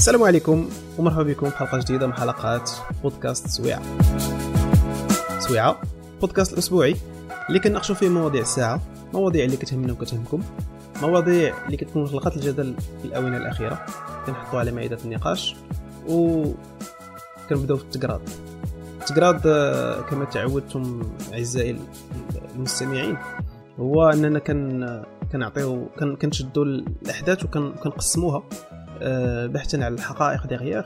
السلام عليكم ومرحبا بكم في حلقة جديدة من حلقات بودكاست سويعة. سويعة بودكاست الأسبوعي اللي كنناقشوا فيه مواضيع الساعة مواضيع اللي كتهمنا وكتهمكم مواضيع اللي كتكون خلقات الجدل في الآونة الأخيرة. كنحطوا على مائدة النقاش و كنبداو في التقراض. التقراض آه، كما تعودتم أعزائي المستمعين هو أننا كن كنعطيو كنشدوا الأحداث وكنقسموها آه، بحثا على الحقائق derrière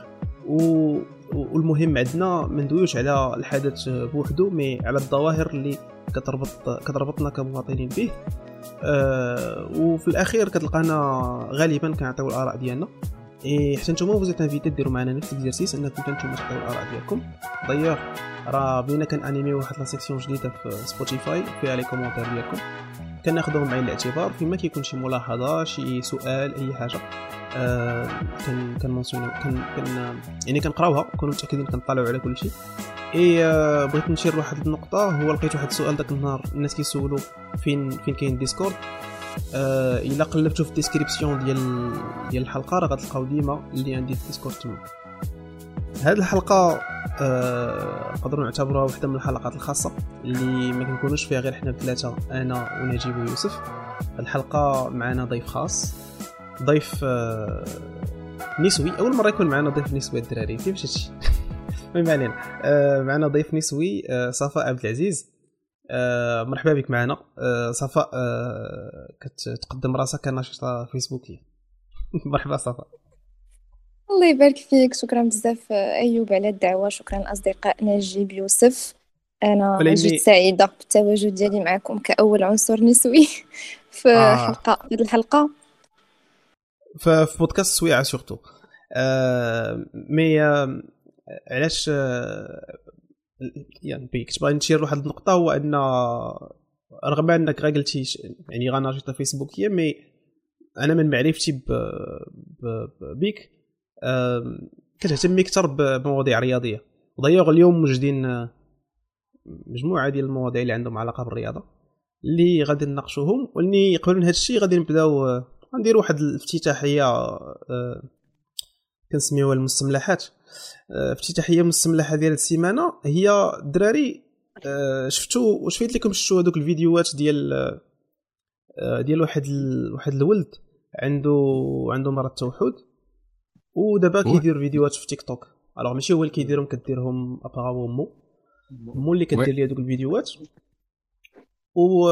و والمهم عندنا ما ندويوش على الحدث بوحدو mais على الظواهر اللي كتربط كتربطنا كمواطنين به. أه وفي الأخير كتلقانا غالبا كنعطيو الآراء ديالنا. et حتى نتوما vous êtes invités ديروا معنا نفس ال exercice أنكم نتوما تعطيو الآراء ديالكم. دايوغ راه بدينا كنانيميو واحد la section جديدة في سبوتيفاي فيها les commentaires ديالكم. كناخذهم بعين الاعتبار فيما كيكون شي ملاحظة شي سؤال أي حاجة آه كان كان كان كان يعني كنقراوها كنكونوا متأكدين كنطلعوا على كل شيء. إي آه بغيت نشير واحد النقطة. هو لقيت واحد السؤال داك النهار الناس كيسولوا فين فين كاين ديسكورد آه إلا قلبتوا في ال description ديال ديال الحلقة راه غتلقاو ديما اللي عندي في ديسكورد تما. هذه الحلقة نقدروا نعتبروها واحدة من الحلقات الخاصة اللي ما كنكونوش فيها غير حنا بثلاثه أنا ونجيب ويوسف. الحلقة معنا ضيف خاص ضيف آه نسوي. أول مرة يكون معنا ضيف نسوي الدراري. كيف هادشي المهم علينا. آه معنا ضيف نسوي آه صفاء عبد العزيز. آه مرحبا بك معنا. آه صفاء كتقدم راسها كناشطه فيسبوكيه مرحبا صفاء. الله يبارك فيك. شكرا بزاف أيوب على الدعوة. شكرا الاصدقاء نجيب يوسف. أنا. جد سعيدة بالتواجد ديالي معكم كأول عنصر نسوي في آه. حلقة في الحلقة. في بودكاست سويعة surtout آه mais آه علاش آه يعني كنت باغي نشير واحد النقطة؟ هو أن رغم انك غا قلتي يعني غا ناشطه فيسبوكيه mais أنا من معرفتي ب... ب... بيك كتهتمي أكثر بمواضيع رياضية. ودايوغ اليوم موجودين آه، مجموعة ديال المواضيع اللي عندهم علاقة بالرياضة اللي غادي نناقشوهم واللي قبل من هذا الشيء غادي نبداو آه، غنديروا واحد الافتتاحية آه، كنسميوها المستملحات. افتتاحية مستملحة ديال السيمانة هي الدراري شفتوا واش فايت لكم شفتوا هذوك الفيديوهات ديال ديال واحد واحد الولد عنده عنده مرض التوحد ودابا كيدير فيديوهات في تيك توك alors ماشي هو اللي كيديرهم كديرهم باه ومو مو اللي كدير لي هذوك الفيديوهات. و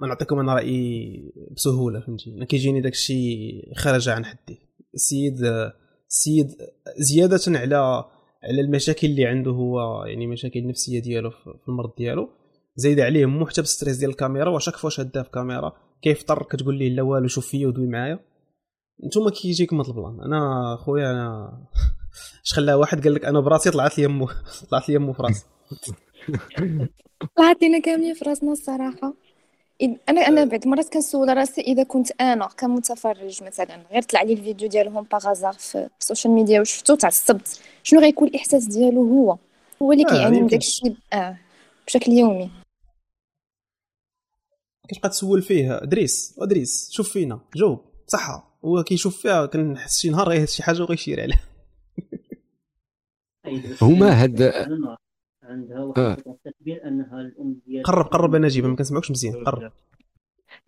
ما نعطيكم أنا رأيي بسهولة فهمتي؟ أنا كيجيني داك الشيء خارج عن حدي. السيد السيد زيادة على على المشاكل اللي عنده هو يعني مشاكل نفسية ديالو في المرض ديالو. زايد عليه مو حتى ب stress ديال الكاميرا و chaque fois شادها في كاميرا. كيفطر؟ كتقول ليه لا والو شوف فيا ودوي معايا. نتوما كيجيكم هذا ال plan. أنا خويا أنا اش خلاه واحد قال لك أنا براسي طلعت لي يمو طلعت لي يمو في راسي. طلعت لينا كاملين في راسنا الصراحة. أنا أنا بعد مرات كنسول راسي إذا كنت أنا كمتفرج مثلا غير طلع لي الفيديو ديالهم par hasard في ال social media وشفتو تعصبت. شنو غيكون الإحساس ديالو هو؟ هو اللي كيعاني من داك الشيء آه بشكل يومي. كتبقى تسول فيه. دريس ودريس شوف فينا. جاوب. صحة. هو كيشوف فيها كنحس شي نهار غيهز شي حاجة وغيشير عليها. هما هاد عندها واحد آه. التكبير أنها الأم ديال قرب قرب أنا نجيب ما كنسمعوكش مزيان قرب.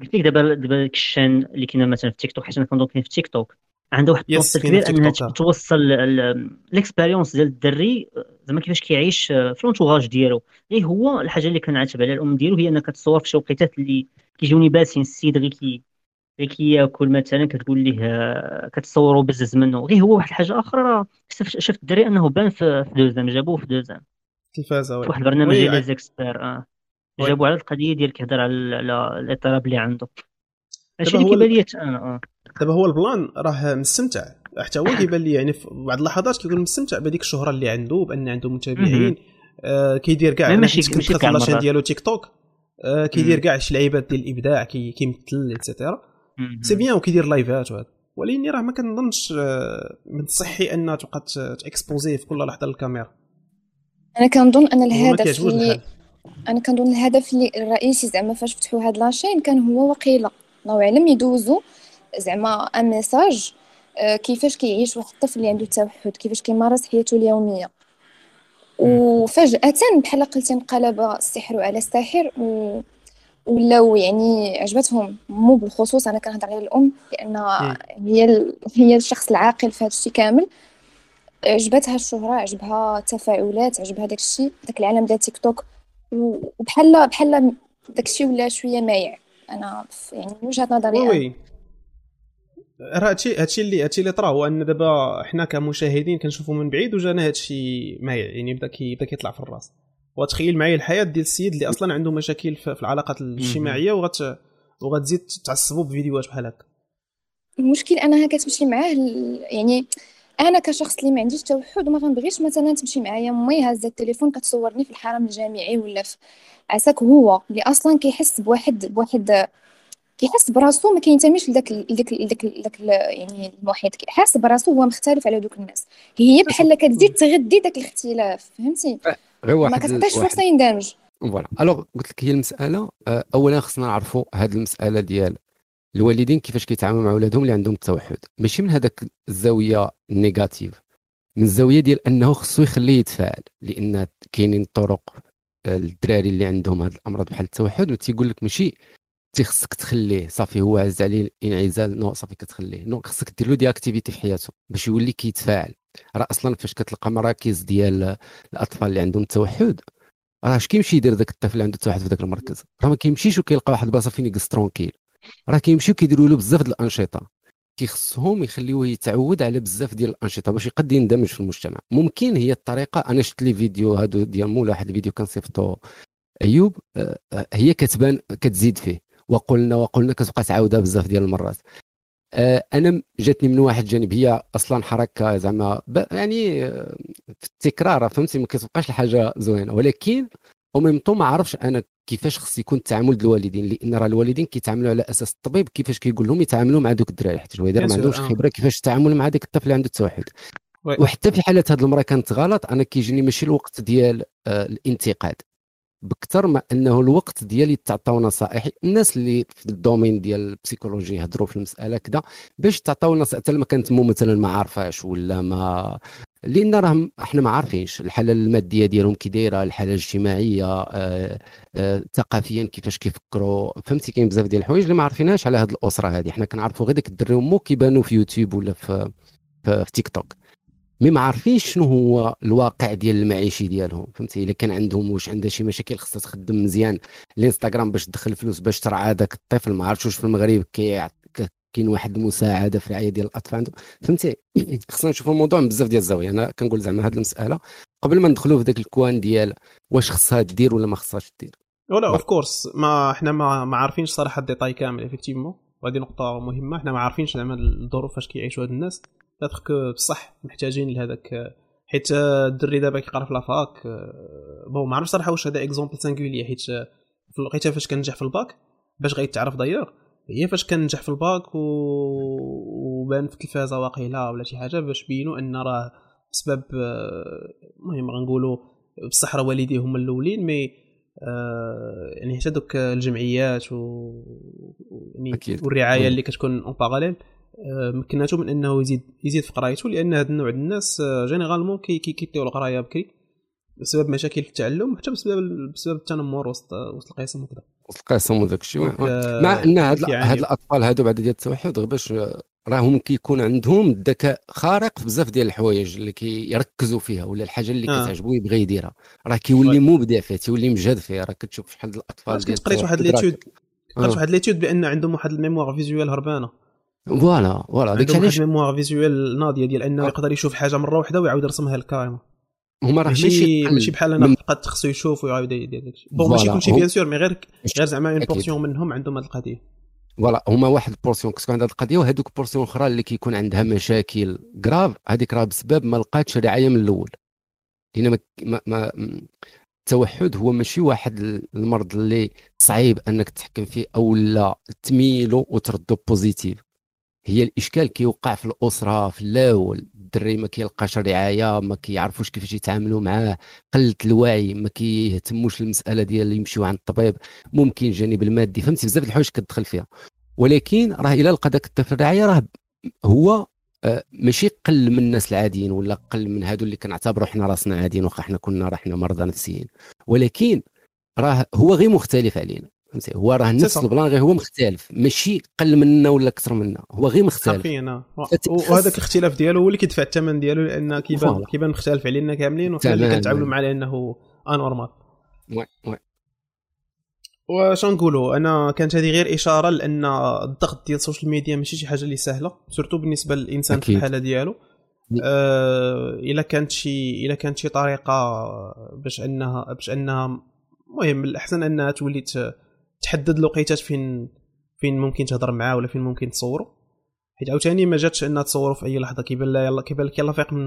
قلت لك دابا دابا الشان اللي كاين مثلا في تيك توك حيت أنا كنظن كاين في تيك توك عنده واحد البوست كبير انها توصل l'expérience ديال الدري زعما كيفاش كيعيش في l'entourage ديالو. غير هو الحاجة اللي كنعاتب عليها الأم ديالو هي أنها كتصور في شي وقيتات اللي كيجوني passines السيد غير كي اللي كياكل مثلا كتقول ليه آه، كتصوروا بزز منه. غير هو واحد الحاجة آخرى شفت الدري أنه بان في دوزام جابوه في دوزام تلفازه واحد البرنامج ديال زيكسبير آه. جابوا على القضية ديال كيهضر على الاضطراب اللي عنده. هادشي اللي كيبان لي أنا آه دابا هو ال plan راه مستمتع. حتى هو كيبان لي يعني في بعض اللحظات كيكون مستمتع بهذيك الشهرة اللي عنده بأن عنده متابعين. آه كيدير كاع ماشي ماشي كاع ديالو تيك توك. آه كيدير كاع شي لعيبات ديال الإبداع كيمثل et cetera c'est bien وكيدير live ات وهذا ولكن راه ما كنظنش آه، من الصحي ان تبقى t'exposer في كل لحظة للكاميرا. أنا كنظن أن الهدف اللي أنا كنظن الهدف اللي الرئيسي زعما فاش فتحوا هاد la chaîne كان هو وقيله الله اعلم يدوزوا زعما ان ميساج آه، كيفاش كيعيش واحد الطفل اللي عنده توحد كيفاش كيمارس حياته اليومية. وفجأة بحال قلتي أنقلب السحر على الساحر و... ولاو يعني عجبتهم مو بالخصوص أنا كنهضر على الأم لأن هي ال... هي الشخص العاقل في هذا الشيء كامل. عجبتها الشهرة عجبها التفاعلات عجبها داك الشيء داك العالم ديال تيك توك. وبحال بحال داك الشيء ولا شوية مايع. أنا يعني من وجهة نظري وي راه هادشي هادشي اللي هادشي اللي طرا هو أن دابا حنا كمشاهدين كنشوفوا من بعيد وجانا هادشي مايع. يعني بدا كيطلع في الرأس. وتخيل معايا الحياة ديال السيد اللي أصلا عنده مشاكل في العلاقات الاجتماعية وغت وغتزيد تعصبوا بفيديوهات بحال هكا. المشكل أنها كتمشي معاه يعني أنا كشخص اللي ما عنديش توحد وما غنبغيش مثلا تمشي معايا امي هازه التليفون كتصورني في الحرم الجامعي ولا في عساك هو اللي أصلا كيحس بواحد بواحد كيحس براسو ما كينتميش لذاك لذاك لذاك لذاك يعني المحيط. كيحس براسو هو مختلف على دوك الناس. هي بحال كتزيد تغدي داك الاختلاف فهمتي؟ غير واحد ما كتعطيش فرصه يندمج voilà. alors قلت لك هي المسألة آه، اولا خصنا نعرفوا هذه المسألة ديال الوالدين كيفاش كيتعاملوا مع ولادهم اللي عندهم التوحد. ماشي من هذاك الزاوية ال négative من الزاوية ديال أنه خصو يخليه يتفاعل لأن كاينين طرق الدراري اللي عندهم هذه الأمراض بحال التوحد وتيقول لك ماشي تي خصك تخليه صافي هو عز عليه الانعزال non صافي كتخليه. non خصك دير له des activités في حياته باش يولي كيتفاعل. راه أصلا فاش كتلقى مراكز ديال الأطفال اللي عندهم التوحد راه اش كيمشي يدير ذاك الطفل عنده التوحد في ذاك المركز؟ راه ما كيمشيش وكيلقى واحد البلاصة فين يجلس tranquille. راه كيمشيو كيديروا له بزاف ديال الأنشطة. كيخصهم يخليوه يتعود على بزاف ديال الأنشطة باش يقد يندمج في المجتمع. ممكن هي الطريقة أنا شفت les vidéos هادو ديال مولا واحد الفيديو كان صيفطو أيوب آه، آه، هي كتبان كتزيد فيه. وقلنا وقلنا كتبقى تعاودها بزاف ديال المرات. آه، أنا جاتني من واحد الجانب هي أصلا حركة زعما يعني في التكرار فهمتي؟ ما كتبقاش الحاجة زوينة. ولكن أو ميم طون ما عرفش أنا كيفاش خص يكون التعامل ديال الوالدين لأن راه الوالدين كيتعاملوا على أساس الطبيب كيفاش كيقول لهم يتعاملوا مع دوك الدراري حيت هو ما عندهمش آه. خبرة كيفاش التعامل مع ديك الطفل اللي عنده التوحد. وحتى في حالة هذه المراه كانت غلط أنا كيجيني ماشي الوقت ديال آه الانتقاد. بكثر ما أنه الوقت ديال يتعطاو نصائح. الناس اللي في ال domaine ديال ال psychologie يهضروا في المسألة كذا باش تعطاو نصائح. حتى لما كانت مو مثلا ما عارفاش ولا ما لأن راه إحنا ما عارفينش الحالة المادية ديالهم كي دايرة الحالة الاجتماعية آه آه ثقافيا كيفاش كيفكروا. فهمتي؟ كاين بزاف ديال الحوايج اللي ما عارفينهاش على هذه الأسرة هذه حنا كنعرفوا غير داك الدري ومو كيبانوا في يوتيوب ولا في, في تيك توك. mais ما عارفينش شنو هو الواقع ديال المعيشي ديالهم فهمتي؟ إلا كان عندهم واش عندها شي مشاكل خصها تخدم مزيان الإنستغرام باش تدخل فلوس باش ترعى داك الطفل ما عرفتش واش في المغرب كي كاين واحد المساعدة في الرعاية ديال الأطفال. عندهم فهمتي؟ خصنا نشوفوا الموضوع من بزاف ديال الزوايا أنا كنقول زعما هذه المسألة قبل ما ندخلوا في ذاك الكوان ديال واش خصها دير ولا ما خصهاش دير ولا of course ما إحنا ما, ما عارفينش صراحة les détails كامل effectivement وهذه نقطة مهمة. إحنا ما عارفينش زعما الظروف فاش كيعيشوا هاد الناس. peut-être بصح محتاجين لهذاك حيت الدري دابا كيقرا في la fac bon ما عرفتش صراحة واش هذا exemple singulier حيت في الوقيتة فاش كنجح في الباك باش غيتعرف دايوغ هي فاش كنجح في الباك و... وبان في التلفازة واقيلا ولا شي حاجة باش بينوا أن راه بسبب المهم غنقولوا بصح راه والديه هما الأولين mais آه يعني حتى دوك الجمعيات و يعني والرعاية اللي كتكون en parallèle آه مكناتو من إنه يزيد يزيد في قرايته لأن هذا النوع ديال الناس généralement كي كيكيطيو القراية بكري بسبب مشاكل في التعلم حتى بسبب بسبب التنمر وسط وسط القسم وكذا. وسط القسم وداك الشيء. مع إن هاد, يعني هاد الأطفال هادو بعد ديال التوحد باش راهم كيكون عندهم ذكاء خارق في بزاف ديال الحوايج اللي كيركزوا فيها ولا الحاجة اللي آه. كتعجبو يبغي يديرها. راه كيولي مبدع فيه تيولي مجهد فيه. راه كتشوف شحال الأطفال ديال قريت واحد l'étude قريت واحد l'étude بأن عندهم واحد ال mémoire visuelle هربانة. voilà voilà. داك علاش ال mémoire visuelle ناضية ديال أنه يقدر يشوف حاجة مرة واحدة ويعاود يرسمها للكاميرا هما راه ماشي ماشي بحال أنا فقط خصو يشوف ويعاود يدير داكشي bon ماشي كلشي bien sûr mais غير غير زعما une portion منهم عندهم هذه القضية. voilà. هما واحد ال portion كتكون عندها القضية وهذوك portion أخرى اللي كيكون عندها مشاكل grave هذيك راه بسبب ما لقاتش رعاية من الأول. لأن ما, ما, ما التوحد هو ماشي واحد المرض اللي صعيب أنك تحكم فيه أو لا تميلو وتردو positif هي الإشكال كيوقع في الأسرة في الأول. الدري ما كيلقاش رعاية ما كيعرفوش كيفاش يتعاملوا معاه. قله الوعي ما كيهتموش المساله ديال يمشيو عند الطبيب. ممكن الجانب المادي. فهمتي؟ بزاف الحوايج كتدخل فيها. ولكن راه إلى لقى داك الطفل الرعايه راه هو آه، ماشي قل من الناس العاديين ولا قل من هادو اللي كنعتبروا حنا راسنا عاديين واخا حنا كنا راه حنا مرضى نفسيين. ولكن راه هو غير مختلف علينا. فهمتي؟ هو راه نفس ال plan غير هو مختلف ماشي قل منا ولا أكثر منا هو غير مختلف. حرفيا وهذاك الاختلاف ديالو هو اللي كيدفع الثمن ديالو لأن كيبان كيبان مختلف علينا كاملين وحنا اللي كنتعاملوا معاه لأنه anormal oui oui. واش نقولوا أنا كانت هذه غير إشارة لأن الضغط ديال ال social media ماشي شي حاجة اللي سهلة surtout بالنسبة للإنسان في الحالة ديالو. آه إلا كانت شي إلا كانت شي طريقة باش انها باش انها المهم الأحسن أنها تولي تحدد الوقيتات فين فين ممكن تهضر معاه ولا فين ممكن تصوروا حيت عاوتاني ما جاتش أنها تصوروا في أي لحظة. كيبان لا يلا كيبان لك يلا فيق من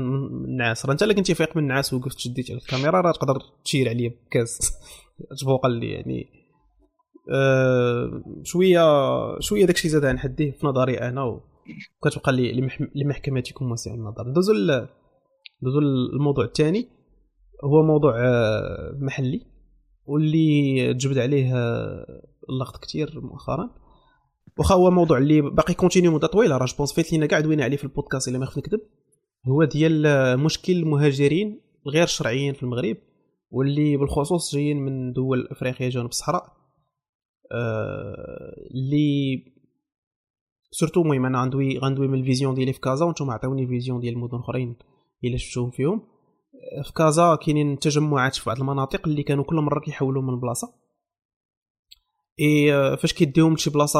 النعاس. راه انت إلا كنتي فايق من النعاس وقفت شديت على الكاميرا راه تقدر تشير عليا بكاس. تبوق لي يعني أه شوية شوية داكشي زاد عن حديه في نظري أنا وكتبقى لي لمحكمتكم واسع النظر. ندوزو ندوزو الموضوع الثاني هو موضوع آه، محلي. واللي تجبد عليه آه، اللغط كثير مؤخرا. واخا هو موضوع اللي باقي continue مدة طويلة راه je pense فايت لينا كاع دوينا عليه في البودكاست إلا ما خفت نكذب. هو ديال آه، مشكل المهاجرين الغير شرعيين في المغرب واللي بالخصوص جايين من دول افريقيا جنوب الصحراء. اللي surtout المهم أنا غندوي غندوي من ال vision ديالي في كازا وأنتم عطيوني vision ديال المدن اخرين إلا شفتوهم فيهم. في كازا كاينين تجمعات في بعض المناطق اللي كانوا كل مرة كيحولوا من بلاصة. إي فاش كيديهم لشي بلاصة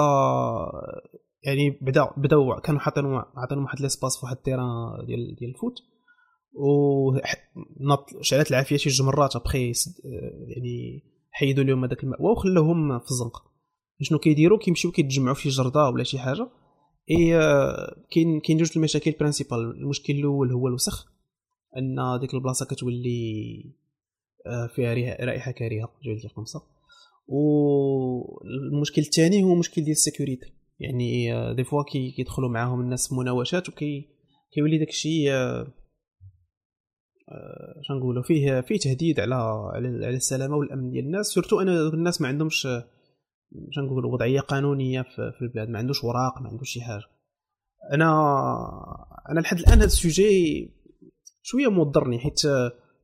يعني بدا بداو كانوا حاطين عطينهم واحد l'espace في واحد ال terrain ديال ديال ال foot. و شعلات العافية شي جوج مرات أبخي يعني حيدوا لهم هذاك المأوى وخلوهم في الزنقه شنو كيديروا؟ كيمشيو كيتجمعوا في جردة ولا شي حاجة. إي كاين كاين جوج المشاكل principal المشكل الأول هو الوسخ. أن ديك البلاصة كتولي آه، فيها رائحة كريهة جوج ديال القمصة والمشكل الثاني هو مشكل ديال ال sécurité. يعني آه، des fois كيدخلوا معاهم الناس في مناوشات وكي كيولي داك الشيء آه، شنو نقولوا فيه فيه تهديد على على السلامة والأمن ديال الناس. surtout أنا الناس ما عندهمش شنو نقولوا وضعية قانونية في البلاد. ما عندوش وراق ما عندوش شي حاجة. أنا أنا لحد الآن هذا ال sujet شوية موضرني حيت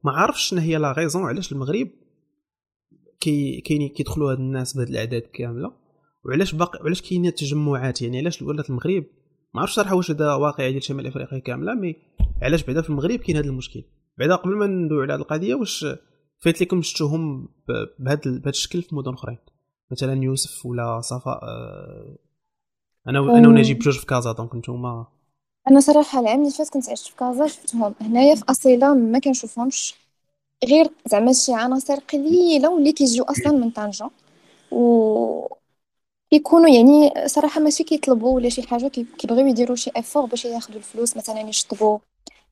ما عارفش شنو هي la raison علاش المغرب كي كاين كيدخلوا هاد الناس بهاد الأعداد كاملة وعلاش باقي وعلاش كاينين التجمعات؟ يعني علاش ولات المغرب ما عرفتش صراحة واش هذا واقع ديال شمال افريقيا كاملة mais علاش بعدا في المغرب كاين هذا المشكل؟ بعدا قبل ما ندوي على هذه القضية واش فايت لكم شفتوهم بهذا بهذا الشكل في مدن أخرين؟ مثلا يوسف ولا صفاء آه، أنا أنا ونجيب بجوج في كازا donc نتوما أنا صراحة العام اللي فات كنت عشت في كازا شفتهم هنايا في أصيلة ما كنشوفهمش. غير زعما شي عناصر قليلة واللي كيجيو أصلا من طنجه و كيكونوا يعني صراحة ماشي كيطلبوا ولا شي حاجة كيبغيو يديروا شي effort باش ياخذوا الفلوس مثلا يشطبوا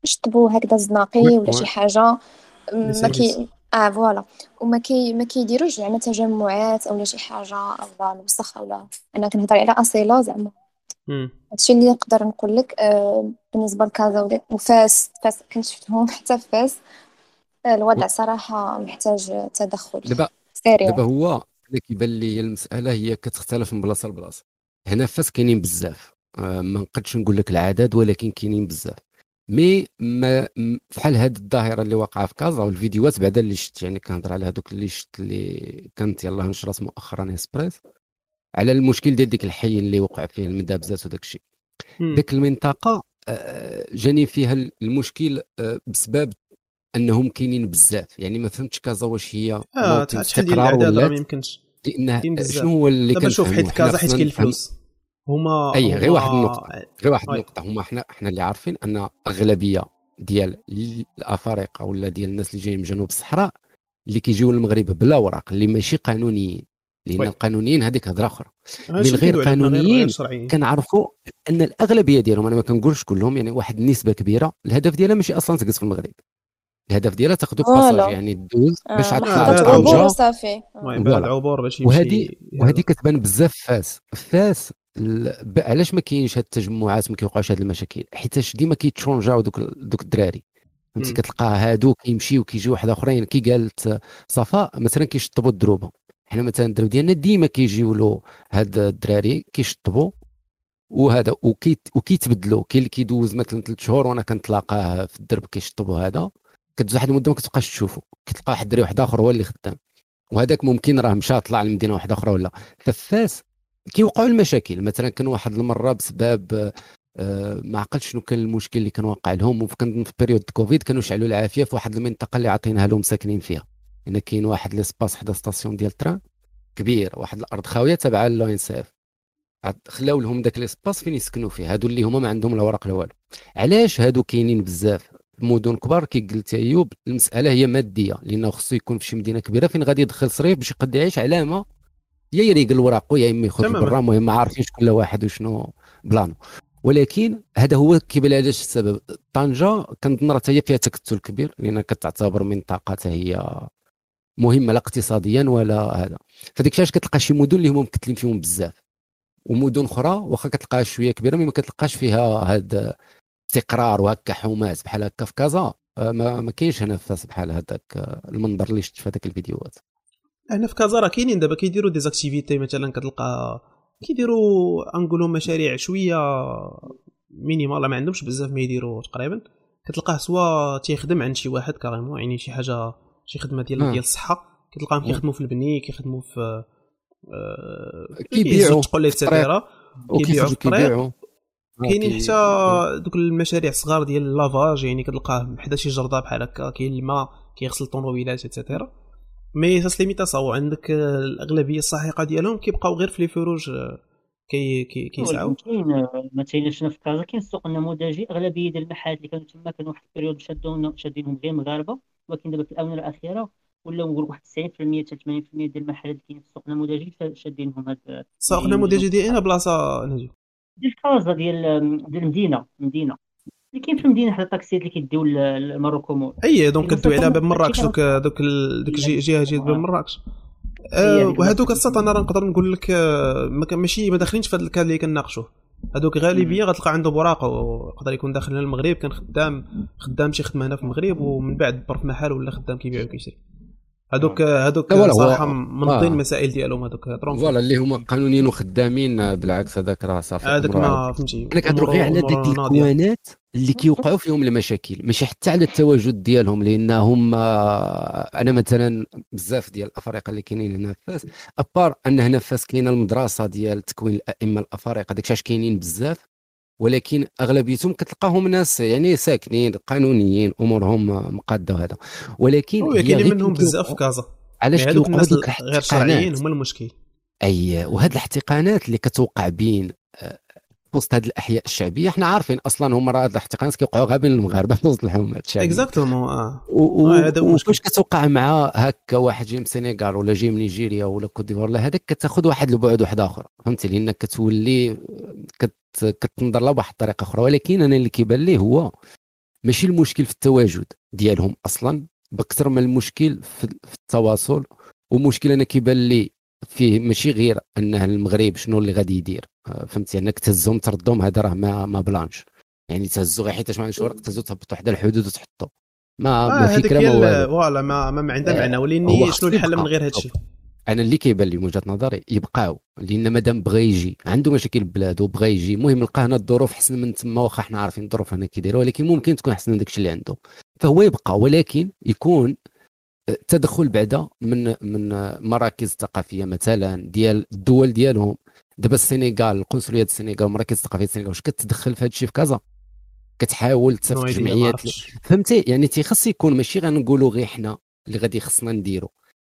يشطبوا هكذا الزناقي ولا شي حاجة. ما كي آه voilà. وما كي ما كيديروش زعما تجمعات اولا شي حاجة اولا الوسخ اولا أنا كنهضر على أصيلة زعما. هادشي اللي نقدر نقول لك آه بالنسبة لكازا وفاس فاس كنت شفتهم حتى في فاس. آه الوضع صراحة محتاج تدخل. دابا سريع. دابا هو اللي كيبان لي المسألة هي كتختلف من بلاصة لبلاصة. هنا فاس كاينين بزاف. آه ما نقدش نقول لك العدد ولكن كاينين بزاف. مي ما فحال هاد الظاهرة اللي واقعة في كازا والفيديوهات بعدا اللي شفت يعني كنهضر على هذوك اللي شفت اللي كانت يلاه نشرت مؤخرا اسبريس على المشكل ديال ديك الحي اللي وقع فيه المدابزات وداك الشيء. ديك المنطقة آه، جاني فيها المشكل آه، بسبب أنهم كاينين بزاف. يعني ما فهمتش كازا واش هي آه استقرار ولا ما يمكنش. لأنه شنو هو اللي كان شوف حيت كازا حيت كاين الفلوس. هما أي غير واحد النقطة. غير واحد النقطة. هما إحنا إحنا اللي عارفين أن أغلبية ديال الأفارقة ولا ديال الناس اللي جايين من جنوب الصحراء اللي كيجيو للمغرب بلا أوراق اللي ماشي قانونيين. لأن القانونيين هذيك هضره أخرى. من غير قانونيين كنعرفوا أن الأغلبية ديالهم أنا ما كنقولش كلهم يعني واحد النسبة كبيرة الهدف ديالها ماشي أصلا تجلس في المغرب. الهدف ديالها تاخذ passage يعني دوزو باش عاد عبور صافي. عبور باش وهذه وهذه كتبان بزاف فاس. فاس علاش ما كاينش هاد التجمعات ما كيوقعوش هاد المشاكل؟ حيتاش ديما كيتشونجاو دوك دوك الدراري. فهمتي؟ كتلقى هادو كيمشيو كيجيو واحد آخرين كي قالت صفاء مثلا كيشطبوا الدروبة حنا مثلا الدرب ديالنا ديما كيجيو له هاد الدراري كيشطبوا وهذا وكيتبدلوا كاين اللي كيدوز مثلا ثلاث شهور وأنا كنتلاقاه في الدرب كيشطب وهذا كتدوز واحد المدة ما كتبقاش تشوفه كتلقى واحد الدري واحد آخر هو اللي خدام. وهذاك ممكن راه مشى طلع لمدينة واحدة أخرى ولا. ففاس كيوقعوا المشاكل. مثلا كان واحد المرة بسبب آه، ما عقلتش شنو كان المشكل اللي كان واقع لهم. وكان في période Covid كانوا شعلوا العافية في واحد المنطقة اللي عطيناها لهم ساكنين فيها. هنا كاين واحد l'espace حدا station ديال ال train كبير واحد الأرض خاوية تبع l'ONCF خلاو لهم داك l'espace فين يسكنوا فيه؟ هادو اللي هما ما عندهم لا ورق لا والو. علاش هادو كاينين بزاف؟ مدن كبار كي قلت أيوب المسألة هي مادية لأنه خصو يكون في شي مدينة كبيرة فين غادي يدخل صريف باش يقدر يعيش علامه يا يريق الوراق يا اما يخرج برا المهم ما عارفينش كل واحد وشنو بلانو. ولكن هذا هو كيبان علاش السبب. طنجة كنظن راه هي فيها تكتل كبير لأن كتعتبر منطقة هي مهمة لا اقتصاديا ولا هذا. فديك الشاش كتلقى شي مدن اللي هما مكتلين فيهم بزاف. ومدن أخرى واخا كتلقاها شوية كبيرة ما كتلقاش فيها هذا استقرار وهكا حماس بحال هكا في كازا. آه، ما, ما كاينش هنا فاس بحال هذاك آه، المنظر اللي شفت في هذاك الفيديوهات. هنا في كازا راه كاينين دابا كيديروا ديزاكتيفيتي مثلا كتلقى كيديروا انقولوا مشاريع شوية مينيمال ما عندهمش بزاف ما يديروا تقريبا. كتلقاه سوا تيخدم عند شي واحد كاريمون يعني شي حاجة شي خدمة ديال ديال الصحه كتلقاهم كيخدموا في البني كيخدموا في آه كيبيعوا تقول لي كيبيعوا في الطريق. كاينين حتى دوك المشاريع الصغار ديال ال lavage يعني كتلقاه حدا شي جردة بحال هكا كاين الماء كيغسل الطوموبيلات ايتترا مي سا سليميتا صاو عندك الأغلبية الساحقة ديالهم كيبقاو غير في les feux rouges كي كي كيسعوا كاين مثلا في كازا كاين السوق النموذجي أغلبية ديال المحلات اللي كانوا تما كانوا واحد ال période شادون شادينهم غير مغاربة. ولكن دابا في الآونة الأخيرة ولا نقول واحد 90% حتى 80% ديال المحلات اللي كاين في السوق النموذجي شادينهم هاد السوق النموذجي ديال اين بلاصة نجي ديال كازا ديال ديال المدينة المدينة اللي كاين في المدينة حتى الطاكسيات اللي كيديو لماروكو مول. أي دونك كدوي على باب مراكش دوك دوك دوك الجهه جهة باب مراكش. أه وهذوك الساط أنا نقدر نقول لك آه، ماشي ما داخلينش في هذا الكاد اللي كناقشوه هذوك غالبية غتلقى عنده براق ويقدر يكون داخل المغرب كان خدام خدام شي خدمة هنا في المغرب ومن بعد بر في محل ولا خدام كيبيع وكيشري. هذوك هذوك صراحة منظين آه. المسائل ديالهم هذوك voilà اللي هما قانونيين وخدامين بالعكس هذاك راه صافي هذاك ما فهمتي. أنا كنهضروا غير على ديك ال coin ات اللي كيوقعوا فيهم المشاكل ماشي حتى على التواجد ديالهم لانهم أنا مثلا بزاف ديال الأفارقة اللي كاينين هنا في فاس à part أن هنا في فاس كاينة المدرسة ديال تكوين الأئمة الأفارقة داك كاينين بزاف. ولكن أغلبيتهم كتلقاهم ناس يعني ساكنين قانونيين أمورهم مقادة وهذا. ولكن كاينين منهم بزاف في كازا. علاش يعني كيوقعوا غير شرعيين هما المشكل. أي وهاد الاحتقانات اللي كتوقع بين وسط هذه الأحياء الشعبية. إحنا عارفين أصلا هما راه الاحتقانات كيوقعوا غير بين المغاربة في وسط الحومات الشعبية. exactement آه. وفاش كتوقع مع هكا واحد جاي من السنغال ولا جاي من نيجيريا ولا كوت ديفوار؟ لا هذاك كتاخذ واحد البعد واحد آخر. فهمتي؟ لانك كتولي كت كتنظر لها بواحد الطريقة أخرى. ولكن أنا اللي كيبان لي هو ماشي المشكل في التواجد ديالهم أصلا بكثر من المشكل في التواصل. ومشكل أنا كيبان لي فيه ماشي غير انه المغرب شنو اللي غادي يدير. آه، فهمتي؟ أنك تهزهم تردهم هذا راه ما ما plan ش. يعني تهزو غير حيت ما عندوش ورق تهزو تهبط واحد الحدود وتحطو. ما آه ما فكره ما voilà ما ما عندها معنى. ولكن شنو الحل من غير هذا الشيء؟ أنا اللي كيبان لي من وجهة نظري يبقاو لأن مادام بغى يجي عنده مشاكل بلاد وبغى يجي المهم لقى هنا الظروف احسن من تما واخا حنا عارفين الظروف هنا كيديروا ولكن ممكن تكون احسن من داكشي اللي عنده. فهو يبقى ولكن يكون تدخل بعدا من من مراكز ثقافية مثلا ديال الدول ديالهم. دابا السنغال القنصلية السنغال المراكز الثقافيه السنغال واش كتدخل في هذا الشيء في كازا؟ كتحاول تصيفط جمعيات فهمتي؟ يعني تيخص يكون ماشي غنقولوا غير حنا اللي غادي خصنا نديرو.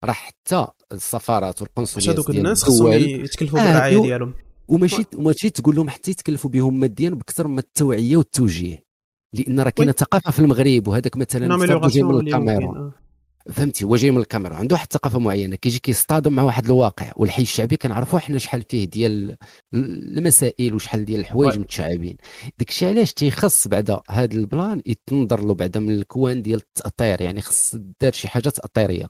راه حتى السفارات والقنصليات هذوك الناس خصهم يتكلفوا بالرعاية ديالهم. وماشي وماشي تقول لهم حتى يتكلفوا بهم ماديا بكثر من التوعية والتوجيه. لأن راه كاينة ثقافة في المغرب وهذاك مثلا من الكاميرون فهمتي هو جاي من الكاميرا عنده واحد الثقافه معينة كيجي كيصطادم مع واحد الواقع والحي الشعبي كنعرفوا حنا شحال فيه ديال المسائل وشحال ديال الحوايج متشعبين. داك الشيء علاش تيخص بعدا هذا البلان يتنظر له بعدا من الكوان ديال التأطير يعني خص دار شي حاجة تأطيرية.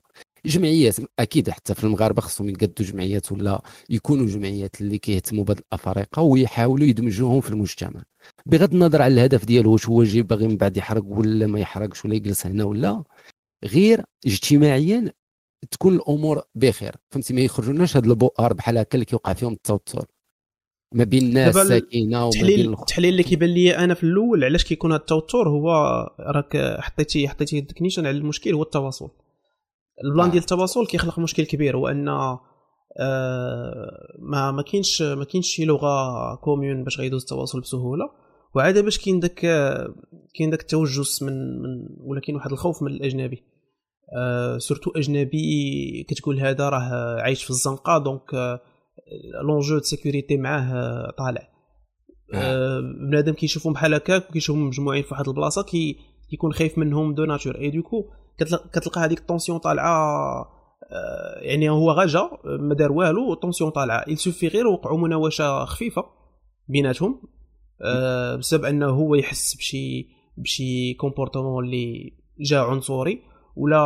جمعيات أكيد حتى في المغاربة خصهم يقدوا جمعيات ولا يكونوا جمعيات اللي كيهتموا بهاد الأفارقة ويحاولوا يدمجوهم في المجتمع. بغض النظر على الهدف ديالو واش هو جاي باغي من بعد يحرق ولا ما يحرقش ولا يجلس هنا ولا غير اجتماعيا تكون الأمور بخير. فهمتي؟ ما يخرجوناش هاد البؤر بحال هكا اللي كيوقع فيهم التوتر. ما بين الناس ساكنة وما بين التحليل اللي كيبان لي أنا في الأول علاش كيكون هذا التوتر هو راك حطيتي حطيتي ال définition على المشكل هو التواصل. ال plan ديال التواصل كيخلق مشكل كبير هو أن آه ما ما كاينش ما كاينش شي لغة commune باش غيدوز التواصل بسهولة. وعادة باش كاين داك كاين داك التوجس من من ولا كاين واحد الخوف من الأجنبي. آه surtout أجنبي كتقول هذا راه عايش في الزنقة donc آه l'enjeu de sécurité معاه طالع. آه. بنادم كيشوفهم بحال هكاك وكيشوفهم مجموعين في واحد البلاصة كي كيكون خايف منهم de nature. et du coup كتلقى هذيك ال tension طالعة يعني هو غاجا ما دار والو ال tension طالعة. Il suffit غير وقعوا مناوشة خفيفة بيناتهم. بسبب أنه هو يحس بشي بشي comportement اللي جا عنصري ولا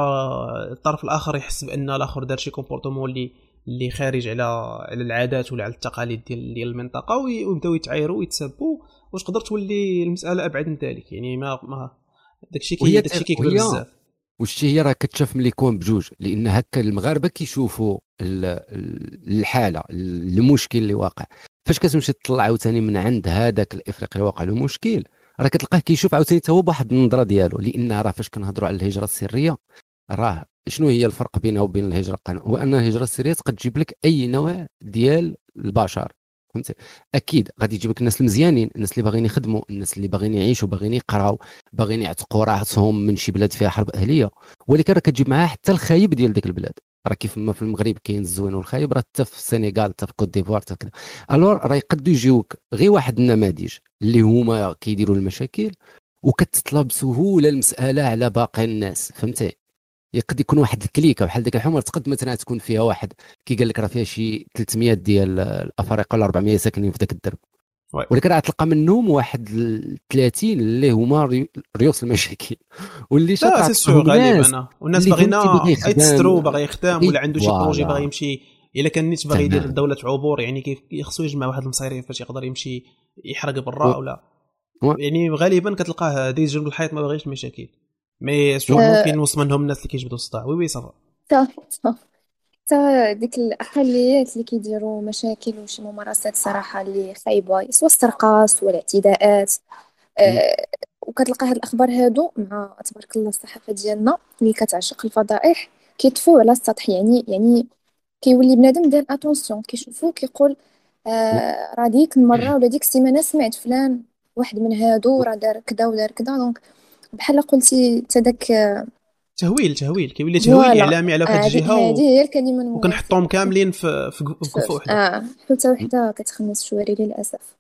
الطرف الآخر يحس بأن الآخر دار شي comportement اللي اللي خارج على على العادات ولا على التقاليد ديال ديال المنطقة ويبداو يتعايروا ويتسبوا وتقدر تولي المسألة أبعد من ذلك. يعني ما ما داكشي كي داكشي كيكبر بزاف. وشتي هي راه كتشاف ملي يكون بجوج لأن هكا المغاربة كيشوفوا الحالة المشكل اللي واقع. فاش كتمشي تطلع عاوتاني من عند هذاك الافريقي اللي واقع له مشكل؟ راه كتلقاه كيشوف عاوتاني حتى هو بواحد النظرة ديالو لأن راه فاش كنهضروا على الهجرة السرية راه شنو هي الفرق بينها وبين الهجرة القانونية؟ هو أن الهجرة السرية تقدر تجيب لك أي نوع ديال البشر فهمتي؟ أكيد غادي يجيب لك الناس المزيانين الناس اللي باغيين يخدموا الناس اللي باغيين يعيشوا باغيين يقراو باغيين يعتقوا راسهم من شي بلاد فيها حرب أهلية ولكن راه كتجيب معاها حتى الخايب ديال ديك البلاد. راه كيف ما في المغرب كاين الزوين والخايب راه حتى في السنغال حتى في كوت ديفوار حتى كذا. alors راه يقدروا يجيوك غير واحد النماذج اللي هما كيديروا المشاكل وكتطلب بسهوله المسألة على باقي الناس فهمتي؟ يقد يكون واحد الكليكة بحال ديك الحمر تقد مثلا تكون فيها واحد كي قال لك راه فيها شي 300 ديال الأفارقة ولا 400 ساكنين في ذاك الدرب. ولكن راه تلقى منهم واحد 30 اللي هما ريوس المشاكل. واللي شاطر سي غالبا. والناس باغينا يتسترو باغي يخدم ولا عنده شي projet باغي يمشي. إلا كان نيت باغي يدير دولة عبور يعني كيف خصو يجمع واحد المصاريف باش يقدر يمشي يحرق برا ولا يعني غالبا كتلقاه دايز جنب الحيط ما باغيش المشاكل mais sûr آه. ممكن نوصل منهم الناس اللي كيجبدوا الصداع oui oui ça va. حتى ديك الأقليات اللي كيديروا مشاكل وشي ممارسات صراحة اللي خايبة سواء السرقه سواء الاعتداءات أه وكتلقى هاد الأخبار هادو مع تبارك الله الصحافة ديالنا اللي كتعشق الفضائح كيطفوا على السطح. يعني يعني كيولي بنادم دار attention كيشوفو كيقول آه راه ديك المرة ولا ديك السيمانة سمعت فلان واحد من هادو راه دار كذا ودار كذا donc بحال قلتي حتى داك تهويل تهويل. كيولي تهويل؟ إعلامي على واحد الجهه هذه هي الكلمة وكنحطهم كاملين في في كفه وحده آه. حتى وحدة كتخمس شواري للأسف.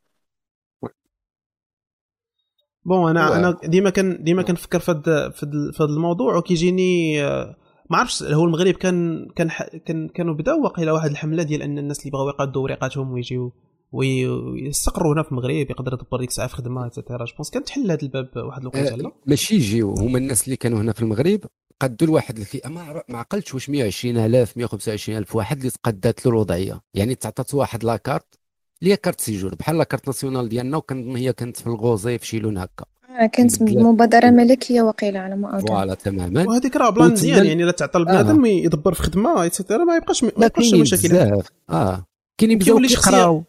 bon أنا أنا ديما كان ديما كنفكر في هذا في هذا الموضوع وكيجيني آه، ما عرفتش هو المغرب كان كان كان كانوا بداو واقيلا واحد الحملة ديال أن الناس اللي بغاو يقادوا وريقاتهم ويجيو ويستقروا هنا في المغرب يقدر يدبر ديك الساعة في خدمة et cetera je pense كانت تحل هذا الباب واحد الوقيته لا ماشي يجيو هما الناس اللي كانوا هنا في المغرب قدوا لواحد الفئه ما ما عقلتش واش 120000 125000 واحد اللي تقدات له الوضعية. يعني تعطات واحد la carte اللي هي carte séjour. بحال la carte nationale ديالنا وكنظن هي كانت في الغوزي في شيلون هكا. آه كانت مبادرة ملكية وقيله على ما اظن voilà تماما. وهذيك راه plan مزيان يعني الا تعطى البنادم آه. يدبر في خدمة et cetera ما يبقاش ما يبقاش مشاكل. آه. كاينين بزاف كيقراو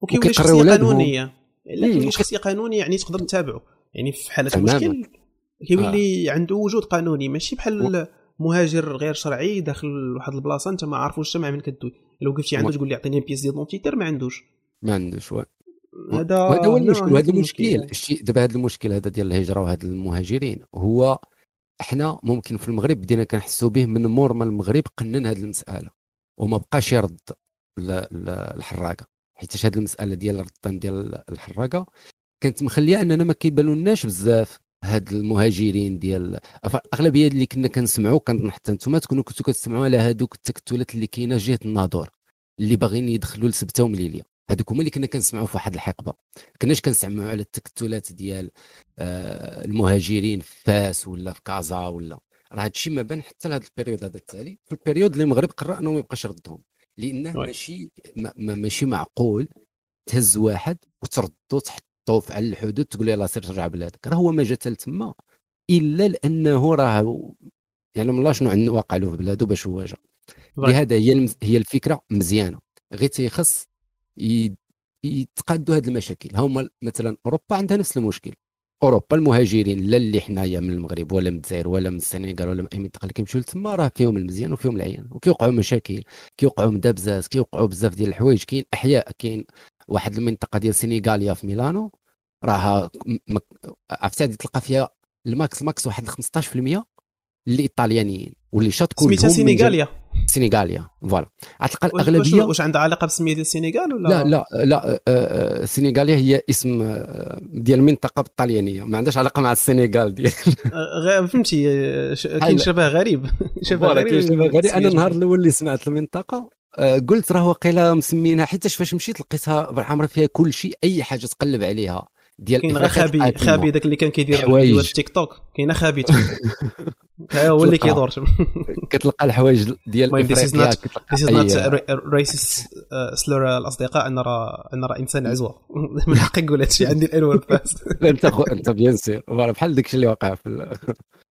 وكيولي شخصية قانونية. الا كيولي شخصية قانونية يعني تقدر تتابعه. يعني في حالة المشكل كيولي آه. عنده وجود قانوني ماشي بحال مهاجر غير شرعي داخل واحد البلاصة انت ما عارفوش مع من كدوي. لو وقفتي عنده تقول لي عطيني pièce ديال d'identité ما عندوش. ما عندوش هذا هذا هو المشكل وهذا المشكل. الشيء دابا هذا المشكل هذا ديال الهجرة وهذا المهاجرين هو إحنا ممكن في المغرب بدينا كنحسوا به من مور ما المغرب قنن هذه المسألة وما بقاش يرد الحراقة. حيت هذه المسألة ديال الرطان ديال الحراقة كانت مخليه اننا ما كيبانوناش بزاف هاد المهاجرين ديال الاغلبيه اللي كنا كنسمعوا كنظن حتى أنتم تكونوا كنتوا كتسمعوا على هادوك التكتلات اللي كاينة جهة الناظور اللي باغيين يدخلوا لسبتة ومليلية. هذوك هما اللي كنا كنسمعوا في واحد الحقبه كناش كنسمعوا على التكتلات ديال آه المهاجرين في فاس ولا في كازا ولا. راه هادشي ما بان حتى لهذا ال période هذا التالي. في ال période اللي المغرب قرر انه ما يبقاش يردهم لأنه ماشي ماشي معقول تهز واحد وتردو تحطو على الحدود تقول يلاه سير ترجع بلادك. راه هو ما جا تما إلا لأنه راه يعني الله شنو عندنا واقع له في بلادو باش هو جا. لهذا هي هي الفكرة مزيانة. غير تيخص يتقادوا هذه المشاكل. هما مثلا أوروبا عندها نفس المشكل. أوروبا المهاجرين لا اللي حنايا من المغرب ولا من الجزائر ولا من السنغال ولا من أي منطقة اللي كيمشيو لتما راه فيهم المزيان وفيهم العيان وكيوقعوا مشاكل كيوقعوا مدابزات كيوقعوا بزاف ديال الحوايج كاين أحياء كاين واحد المنطقة ديال سينيغاليا في ميلانو راه عرفتي تلقى فيها ال max max واحد 15% اللي ايطاليانيين واللي شاتكو سميتها سينيغاليا سينيغاليا voilà. غتلقى الاغلبيه واش عندها علاقة بالسميه ديال السينيغال ولا لا لا لا السينيغاليا آه، آه، هي اسم آه، ديال المنطقة بالطليانيه ما عندهاش علاقة مع السينيغال ديال. فهمتي كاين شبه غريب. شبه غريب. شبه غريب. أنا النهار الأول اللي سمعت المنطقة قلت راه واقيلا مسمينها حيت فاش مشيت لقيتها بالحمراء فيها كل شيء أي حاجة تقلب عليها. ديال كاين خابي خابي داك اللي كان كيدير فيديوهات تيك توك. كاين خابي هو اللي كيدور كتلقى الحوايج ديال إفريقيا this is not racist slur الأصدقاء أنا راه أنا راه إنسان عزوة. من حقي نقول هادشي عندي الالوان أنت أنت bien sûr. بحال داكشي اللي واقع في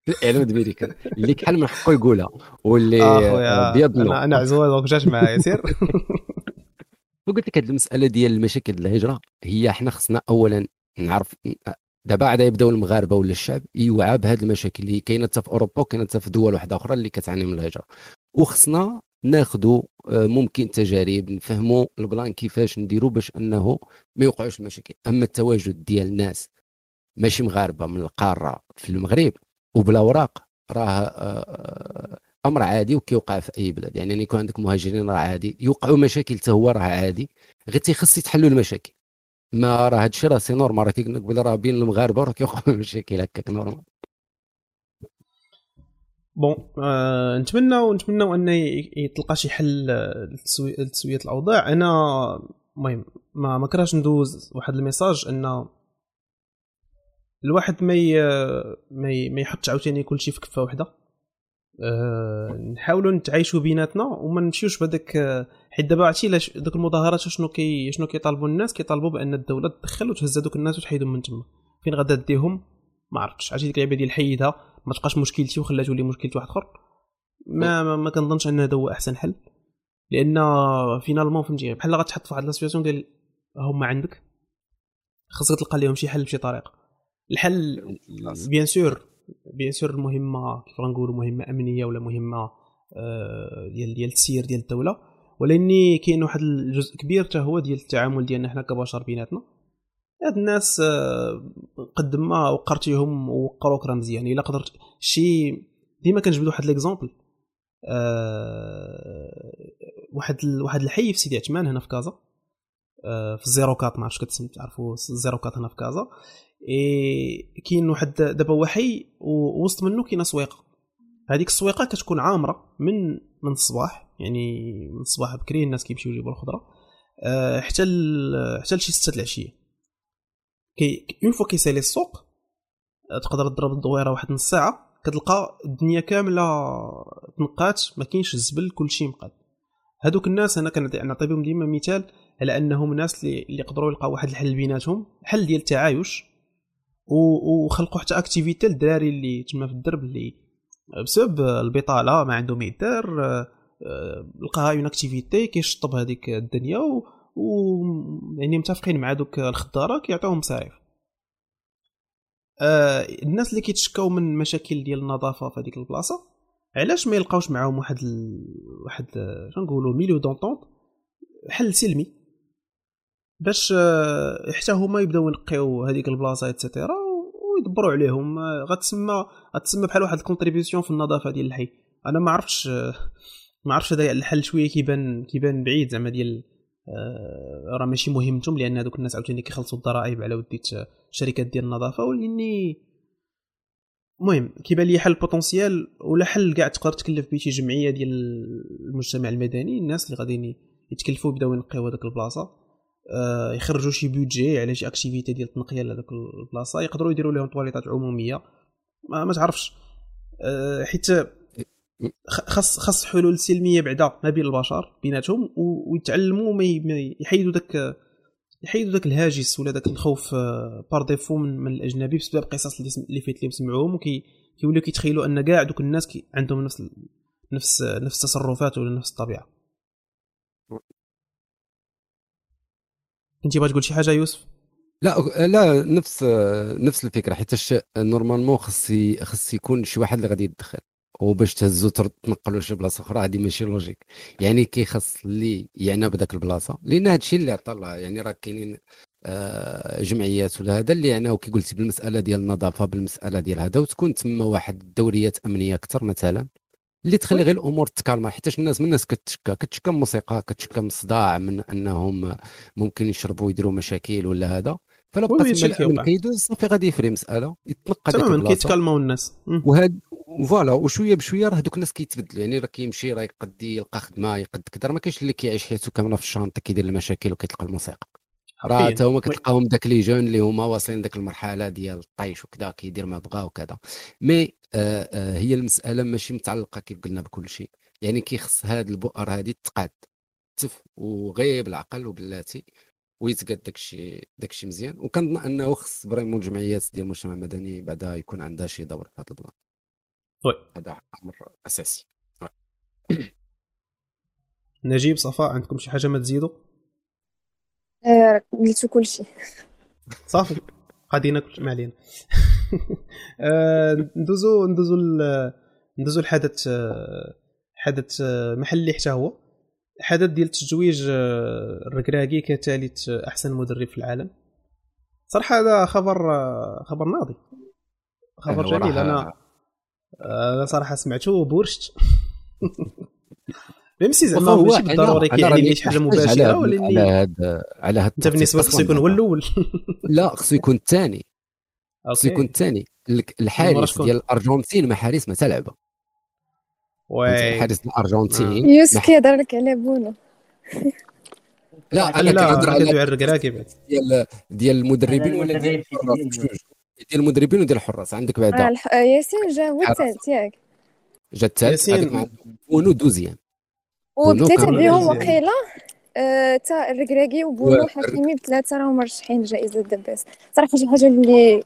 الإعلام الأمريكي. اللي كحل من حقه يقولها واللي ابيض أنا أنا عزوة donc جاش معايا سير وقلت لك هذه المسألة ديال المشاكل الهجرة هي إحنا خصنا اولا نعرف دابا عاد يبداو المغاربة ولا الشعب يوعى بهذه المشاكل اللي كاينة حتى في أوروبا وكاينة حتى في دول واحدة أخرى اللي كتعاني من الهجرة. وخصنا ناخذوا ممكن تجارب نفهموا البلان كيفاش نديروا باش أنه ما يوقعوش المشاكل. أما التواجد ديال الناس ماشي مغاربة من القارة في المغرب وبلا اوراق راه أمر عادي وكيوقع في أي بلاد. يعني يكون عندك مهاجرين راه عادي يوقعوا مشاكل حتى هو راه عادي غير تيخص يتحلوا المشاكل. ما راه هادشي راه c'est normal راه كيقول لك راه بين المغاربة راه كيوقعوا مشاكل هكاك normal. bon آه نتمنى ونتمنى أن يتلقى شي حل لتسوية الأوضاع. أنا المهم ما ما كرهش ندوز واحد ال message أن الواحد ما ما يحطش عاوتاني كلشي في كفة واحدة أه نحاولوا نتعايشوا بيناتنا وما نمشيوش بهذاك حيت دابا عرفتي دوك المظاهرات شنو كي شنو كيطالبوا الناس؟ كيطالبوا بأن الدولة تدخل وتهز هذوك الناس وتحيدهم من تما. فين غادا ديهم؟ ما عرفتش. عرفتي ديك اللعبه ديال حيدها؟ ما تبقاش مشكلتي وخلات تولي مشكله واحد آخر. ما ما, ما كنظنش أن هذا هو أحسن حل. لأن finalement فهمتي بحال غتحط في واحد لا ديال هما عندك خاصك تلقى لهم شي حل بشي طريقة. الحل bien sûr bien sûr المهمة كيف غنقولوا مهمة أمنية ولا مهمة آه، ديال ديال التسيير ديال الدولة. ولاني كاين واحد الجزء كبير حتى هو ديال التعامل ديالنا حنا كبشر بيناتنا. هاد الناس آه، قد ما وقرتيهم وقروك راه مزيان. إلا قدرت شي ديما كنجبد واحد l'exemple أه واحد واحد الحي في سيدي عثمان هنا في كازا. أه في الزيروكات ما عرفتش كتسمى تعرفوا الزيروكات هنا في كازا. إي كاين واحد دابا هو حي ووسط منه كاينة سويقة. هذيك السويقة كتكون عامرة من من الصباح. يعني من الصباح بكري الناس كيمشيو يجيبوا الخضرة. أه حتى حتى لشي 6 العشية. كي une fois كيسالي السوق آه، تقدر تضرب الدويرة واحد نص ساعة كتلقى الدنيا كاملة تنقات ما كاينش الزبل كلشي مقاد هادوك الناس أنا كنعطي بهم ديما مثال على أنهم ناس اللي يقدروا يلقاو واحد الحل بيناتهم حل ديال التعايش وخلقوا حتى activité للدراري اللي تما في الدرب اللي بسبب البطالة ما عنده ما يدار آه، لقاها une activité كيشطب هذيك الدنيا و, و... يعني متفقين مع دوك الخضارة كيعطيوهم مصاريف. آه الناس اللي كيتشكاو من مشاكل ديال النظافة في هذيك البلاصة علاش ما يلقاوش معاهم واحد ال... واحد شنقولوا milieu d'entente حل سلمي. باش آه، حتى هما يبداو ينقيو هذيك البلاصة et cetera ويدبروا عليهم. آه، غتسمى غتسمى بحال واحد ال contribution في النظافة ديال الحي. أنا ما عرفتش آه، ما عرفتش هذا الحل شوية كيبان كيبان بعيد زعما ديال راه ماشي مهمتهم لأن هذوك الناس عاوتاني كيخلصوا الضرائب على وديت شركات ديال النظافة ولأني المهم كيبان لي حل potentiel ولا حل كاع تقدر تكلف به شي جمعية ديال المجتمع المدني الناس اللي غاديين يتكلفوا يبداو ينقيو هذيك البلاصة آه، يخرجوا شي budget على شي activité ديال التنقيه لهذوك البلاصة يقدروا يديروا لهم طواليطات عمومية ما, ما تعرفش آه، حيت خاص خاص حلول سلمية بعدا ما بين البشر بيناتهم ويتعلموا ما يحيدوا داك يحيدوا داك الهاجس ولا داك الخوف par آه، des fois من, من الأجنبي بسبب القصص اللي فيت اللي سمعوهم وكيوليو كيتخيلوا أن كاع دوك الناس عندهم نفس نفس نفس التصرفات ولا نفس الطبيعة. كنتي بغيت تقول شي حاجة يوسف؟ لا لا نفس نفس الفكرة حيت normalement خص خص يكون شي واحد اللي غادي يدخل. وباش تهزو تنقلو لشي بلاصة أخرى هذه ماشي logique. يعني كيخص اللي يعنى بداك البلاصة لأن هذا الشيء اللي عطى الله يعني راه كاينين آه جمعيات ولا هذا اللي يعناو كي قلتي بالمسألة ديال النظافة بالمسألة ديال هذا وتكون تما واحد دوريات أمنية أكثر مثلا اللي تخلي غير الأمور تكالما حيت الناس من الناس كتشكى كتشكى من الموسيقى كتشكى من الصداع من أنهم ممكن يشربوا ويديروا مشاكل ولا هذا. فلا تما الامن كيدوز صافي غادي يفري مسألة يتنقى تماما كيتكلموا الناس. وهاد voilà وشوية بشوية راه هذوك الناس كيتبدلوا يعني راه كيمشي راه يقدي يلقى خدمة يقد كذا. ما كاينش اللي كيعيش حياته كاملة في الشانطه كيدير المشاكل وكيتلقى الموسيقى. راه حتى هما كتلقاهم داك les jeunes اللي هما واصلين داك المرحلة ديال الطيش وكذا كيدير ما بغا وكذا. mais آه آه هي المسألة ماشي متعلقة كيف قلنا بكل شيء. يعني كيخص هاد البؤر هادي تقاد تف وغير بالعقل وباللاتي ويتقاد داكشي داكشي مزيان. وكنظن أنه خص vraiment الجمعيات ديال المجتمع المدني بعدا يكون عندها شي دور في هذا ال plan oui. هذا أمر أساسي. نجيب صفاء عندكم شي حاجة ما تزيدوا؟ آه قلتو كلشي صافي. غادي ناكل ما علينا. آه ندوزو ندوزو ندوزو الحدث حدث محلي حتى هو. حدث ديال تتويج الركراكي كثالث أحسن مدرب في العالم. صراحة هذا خبر خبر ناضي. خبر جميل. أنا أنا صراحة سمعته وبورشت. ميمسي زعما ماشي بالضروري كيعني شي حاجة مباشرة ولا على هذا على هذا أنت بالنسبة لك خصو يكون هو الأول. لا خصو يكون الثاني. خصو يكون الثاني. الحارس ديال الأرجنتين ما حارس ما تلعبه oui حارس الأرجنتين. يوسف كيهضر لك على بونو لا أنا كنهضر على الركراكي ديال ديال المدربين ولا ديال الحراس؟ ديال المدربين وديال الحراس. عندك بعدا آه ياسين جا هو الثالث ياك. جا الثالث بونو deuxième وبديت بهم وقيله تا آه الركراكي وبونو حكيمي بثلاثة راهم مرشحين لجائزة دباس. صراحة شي حاجة اللي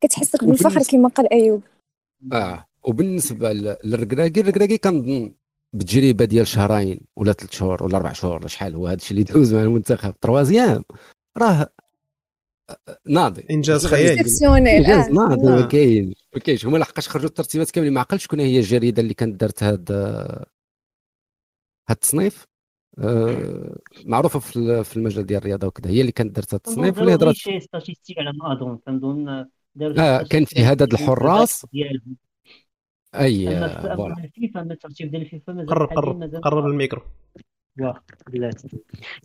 كتحسك بالفخر كما قال أيوب. آه. وبالنسبة للركراكي الركراكي كنظن بتجربة ديال شهرين ولا ثلاث شهور ولا أربع شهور ولا شحال هو هذا الشيء اللي دوز مع المنتخب. troisième راه ناضي. إنجاز خيالي. إنجاز آه. ناضي ما كاينش ما كاينش هما لحقاش خرجوا الترتيبات كاملين ما عقلتش شكون هي الجريدة اللي كانت دارت هاد هاد التصنيف. آه معروفة في في المجال ديال الرياضة وكذا هي اللي كانت دارت هاد التصنيف اللي هضرت شي statistiques على ما اظن كنظن آه كان في عدد الحراس. أي voilà الفيفا الترتيب ديال الفيفا قرب قرب قرب الميكرو.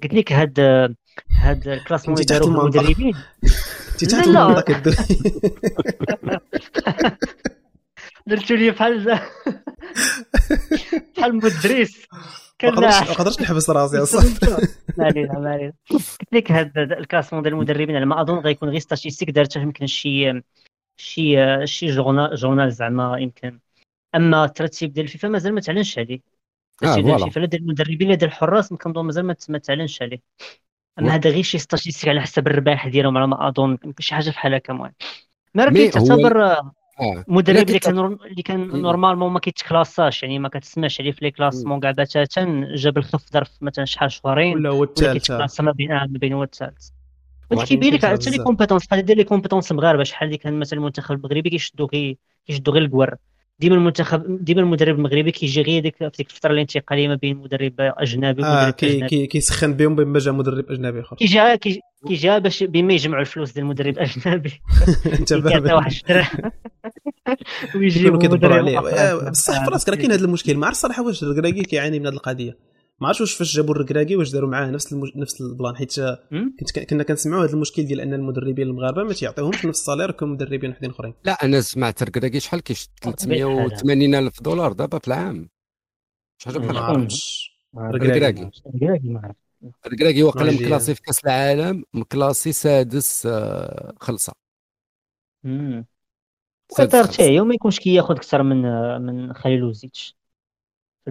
قلت لك هاد هاد ال classement اللي داروا المدربين. انت تحت المنطقة درتو لي بحال بحال مدرس. ما قدرتش نحبس راسي أصلا. ما علينا ما علينا. قلت لك هاد الكلاسمون ديال المدربين على ما أظن غيكون غير statistiques دارتها يمكن شي شي شي journal journal زعما يمكن. أما الترتيب ديال الفيفا مازال ما تعلنش عليه. آه ديال الفيفا لا ديال المدربين لا ديال الحراس كنظن مازال ما تعلنش عليه. أما هذا غير شي statistiques على حسب الرباح ديالهم على ما أظن. شي حاجة بحال هكا المهم. ما راه كيتعتبر آه. مدرب اللي كان اللي كان نورمالمون ما كيتكلاساش يعني ما كتسمعش عليه في لي كلاسمون كاع بتاتا جاب الخف ظرف مثلا شحال شهرين ولا هو الثالث ما بين ما بين هو الثالث وانت كيبين لك حتى لي كومبيتونس بحال دير لي كومبيتونس مغاربة شحال اللي كان مثلا المنتخب المغربي كيشدو كيشدو غير الكوار ديما المنتخب ديما المدرب المغربي كيجي غير ديك في ديك الفترة الانتقالية ما بين مدرب أجنبي ومدرب آه كي كي كيسخن بهم بما جا مدرب أجنبي آخر. كيجي كيجي باش بما يجمعوا الفلوس ديال المدرب الاجنبي انت واحد ويجيبوا مدرب عليه. آه، بصح في راسك راه كاين هذا المشكل. ما عرفت الصراحة واش الكراكي كيعاني من هذه القضية؟ ما عرفتش واش فاش جابوا الركراكي واش داروا معاه نفس المج... نفس البلان حيت كنت كنا كنسمعوا هذا المشكل ديال أن المدربين المغاربة ما تيعطيوهمش نفس الصالير كمدربين وحدين أخرين. لا أنا سمعت الركراكي شحال كيش 380 ألف دولار دابا في العام. شحال بحال ما عرفتش. الركراكي الركراكي واقيلا مكلاسي في كأس العالم مكلاسي سادس آه، خلصة. امم قطر حتى وما يكونش كياخذ أكثر من آه، من خليل وزيتش.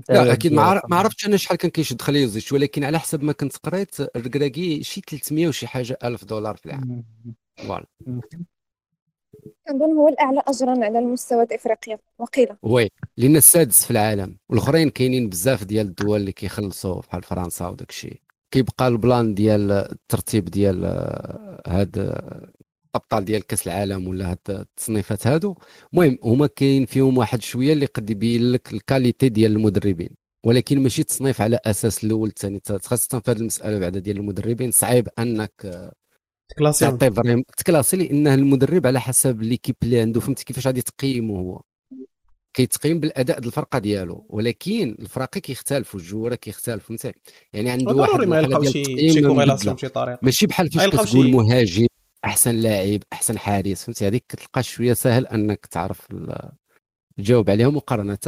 لا أكيد ما عرفتش أنا شحال كان كيشد خليل ولكن على حسب ما كنت قريت الركراكي شي 300 وشي حاجة ألف دولار في العام. فوالا. كنظن هو الأعلى اجرا على المستوى افريقيا وقيلة. oui لأن السادس في العالم والأخرين كاينين بزاف ديال الدول اللي كيخلصوا بحال فرنسا وداك الشيء كيبقى الـ plan ديال الترتيب ديال آه، هاد الابطال ديال كاس العالم ولا هاد التصنيفات هادو. المهم هما كاين فيهم واحد شوية اللي قد يبين لك الـ qualité ديال المدربين. ولكن ماشي تصنيف على أساس الأول الثاني خاصه في هذه المسألة بعدا ديال المدربين. صعيب أنك ت classer. تعطي vraiment ت classer لأنه المدرب على حسب l'équipe اللي عنده. فهمتي كيفاش غادي تقيمه هو؟ كيتقيم بالأداء ديال الفرقة ديالو. ولكن الفراقي كيختلفوا الـ joueurs كيختلفوا. فهمتي؟ يعني عنده واحد ما يلقاو شي شي corrélation بشي طريقه ماشي بحال فاش كتقول مهاجم أحسن لاعب أحسن حارس فهمتي؟ هذيك كتلقى شوية سهل أنك تعرف تجاوب عليهم مقارنة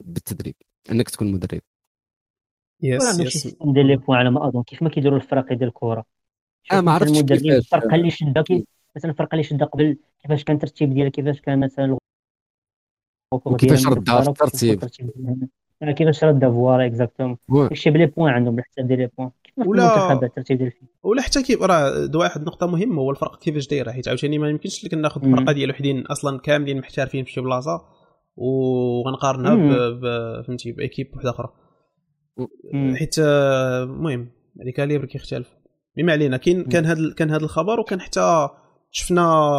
بالتدريب أنك تكون مدرب. yes yes ندير les points على ما أظن كيف ما كيديروا الفراقي ديال الكرة. آه ما عرفتش كيفاش. الفرقه اللي شده مثلا الفرقه اللي شده قبل كيفاش كان الترتيب ديالها كيفاش كان مثلا وكيفاش ردها في الترتيب. كيفاش ردها voilà exactement داكشي ب les points عندهم بالحساب ديال les points ولا الترتيب ديال ولا حتى كيف راه واحد النقطه مهمة هو الفرق كيفاش دايرة حيت عاوتاني ما يمكنش لك ناخذ فرقه ديال وحدين أصلا كاملين محترفين في شي بلاصة وغنقارنها فهمتي ب équipe وحدة أخرى. حيت المهم les calibres كيختلف. بما علينا كاين كان هذا كان هذا الخبر وكان حتى شفنا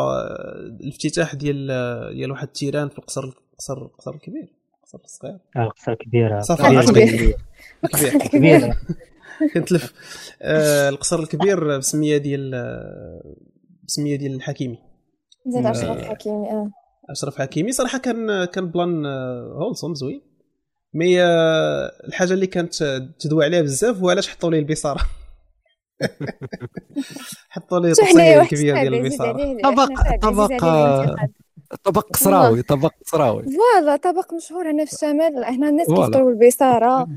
الافتتاح ديال ديال واحد الـ terrain في القصر القصر القصر الكبير القصر الصغير آه القصر الكبير صافي. الكبير الكبير كنتلف آه القصر الكبير بسمية ديال بسمية ديال الحكيمي. زيد اشرف حكيمي آه. اشرف حكيمي. صراحة كان كان plan wholesome زوين. mais الحاجة اللي كانت تدوي عليها بزاف هو علاش حطوا لي البصارة. حطوا لي تصوير كبير ديال البصارة. طبق طبق طبق قصراوي طبق قصراوي voilà طبق مشهور هنا في الشمال. هنا الناس كيفطروا البصارة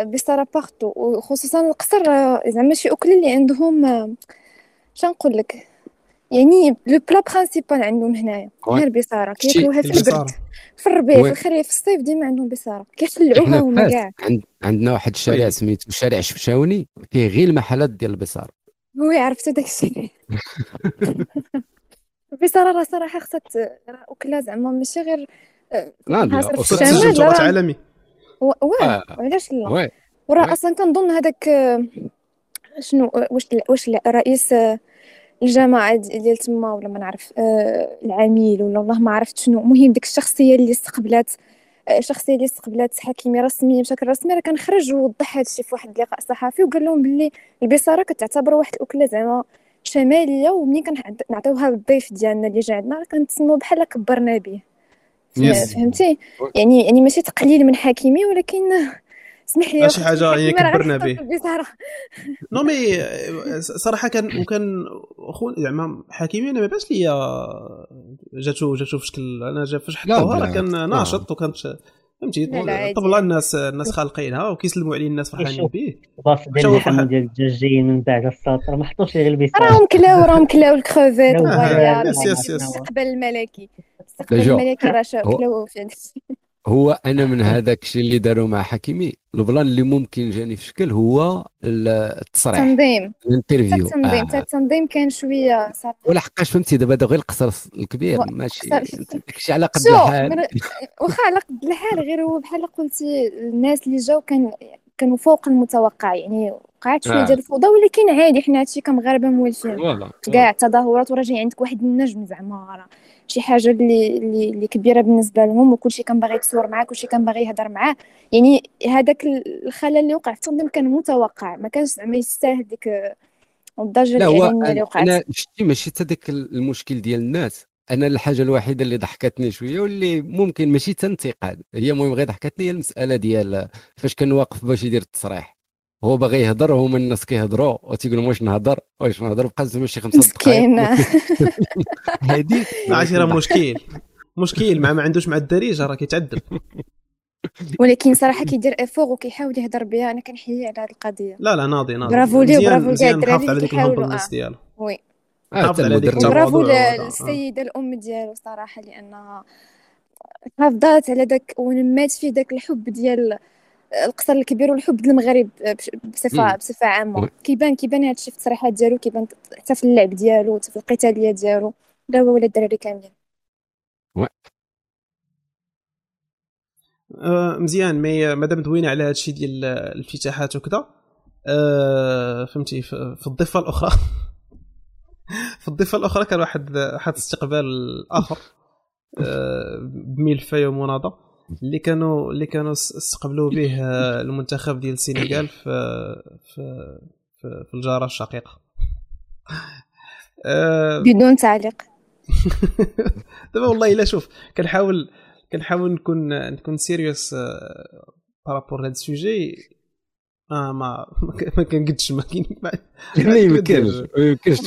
البصاره باغتو وخصوصا القصر زعما شي أكل اللي عندهم شنقول لك؟ يعني le plat principal عندهم هنايا. هي البصاره كياكلوها في البرد في الربيع في الخريف في الصيف ديما عندهم بصارة. كيخلعوها هما كاع. عندنا واحد الشارع سميتو شارع شفشاوني فيه غير المحلات ديال البصارة. وي عرفتو داك الشيء البصاره راه صراحة خصها اكلها زعما ماشي غير لا لا في الشمال عالمي واه علاش لا؟ وراه أصلا كنظن هذاك شنو واش واش الرئيس الجماعة ديال تما ولا ما نعرف آه العميل ولا والله ما عرفت شنو. المهم ديك الشخصية اللي استقبلات الشخصيه اللي استقبلات حكيمي رسميا بشكل رسمي راه كان خرج ووضح هذا الشيء في واحد اللقاء صحفي وقال لهم باللي البصارة كتعتبر واحد الأكلة زعما شماليه ومنين كنعطيوها للضيف ديالنا اللي جا عندنا كنتسموا بحال كبرنا به فهمتي؟ يعني يعني ماشي تقليل من حكيمي ولكن اسمح لي شي حاجة هي كبرنا به نو مي صراحة كان وكان خو زعما حكيمي أنا ما باش ليا جاتو جاتو في شكل أنا جا فاش حطوها راه كان ناشط وكانت فهمتي؟ طبلا الناس الناس خالقينها وكيسلموا عليه الناس فرحانين به الباص ديال اللحم ديال الدجاجين من بعد الساطر ما حطوش غير البيسار راهم كلاو راهم كلاو الكروفيت يس يس يس. الاستقبال الملكي الاستقبال الملكي راه كلاو في هو أنا من هذاك الشيء اللي داروا مع حكيمي. البلان اللي ممكن جاني في شكل هو التصريح. التنظيم. الانترفيو. التنظيم. آه. التنظيم كان شوية صعب. ولا حقاش فهمتي دابا غير القصر الكبير. ماشي. داكشي على قد الحال. واخا على قد الحال. غير هو بحال قلتي الناس اللي جاو كان كانوا فوق المتوقع. يعني وقعت شوية آه. ديال الفوضى ولكن عادي حنا هادشي كمغاربه موالفين. كاع التظاهرات وراه جاي عندك واحد النجم زعما. شي حاجة اللي اللي, كبيرة بالنسبة لهم وكلشي كان باغي يتصور معاه كلشي كان باغي يهضر معاه. يعني هذاك الخلل اللي وقع في التنظيم كان متوقع ما كانش زعما يستاهل ديك الضجه الإعلامية اللي وقعت. أنا شتي ماشي حتى داك المشكل ديال الناس. أنا الحاجة الوحيدة اللي ضحكتني شوية واللي ممكن ماشي تنتقاد هي المهم غير ضحكتني هي المسألة ديال فاش كان واقف باش يدير التصريح. هو باغي يهضر وهما الناس كيهضروا وتيقول واش نهضر؟ واش نهضر بقى زعما شي خمسة دقائق. هذه عرفتي راه مشكل. مشكل مع ما عندوش مع الدارجه راه كيتعذب. ولكن صراحة كيدير effort وكيحاول يهضر بها أنا كنحيي على هذه القضية. لا لا ناضي ناضي. برافو ليه برافو ليه الدراري الـ humbleness ديالو oui. حافظ على ديك برافو للسيدة الأم ديالو صراحة لانها حافظات على داك ونمات فيه داك الحب ديال القصر الكبير والحب المغرب بصفة بصفة عامة. كيبان كيبان هذا الشيء في التصريحات ديالو كيبان حتى في اللعب ديالو حتى في القتالية ديالو. لا هو ولا الدراري كاملين. آه مزيان مي مادام دوينا على هذا الشيء ديال الافتتاحات وكذا آه فهمتي في الضفة الأخرى. في الضفة الأخرى كان واحد واحد استقبال آخر آه بملفه ومناضه اللي كانوا اللي كانوا استقبلوا به المنتخب ديال السنغال في في في, في الجاره الشقيقة. آه بدون تعليق. دابا والله إلا شوف كنحاول كنحاول نكون نكون sérieux par rapport هذا الـ sujet. آه ما ما كنقدش ما كاين ما يمكنش. ما يمكنش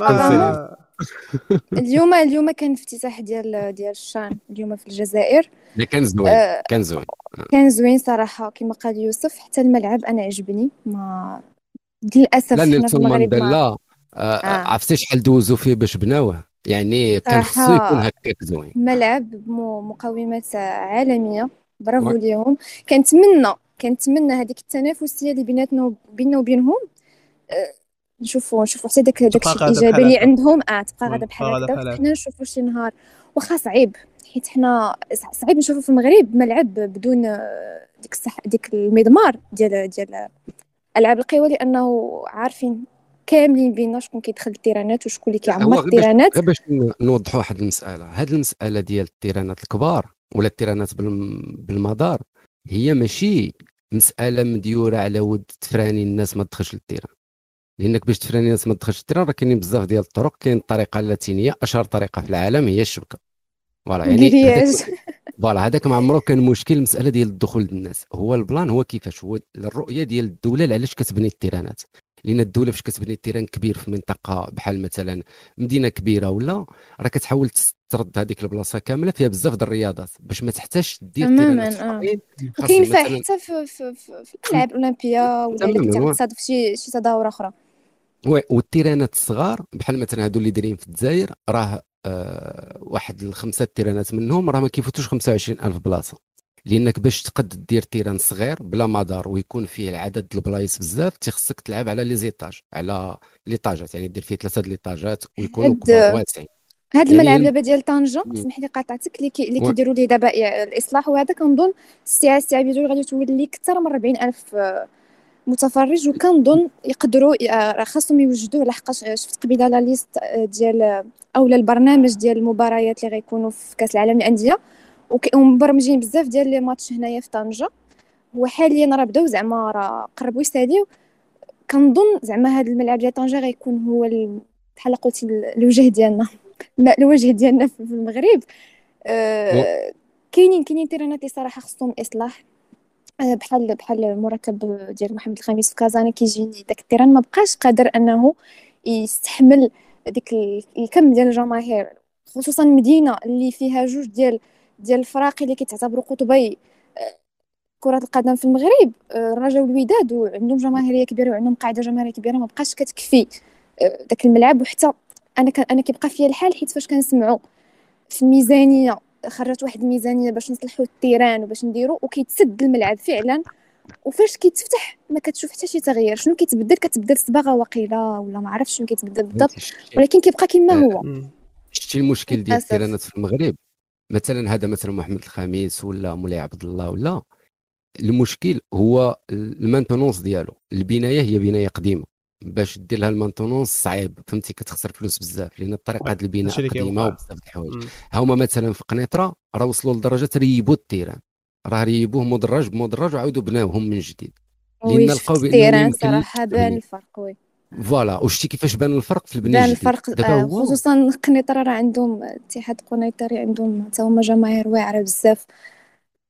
اليوم اليوم كان افتتاح ديال ديال الشان اليوم في الجزائر. كان زوين آه كان زوين. كان زوين صراحة كما قال يوسف حتى الملعب أنا عجبني. ما للأسف لا في المغرب لا آه. آه. عرفتي شحال دوزوا فيه باش بناوه؟ يعني كان خصو يكون هكاك زوين. ملعب بمقومات عالمية. برافو ليهم. كنتمنى كنتمنى هذيك التنافسية اللي بيناتنا بيننا وبينهم أه نشوفوا نشوفوا حتى داك داك الشيء الإيجابي اللي عندهم. آه تبقى غادا بحال هكا. حنا نشوفوا شي نهار. واخا صعيب. حيت حنا صعيب نشوفوا في المغرب ملعب بدون آه، ديك الصح ديك المضمار ديال ديال العاب القوى لأنه عارفين كاملين بينا شكون كيدخل الـ terrain ات وشكون اللي كيعمر الـ terrain ات غير باش نوضحوا واحد المسألة. هذه المسألة ديال الـ terrain ات الكبار ولا الـ terrain ات بالمدار هي ماشي مسألة مديورة على ود ت freiner الناس ما تدخلش لل terrain. لأنك باش ت freiner الناس ما تدخلش لل terrain راه كاينين بزاف ديال الطرق كاين الطريقة اللاتينية أشهر طريقة في العالم هي الشبكة. voilà يعني voilà هذاك ما عمره كان مشكل المساله ديال الدخول للناس. هو الـ plan هو كيفاش هو الرؤية ديال الدولة علاش كتبني الـ terrain ات. لأن الدولة فاش كتبني terrain كبير في منطقة بحال مثلا مدينة كبيرة ولا راه كتحاول ترد هذيك البلاصة كاملة فيها بزاف د الرياضات. باش ما تحتاجش دير terrain ات آه. وكينفع حتى في في, في, في الألعاب الاولمبيه ولا الا كنت في شي شي تظاهرة أخرى. والـ terrain ات الصغار بحال مثلا هادو اللي دايرين في الجزائر راه آه واحد الخمسة terrain ات منهم راه ما كيفوتوش 25000 بلاصة. لأنك باش تقد دير terrain صغير بلا مدار ويكون فيه العدد البلايص بزاف تيخصك تلعب على les étages على ليطاجات يعني دير فيه ثلاثة ليطاجات ويكونوا كبار واسعين. هاد يعني الملعب دابا ديال طنجة اسمح لي قاطعتك اللي كي اللي كيديروا ليه دابا الإصلاح وهذا كنظن الساعة الساعة بيجو غادي تولي أكثر من 40000 متفرج وكنظن يقدروا راه خاصهم يوجدوه لحقاش شفت قبيلة لا ليست ديال اولا البرنامج ديال المباريات اللي غيكونوا في كأس العالم للأندية. ومبرمجين بزاف ديال لي ماتش هنايا في طنجة. هو حاليا راه بداو زعما راه قربوا يستاديو كنظن زعما هذا الملعب ديال طنجة غيكون هو بحال قلتي الوجه ديالنا الوجه ديالنا في المغرب. أه كاينين كاينين تيرانات اللي صراحة خصهم إصلاح. بحال بحال المركب ديال محمد الخميس في كازانا كيجيني داك التيران. ما بقاش قادر أنه يستحمل ديك الكم ديال الجماهير خصوصا مدينة اللي فيها جوج ديال ديال الفراقي اللي كيتعتبروا قطبي آه، كرة القدم في المغرب. الرجاء والوداد وعندهم جماهيرية كبيرة وعندهم قاعدة جماهيرية كبيرة. ما بقاش كتكفي داك الملعب. وحتى أنا أنا كيبقى فيا الحال حيت فاش كنسمعوا في الميزانية خرجت واحد الميزانية باش نصلحوا التيران وباش نديروا وكيتسد الملعب فعلا. وفاش كيتفتح ما كتشوف حتى شي تغيير. شنو كيتبدل؟ كتبدل الصباغة واقيلا ولا ما عرفتش شنو كيتبدل بالضبط. ولكن كيبقى كما هو. شتي المشكل ديال التيرانات في المغرب؟ مثلا هذا مثلا محمد الخميس ولا مولاي عبد الله ولا المشكل هو ال maintenance ديالو. البناية هي بناية قديمة. باش دير لها ال maintenance صعيب فهمتي؟ كتخسر فلوس بزاف لأن الطريقة ديال البناء قديمة وبزاف د الحوايج. هما مثلا في قنيطرة راه وصلوا لدرجة ريبوا ال terrain. راه ريبوه مدرج بمدرج وعاودوا بناوهم من جديد. لأن لقاو ال terrain صراحة بان الفرق oui. voilà وشتي كيفاش بان الفرق في البناء بان الفرق آه خصوصا قنيطره راه عندهم اتحاد قنيطري عندهم حتى هما جماهير واعرة بزاف.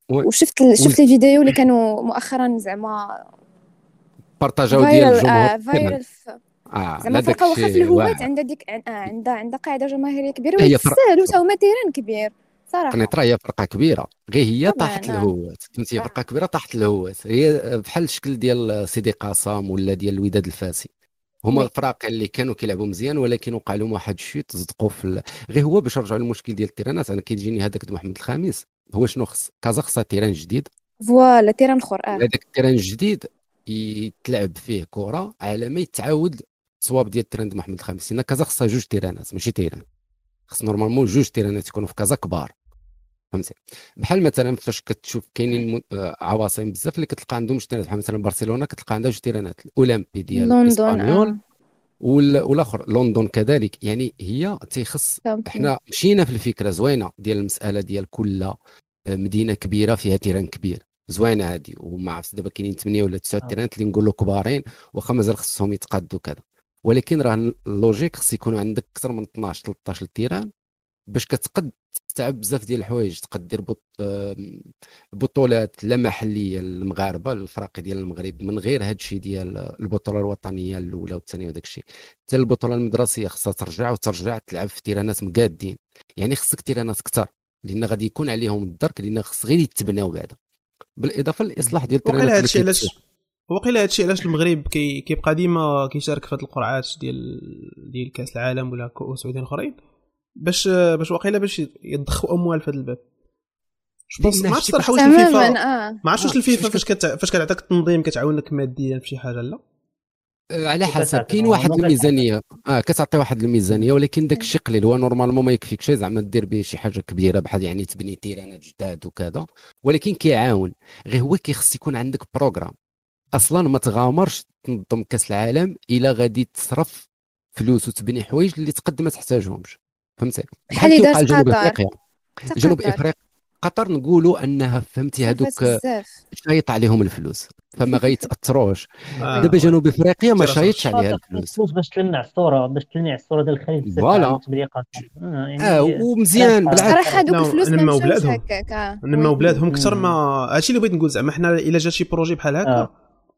وشفت شفت الفيديو اللي كانوا مؤخرا زعما بارطاجاو ديال الجمهور. فايرال آه زعما فرقه واخا في الهوات عندها ديك آه عندها عندها قاعدة جماهيرية كبيرة وتستاهلوا حتى هما تيران كبير صراحة. قنيطره هي فرقة كبيرة. غير هي طاحت الهوات. فهمتي؟ فرقة كبيرة طاحت الهوات. هي بحال الشكل ديال سيدي قاسم ولا ديال الوداد الفاسي. هما الفراق اللي كانوا كيلعبوا مزيان ولكن وقع لهم واحد الشيء تصدقوا في ال... غير هو باش نرجعوا للمشكل ديال التيرانات أنا كيجيني هذاك محمد الخامس. هو شنو خص؟ كازا خصها terrain جديد. voilà terrain اخر آه. هذاك ال terrain الجديد يتلعب فيه كرة على ما يتعاود الصواب ديال ال terrain ديال محمد الخامس. لأن كازا خصها جوج تيرانات ماشي terrain. خص normalement جوج تيرانات يكونوا في كازا كبار. فهمتي؟ بحال مثلا فاش كتشوف كاينين آه، عواصم بزاف اللي كتلقى عندهم ج تيرانات بحال مثلا برشلونة كتلقى عندها ج تيرانات الأولمبي ديال لندن آه. والآخر لندن كذلك. يعني هي تيخص إحنا مشينا في الفكرة زوينة ديال المسألة ديال كل آه، مدينة كبيرة فيها terrain كبير. زوينة هذه وما عرفتش دابا كاينين 8 ولا 9 تيرانات اللي نقولوا كبارين واخا مازال خصهم يتقادوا كذا. ولكن راه ال logique خص يكون عندك أكثر من 12 13 terrain باش كتقد تستوعب بزاف ديال الحوايج. تقد دير بطولات لا محلية للمغاربه الفراقي ديال المغرب من غير هذا الشيء ديال البطولة الوطنية الأولى والثانية وداك الشيء حتى البطولة المدرسية خصها ترجع وترجع تلعب في تيرانات مقادين. يعني خصك تيرانات أكثر لأن غادي يكون عليهم الدرك لأن خص غير يتبناو بعدا. بالإضافة للاصلاح ديال وقيلا هادشي علاش وقيلا هادشي علاش المغرب كي كيبقى ديما كيشارك في هاد القرعات ديال ديال كأس العالم ولا كؤوس أخرين باش باش واقيلا باش يضخوا أموال في هذا الباب. جو ما عرفتش صراحة واش الفيفا آه. ما عرفتش واش الفيفا فاش كت... فاش كتعطيك التنظيم كتعاونك ماديا في شي حاجة لا. آه، على حسب. كاين واحد الميزانية. آه كتعطي واحد الميزانية ولكن داك الشيء قليل هو normalement ما يكفيكش زعما دير به شي حاجة كبيرة بحال يعني تبني تيرانات جداد وكذا. ولكن كيعاون. غير هو كيخص يكون عندك programme. أصلا ما تغامرش تنظم كأس العالم إلا غادي تصرف فلوس وتبني حوايج اللي تقد ما تحتاجهمش. فهمتي؟ بحال اللي دارت جنوب افريقيا جنوب افريقيا قطر نقولوا أنها فهمتي هذوك شايط عليهم الفلوس. فما غيتاثروش آه. دابا جنوب إفريقيا ما شايطش عليها الفلوس. باش تلمع الصورة باش تلمع الصورة ديال الخليج voilà. آه, يعني آه ومزيان بالعكس. صراحة هذوك الفلوس ما بلادهم هكاك نما بلادهم أكثر ما هادشي اللي بغيت نقول زعما حنا إلا جا شي projet بحال هكا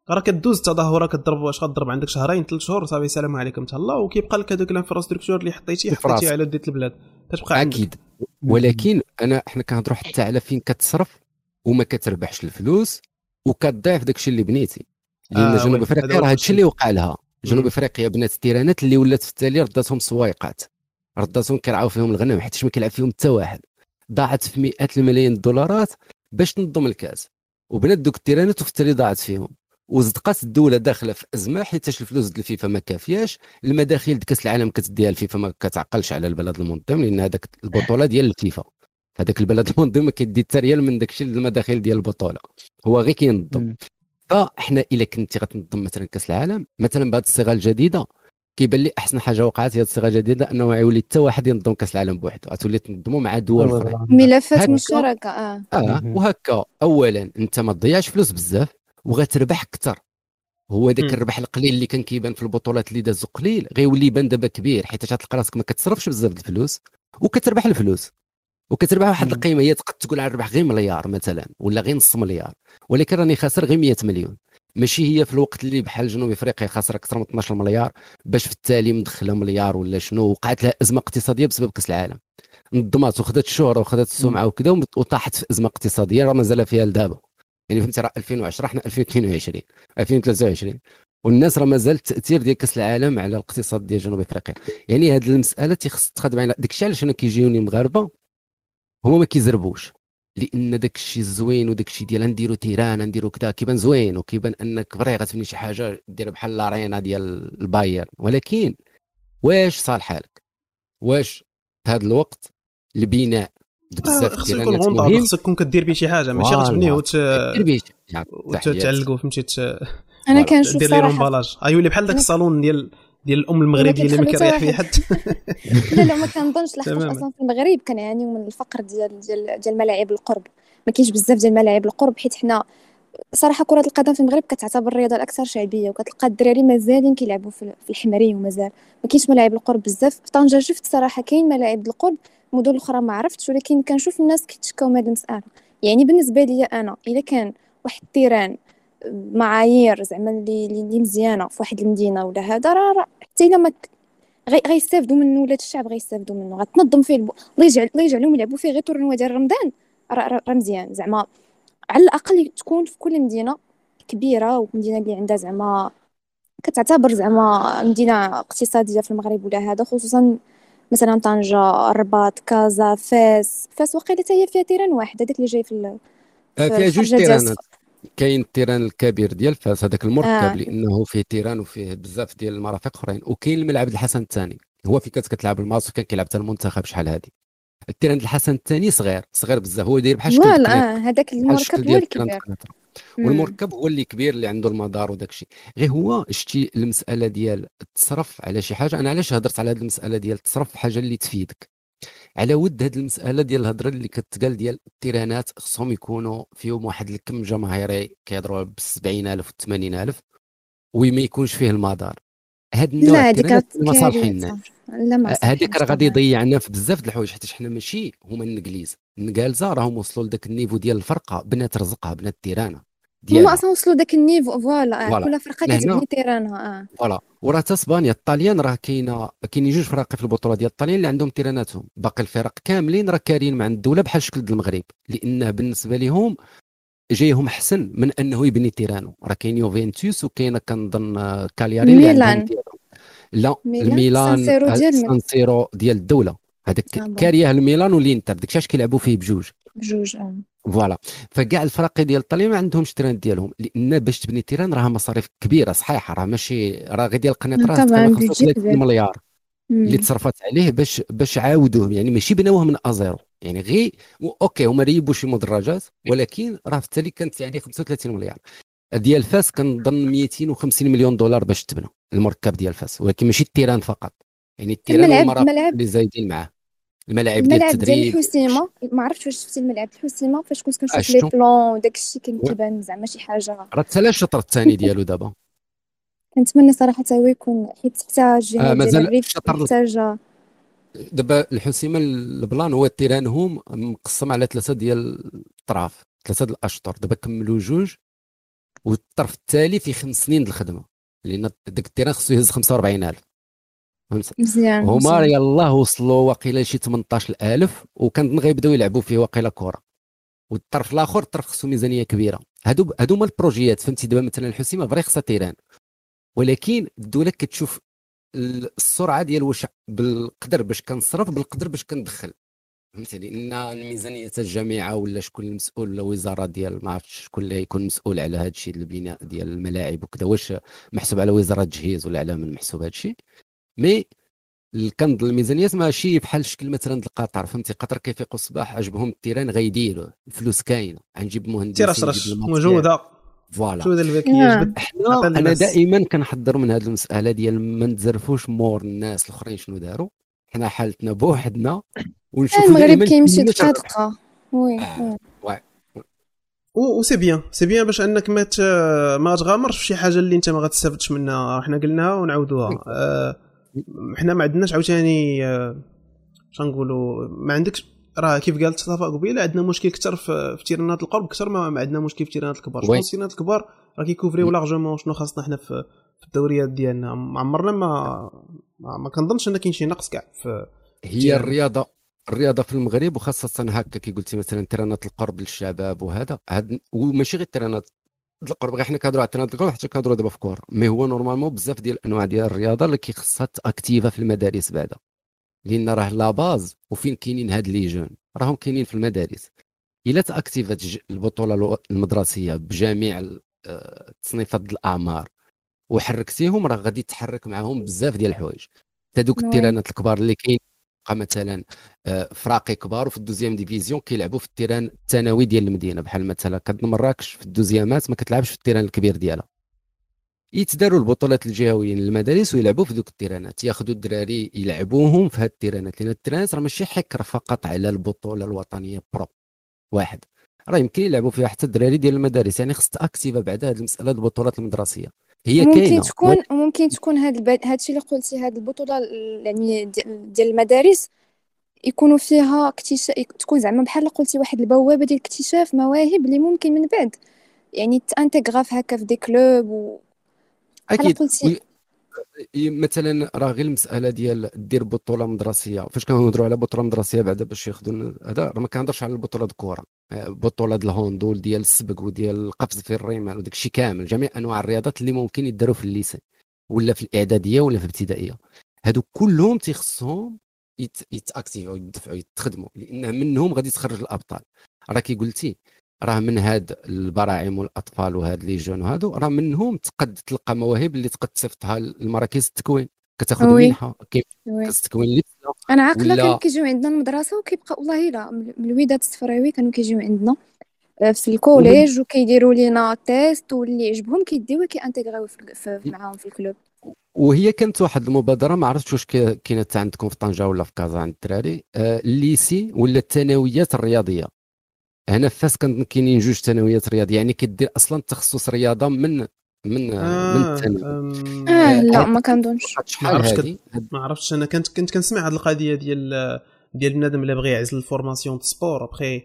راه كدوز التظاهرة كضرب واش غضرب عندك شهرين ثلاث شهور صافي السلام عليكم تهلا وكيبقى لك هذوك ال infrastructure اللي حطيتيه حطيتيه على ديت البلاد. كتبقى أكيد. ولكن أنا حنا كنهضروا حتى على فين كتصرف وما كتربحش الفلوس وكتضيع داك الشيء اللي بنيتي. لأن آه جنوب أفريقيا راه هادشي اللي وقع لها. جنوب أفريقيا بنات التيرانات اللي ولات في التالي رداتهم سوايقات. رداتهم كيرعاو فيهم الغنم حيت ما كيلعب فيهم حتى واحد. ضاعت في مئات الملايين الدولارات باش تنظم الكاس. وبنات دوك التيرانات وفي التالي ضاعت فيهم. وصدقات الدولة داخلة في أزمة حيت الفلوس ديال الفيفا ما كافياش المداخيل ديال كأس العالم كتديها الفيفا ما كتعقلش على البلد المنظم لأن هذاك البطولة ديال الفيفا. هذاك البلد المنظم ما كيدي حتى ريال من داك الشيء المداخيل ديال البطولة. هو غير كينظم. فاحنا إلا كنتي غتنظم مثلا كأس العالم مثلا بهذه الصيغة الجديدة كيبان لي أحسن حاجة وقعت هي الصيغة الجديدة أنه غيولي حتى واحد ينظم كأس العالم بوحده غتولي تنظموا مع دول أخرى. ملفات مشتركة آه. آه وهكا. اولا أنت ما تضيعش فلوس بزاف. وغتربح أكثر هو ذاك الربح القليل اللي كان كيبان في البطولات اللي دازو قليل غيولي يبان دابا كبير حيت غتلقى راسك ما كتصرفش بزاف الفلوس وكتربح الفلوس. وكتربح واحد القيمة هي تقد تقول على الربح غير مليار مثلا ولا غير نص مليار ولكن راني خاسر غير 100 مليون. ماشي هي في الوقت اللي بحال جنوب إفريقيا خاسرة أكثر من 12 مليار باش في التالي مدخلة مليار ولا شنو وقعت لها أزمة اقتصادية بسبب كأس العالم. نظمات وخذت الشهرة وخذت السمعة وكذا وطاحت في أزمة اقتصادية راه مازال فيها لدابا. يعني فهمتي راه 2010 إحنا 2022 2023 والناس راه مازال التاثير ديال كأس العالم على الاقتصاد ديال جنوب إفريقيا. يعني هذه المسألة تيخص تخدم على داك الشيء علاش أنا كيجيوني المغاربه هما ما كيزربوش. لأن داك الشيء الزوين وداك الشيء ديال نديرو terrain نديرو كذا كيبان زوين وكيبان أنك vrai غتبني شي حاجة دير بحال l'arena ديال البايرن ولكن واش صالح حالك؟ واش في هذا الوقت البناء بزاف خصك يكون rentable خصك تكون كدير به شي حاجة ماشي غتبنيه وت وتعلقو فهمتي أنا كنشوف دير لي l'emballage غيولي بحال داك الصالون ديال ديال الأم المغربية اللي ما كيريح فيه حد. لا لا ما كنظنش لحقاش أصلا في المغرب كنعانيو من الفقر ديال ديال ديال ملاعب القرب. ما كاينش بزاف ديال ملاعب القرب حيت حنا صراحة كرة القدم في المغرب كتعتبر الرياضة الأكثر شعبية وكتلقى الدراري مازالين كيلعبوا في الحمري ومازال. ما كاينش ملاعب القرب بزاف. في طنجة شفت صراحة كاين ملاعب القرب مدن أخرى ما عرفتش ولكن كنشوف الناس كيتشكاو من هذه المسألة. يعني بالنسبة لي أنا اذا كان واحد التيران معايير زعما اللي اللي مزيانة في واحد المدينة ولا هذا راه حتى إلا ما غي غيستافدوا منه ولاد الشعب غيستافدوا منه غتنظم فيه الله يجعل الله يجعلهم يلعبوا فيه غير تورنوا ديال رمضان راه مزيان زعما. على الأقل تكون في كل مدينة كبيرة ومدينة اللي عندها زعما كتعتبر زعما مدينة اقتصادية في المغرب ولا هذا خصوصا مثلا طنجة الرباط كازا فاس. فاس وقيلة هي فيها terrain واحد هذاك اللي جاي في, في فيها جوج تيرانات. كاين ال terrain الكبير ديال فاس هذاك المركب آه. لأنه فيه terrain وفيه بزاف ديال المرافق أخرين. وكاين الملعب الحسن الثاني. هو في كانت كتلعب الماتش وكان كيلعب حتى المنتخب شحال هادي. ال terrain الحسن الثاني صغير صغير بزاف. هو داير بحال شكل voilà هذاك المركب هو الكبير والمركب هو اللي كبير اللي عنده المدار وداك الشيء. غير هو شتي المسألة ديال التصرف على شي حاجة. أنا علاش هضرت على هذه المسألة ديال التصرف في حاجة اللي تفيدك؟ على ود هذه المسألة ديال الهضرة اللي كتقال ديال التيرانات خصهم يكونوا فيهم واحد الكم جماهيري كيهضروا ب 70000 و 80000 وما يكونش فيه المدار. هاد النوع لا هذيك الناس هذيك راه غادي يضيعنا في بزاف د الحوايج حيت حنا ماشي هما النجليز النڭالزة راهم وصلوا لذاك ال niveau ديال الفرقة بنات رزقها بنات التيران ديالها هما أصلا وصلوا ذاك ال niveau voilà كل فرقة كتبني تيرانها آه. voilà. وراه تا اسبانيا الطاليان راه كاينة كاينين جوج فراقي في البطولة ديال الطاليان اللي عندهم تيراناتهم. باقي الفرق كاملين راه كاريين مع الدولة بحال شكل المغرب. لأنه بالنسبة لهم جايهم احسن من أنه يبني تيرانو. راه كاين يوفنتوس وكاينه كنظن كالياري ميلان. لا الميلان سان سيرو ديال الدولة. هذاك آه كاريه الميلان والإنتر. داك الشيء كيلعبوا فيه بجوج. بجوج آه. voilà. فكاع الفرق ديال الطاليان ما عندهمش terrain ديالهم. لأن باش تبني terrain راه مصاريف كبيرة صحيحة. راه ماشي راه غير ديال القنيطره 35 مليار. اللي تصرفات عليه باش باش عاودوه يعني ماشي بناوه من à zéro. يعني غير okay هما ريبوا شي مدرجات ولكن راه في التالي كانت يعني 35 مليار. ديال فاس كنظن 250 مليون دولار باش تبنى المركب ديال فاس ولكن ماشي ال terrain فقط. يعني ال terrain الملعب اللي زايدين معاه. الملاعب ديال التدريب الملعب ديال الحسيمة ما عرفتش واش شفتي الملعب الحسيمة فاش كنت كنشوف les plans وداك الشيء كان كيبان زعما شي حاجة. راه حتى الشطر الثاني ديالو دابا. كنتمنى صراحة هو يكون حيت حتى الجهه آه ديال الريف محتاجة. دابا الحسيمه ال plan هو terrain هم مقسم على ثلاثة ديال الطراف ثلاثة الأشطر. دابا كملوا جوج والطرف التالي في خمس سنين الخدمة. لأن داك ال terrain خصو يهز 45000 مزيان هما يلاه وصلوا واقيلا شي 18000 وكان غيبداو يلعبوا فيه واقيلا كرة والطرف الآخر الطرف خصو ميزانية كبيرة. هادو هادو هما les projets. فهمتي؟ دابا مثلا الحسيمه vrai خصها terrain. ولكن الدولة كتشوف السرعه ديال واش بالقدر باش كنصرف بالقدر باش كندخل. فهمتي لأن الميزانية الجامعة ولا شكون المسؤول ولا وزارة ديال ما عرفتش شكون اللي يكون مسؤول على هذا الشيء البناء ديال الملاعب وكذا. واش محسوب على وزارة التجهيز ولا على من محسوب هذا الشيء؟ mais كنظن الميزانيات ماشي بحال شكل مثلا القطر. فهمتي قطر كيفيقوا الصباح عجبهم ال terrain غيديروا. الفلوس كاينة. غنجيب مهندسين la recherche موجودة. voilà. الذكيه حنا أنا دائما كنحضر من هذه المسألة ديال ما نتزرفوش مور الناس الأخرين شنو داروا. حنا حالتنا بوحدنا. ونشوف المغرب كيمشي دقيقه وي وي. و سي بيان سي بيان باش أنك ما ما تغامرش في شي حاجة اللي أنت ما غتستافدش منها. حنا قلناها ونعاودوها. أه حنا ما عندناش عاوتاني أه نقولوا ما عندكش راه كيف قالت صفاء قبيلة عندنا مشكل كثر في, terrain ات القرب أكثر ما عندنا مشكل في terrain ات الكبار. شكون ال terrain ات الكبار؟ راه كي couvrir يو largement شنو خاصنا حنا في, في الدوريات ديالنا. ما عمرنا ما ما, كنظنش أن كاين شي نقص كاع في هي الرياضه الرياضة في المغرب وخاصة هكا كي قلتي مثلا terrain ات القرب للشباب وهذا. هاد وماشي غير terrain ات القرب غير حنا كنهضروا على terrain ات القرب حتى كنهضروا دابا في كور. mais هو normalement بزاف ديال الأنواع ديال الرياضة اللي كيخصها ت activer في المدارس بعدا. لأن راه la base وفين كاينين هاد les jeunes راهم كاينين في المدارس. إلا ت activer ات البطولة المدرسية بجميع التصنيفات آه، الأعمار وحركتيهم راه غادي تحرك معاهم بزاف ديال الحوايج. هذوك نعم. ال terrain ات الكبار اللي كاين مثلا آه، فراقي كبار وفي ال deuxième division كيلعبوا في ال terrain الثانوي ديال المدينة. بحال مثلا كوكب مراكش في ال deuxième ات ما كتلعبش في ال terrain الكبير ديالها. يتداروا البطولات الجهويه للمدارس ويلعبوا في ذوك ال terrain ات. ياخذوا الدراري يلعبوهم في هذه ال terrain ات. لأن ال terrain ات راه ماشي حكر فقط على البطولة الوطنية pro واحد. راه يمكن يلعبوا فيها حتى الدراري ديال المدارس. يعني خص تأكتيفا بعد هذه المسألة البطولات المدرسية. هي ممكن كاينة. تكون و... ممكن تكون هذا الب... هذا الشيء اللي قلتي هذه البطولة يعني ديال المدارس يكونوا فيها اكتشاف تكون زعما بحال قلتي واحد البوابة ديال اكتشاف مواهب اللي ممكن من بعد. يعني تانتيغرا في هكا في دي كلوب و أكيد. مثلا راه غير المسألة ديال دير بطولة مدرسية. فاش كنهضروا على بطولة مدرسية بعدا باش ياخذوا هذا راه ما كنهضرش على البطولة الكره بطولة ال handball ديال السبق وديال القفز في الرمال وداك الشيء كامل. جميع أنواع الرياضات اللي ممكن يداروا في les lycées ولا في الإعدادية ولا في الابتدائية. هادو كلهم تيخصهم يت activer وا يدفعوا يتخدموا لأن منهم غادي تخرج الأبطال. راه كي قلتي راه من هاد البراعم والأطفال وهاد les jeunes وهادو راه منهم تقد تلقى مواهب اللي تقد تصيفطها لمراكز التكوين كتاخذ. منحة كاين oui. خاص تكوين لسه أنا عاقلة ولا- كانوا كيجيو عندنا المدرسة وكيبقى والله لا من الوداد الصفراوي كانوا كيجيو عندنا آه، في ال collège وكيديروا لينا test واللي يعجبهم كيديوه في- معاهم في ال club وهي كانت واحد المبادرة ما عرفتش واش كا- كاينة عندكم في طنجة ولا في كازا عند الدراري آه، ال lycée ولا الثانويات الرياضية هنا في فاس كان كاينين جوج ثانويات رياضية يعني كدير أصلا تخصص رياضة من من آه. من آه الثانوي أم، آه لا آه، ما كنظنش ما عرفتش ما عرفتش أنا كنت كنت كنسمع هذه القضية ديال ديال بنادم اللي بغى يعزل الفورماسيون سبور أبخي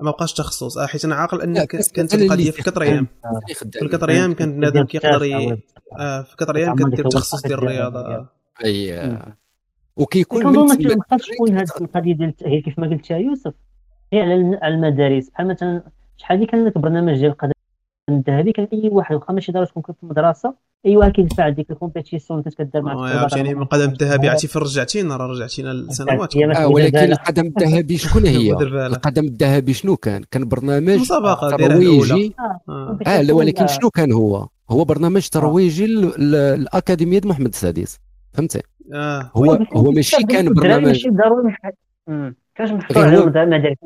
ما بقاش تخصص آه، حيت أنا عاقل ان كانت القضية في كطريام اللي في خدام الكطريام كان بنادم كيقدر ي... آه في كطريام زعما كدير تخصص ديال الرياضة آه. اي. آه. وكيكون كنظن من ما تكون هذه القضية ديال التاهيل كيف ما قلت يا يوسف على الم- على المدارس. بحال مثلا شحال هذه كان لك برنامج ديال القدم الذهبي كان أي واحد واخا ماشي ضروري تكون في المدرسة أي واحد كيدفع ديك الكومبيتيسيون اللي كتدار مع آه، عاوتاني من القدم الذهبي. عرفتي فين رجعتينا راه رجعتينا لسنوات آه ولكن القدم الذهبي شكون هي؟ القدم الذهبي شنو كان؟ كان برنامج مسابقة ترويجي؟ آه. آه. لا ولكن شنو كان هو؟ هو برنامج ترويجي للاكاديميه محمد السادس. فهمتي؟ آه. هو هو ماشي كان برنامج ماشي ضروري. كانش محصور على المدارس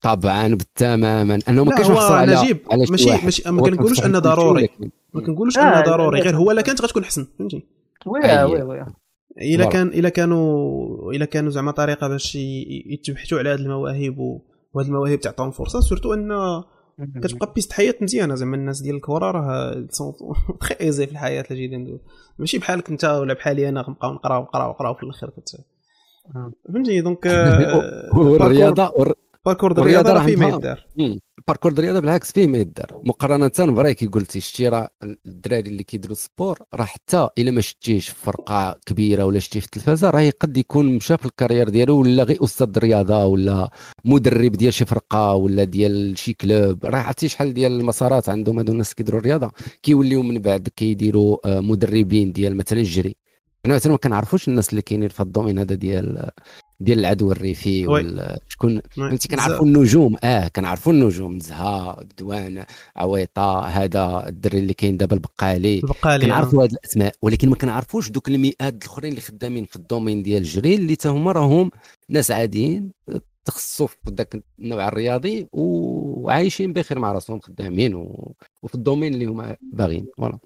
طبعا تماما أنه ما هو محصور على نجيب على شي ماشي واحد. ماشي ما كنقولوش أنه الكل ضروري. ولكن- ما كنقولوش آه، انه ضروري. غير هو الا كانت غتكون احسن فهمتي؟ وي. وي وي. إلا فوالا. كان إلا كانوا إلا كانوا زعما طريقة باش يتبحثوا على هذه المواهب وهذه المواهب تعطيهم فرصة سورتو أن كتبقى بيست حياة مزيانة. زعما الناس ديال الكره راه تخي ايزي في الحياة اللي جايين ماشي بحالك أنت ولا بحالي أنا غنبقاو نقراو نقراو نقراو في الآخر كت آه. فهمتي donc والرياضه وال ر- parcours الرياضه راه فيه ما يدار. ديال الرياضه بالعكس فيه ما يدار. مقارنة برا كي قلتي شتي راه الدراري اللي كيديروا ال sport راه حتى إلا ما شتيش في فرقة كبيرة ولا شتيه في التلفازة راه قد يكون مشى في ال carrière ديالو ولا غير أستاذ الرياضه ولا مدرب ديال شي فرقة ولا ديال شي club. راه عرفتي شحال ديال المسارات عندهم هادو الناس كيديروا الرياضة. كيوليو من بعد كيديروا آه، مدربين ديال مثلا الجري. أنا مثلا ما كنعرفوش الناس اللي كاينين في ال domaine هذا ديال ديال العدو الريفي. ولا شكون؟ فهمتي. كنعرفوا النجوم. آه كنعرفوا النجوم. زهاد وان عويطة هذا الدري اللي كاين دابا البقالي. البقالي آه. كنعرفوا هاد الأسماء. ولكن ما كنعرفوش دوك المئات الأخرين اللي خدامين في ال domaine ديال الجري اللي تا هما راهم ناس عاديين تخصصوا في ذاك النوع الرياضي وعايشين بخير مع راسهم خدامين و... وفي ال domaine اللي هما باغيين. voilà.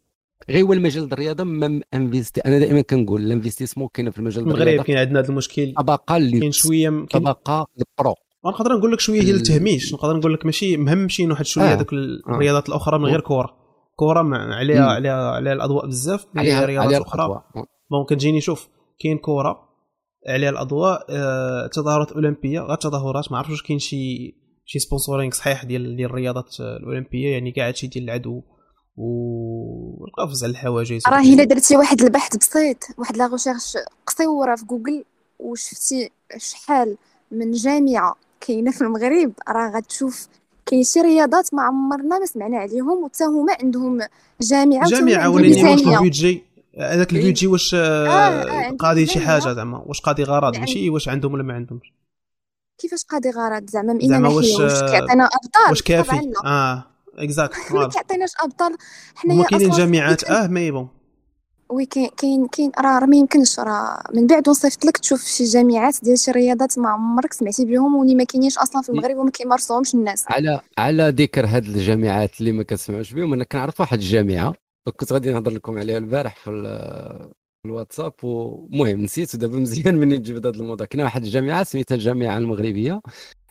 غير هو المجال الرياضة ما investi أنا دائما كنقول ال investissement كاينة في المجال ديال المغرب الرياضة. كاين عندنا هذا المشكل. طبقة اللي كاين شوية كاين طبقة ال pro نقدر نقول لك شوية ديال ال- التهميش نقدر نقول لك ماشي مهمشين واحد شوية آه. هذوك الرياضات الأخرى من غير كورة. كورة مع- عليها مم. عليها عليها الأضواء بزاف عليها عليها الاخرى الأضواء. bon كتجيني شوف كاين كورة عليها الأضواء آه، تظاهرات اولمبيه غير تظاهرات ما عرفتش واش كاين شي شي sponsoring صحيح ديال ديال الرياضات الأولمبية يعني كاع هادشي ديال العدو. والقفز على الحواجز راه إلا درتي واحد البحث بسيط واحد la recherche قصيره في جوجل وشفتي شحال من جامعة كاينة في المغرب. راه غتشوف كاين شي رياضات ما عمرنا ما سمعنا عليهم وتا هما عندهم جامعة جامعة ولكن واش ال budget هذاك إيه. ال budget واش آه، آه، قاضي شي. حاجة زعما؟ واش قاضي غرض؟ ماشي واش عندهم ولا ما عندهمش؟ كيفاش قاضي غرض؟ زعما من أين زعما واش- كيعطينا ابطال واش كافي؟ آه. اكزاكت ما كيعطيناش أبطال. حنايا كاينين جامعات كاين- آه mais bon oui كاين كاين كاين راه راه ما يمكنش راه. من بعد نصيفط لك تشوف شي جامعات ديال شي رياضات ما عمرك سمعتي بهم واللي ما كاينينش أصلا في المغرب وما كيمارسوهمش الناس. على على ذكر هاد الجامعات اللي ما كتسمعوش بهم أنا كنعرف واحد الجامعة. كنت غادي نهضر لكم عليها البارح في, ال- في الواتساب ومهم نسيت ودابا مزيان مني تجبد هذا الموضوع. كاينة واحد الجامعة سميتها الجامعة المغربية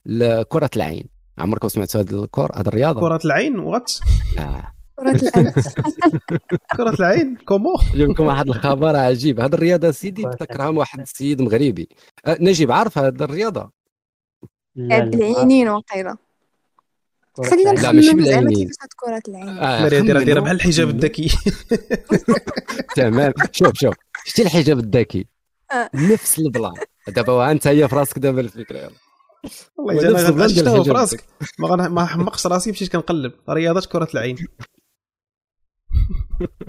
لكره العين. عمركم سمعتوا هذا الكور؟ هذا الرياضة. كرة العين وات آه. كرة الأنف كرة العين كومو. نجيب لكم واحد الخبر عجيب. هذه الرياضة سيدي ابتكرها واحد السيد مغربي. أه نجيب عارف هذه الرياضة؟ العينين وقيله خلينا لا، ماشي نخمم زعما بالعينين. كيفاش هاد كرة العين. آه ماريا ديرها. ديرها بحال الحجاب الذكي. تمام. شوف شوف. شتي الحجاب الذكي؟ آه. نفس البلان دابا أنت هي في راسك دابا الفكرة. يلا. والله اذا أنا ديال في راسك ما حمقش راسي مشيت كنقلب رياضة كرة العين.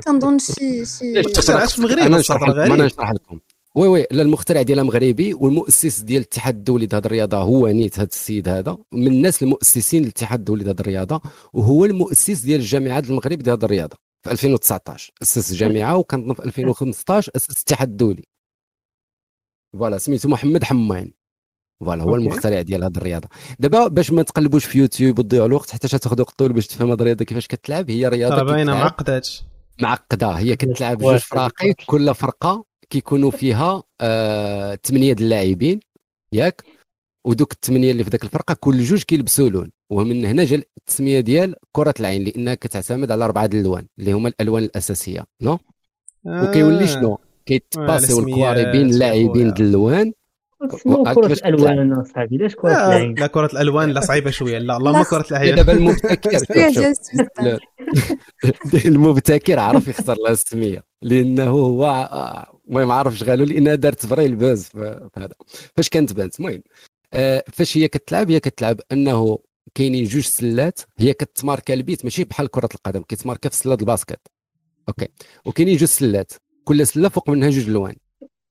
كنظن شي شي اخترعت في المغرب أنا نشرح لكم. أنا نشرح لكم. oui oui لا المخترع ديالها مغربي والمؤسس ديال الاتحاد الدولي لهذه الرياضة هو نيت هذا السيد هذا. من الناس المؤسسين للاتحاد الدولي لهذه الرياضة وهو المؤسس ديال الجامعات المغرب لهذه الرياضة في 2019 أسس جامعة وكنظن في 2015 أسس الاتحاد الدولي voilà سميتو محمد حمان voilà هو المخترع ديال هذه الرياضة. دابا باش ما تقلبوش في يوتيوب وتضيعوا الوقت حتى تاخذ وقت طويل باش تفهم هذه الرياضة كيفاش كتلعب هي رياضة باينة معقده معقدة. هي كتلعب جوج فراقي كل فرقة كيكونوا فيها آه ثمانيه اللاعبين ياك؟ ودوك الثمانيه اللي في ذاك الفرقة كل جوج كيلبسوا لون. ومن هنا جا التسمية ديال كرة العين لأنها كتعتمد على أربعة الألوان اللي هما الألوان الأساسية non؟ آه. وكيولي شنو؟ كيتباسيو آه الكواري بين اللاعبين د الألوان كرة الألوان اصاحبي علاش كرة العين؟ لا كرة الألوان لا صعيبة شوية. لا اللهم كرة العين. دابا المبتكر. المبتكر عرف يختار لها السميه لأنه هو المهم عرف شغالو لانها دارت فري الباز في هذا. فاش كانت بانت المهم آه، فاش هي كتلعب؟ هي كتلعب أنه كاينين جوج سلات هي كتماركا البيت ماشي بحال كرة القدم كتماركا في سله الباسكت. okay. وكاينين جوج سلات كل سلة فوق منها جوج ألوان.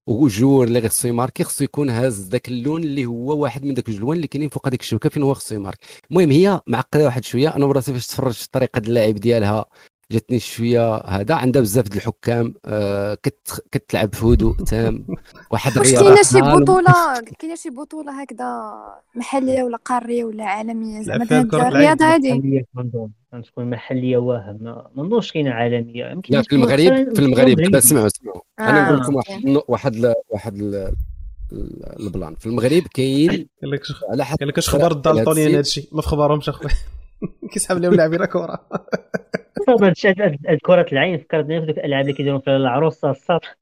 وال joueur اللي خصو يماركي خصو يكون هاز ذاك اللون اللي هو واحد من ذاك الألوان اللي كاينين فوق هذيك الشبكة فين هو خصو يمارك؟ المهم هي معقدة واحد شوية أنا براسي فاش تفرجت طريقه اللعب ديالها جاتني شوية هذا عندها بزاف د الحكام آه كت كتلعب في هدوء تام واحد الرياضه كاينة شي بطولة كاينة شي بطولة هكذا محلية ولا قارية ولا عالمية؟ زعما الرياضة هذه تكون محلية واهم. ما نظنش كاينة عالمية. يمكن لا في المغرب في المغرب اسمعوا اسمعوا آه. أنا نقول لكم واحد واحد واحد البلان. في المغرب كاين على حسب قال لك اش خبر الدالتونيين هادشي ما في خبرهمش أخويا. كيسحب لهم لاعبين كره كرة العين فكرتني في ذوك الألعاب اللي كيديروا في العروسة السطح.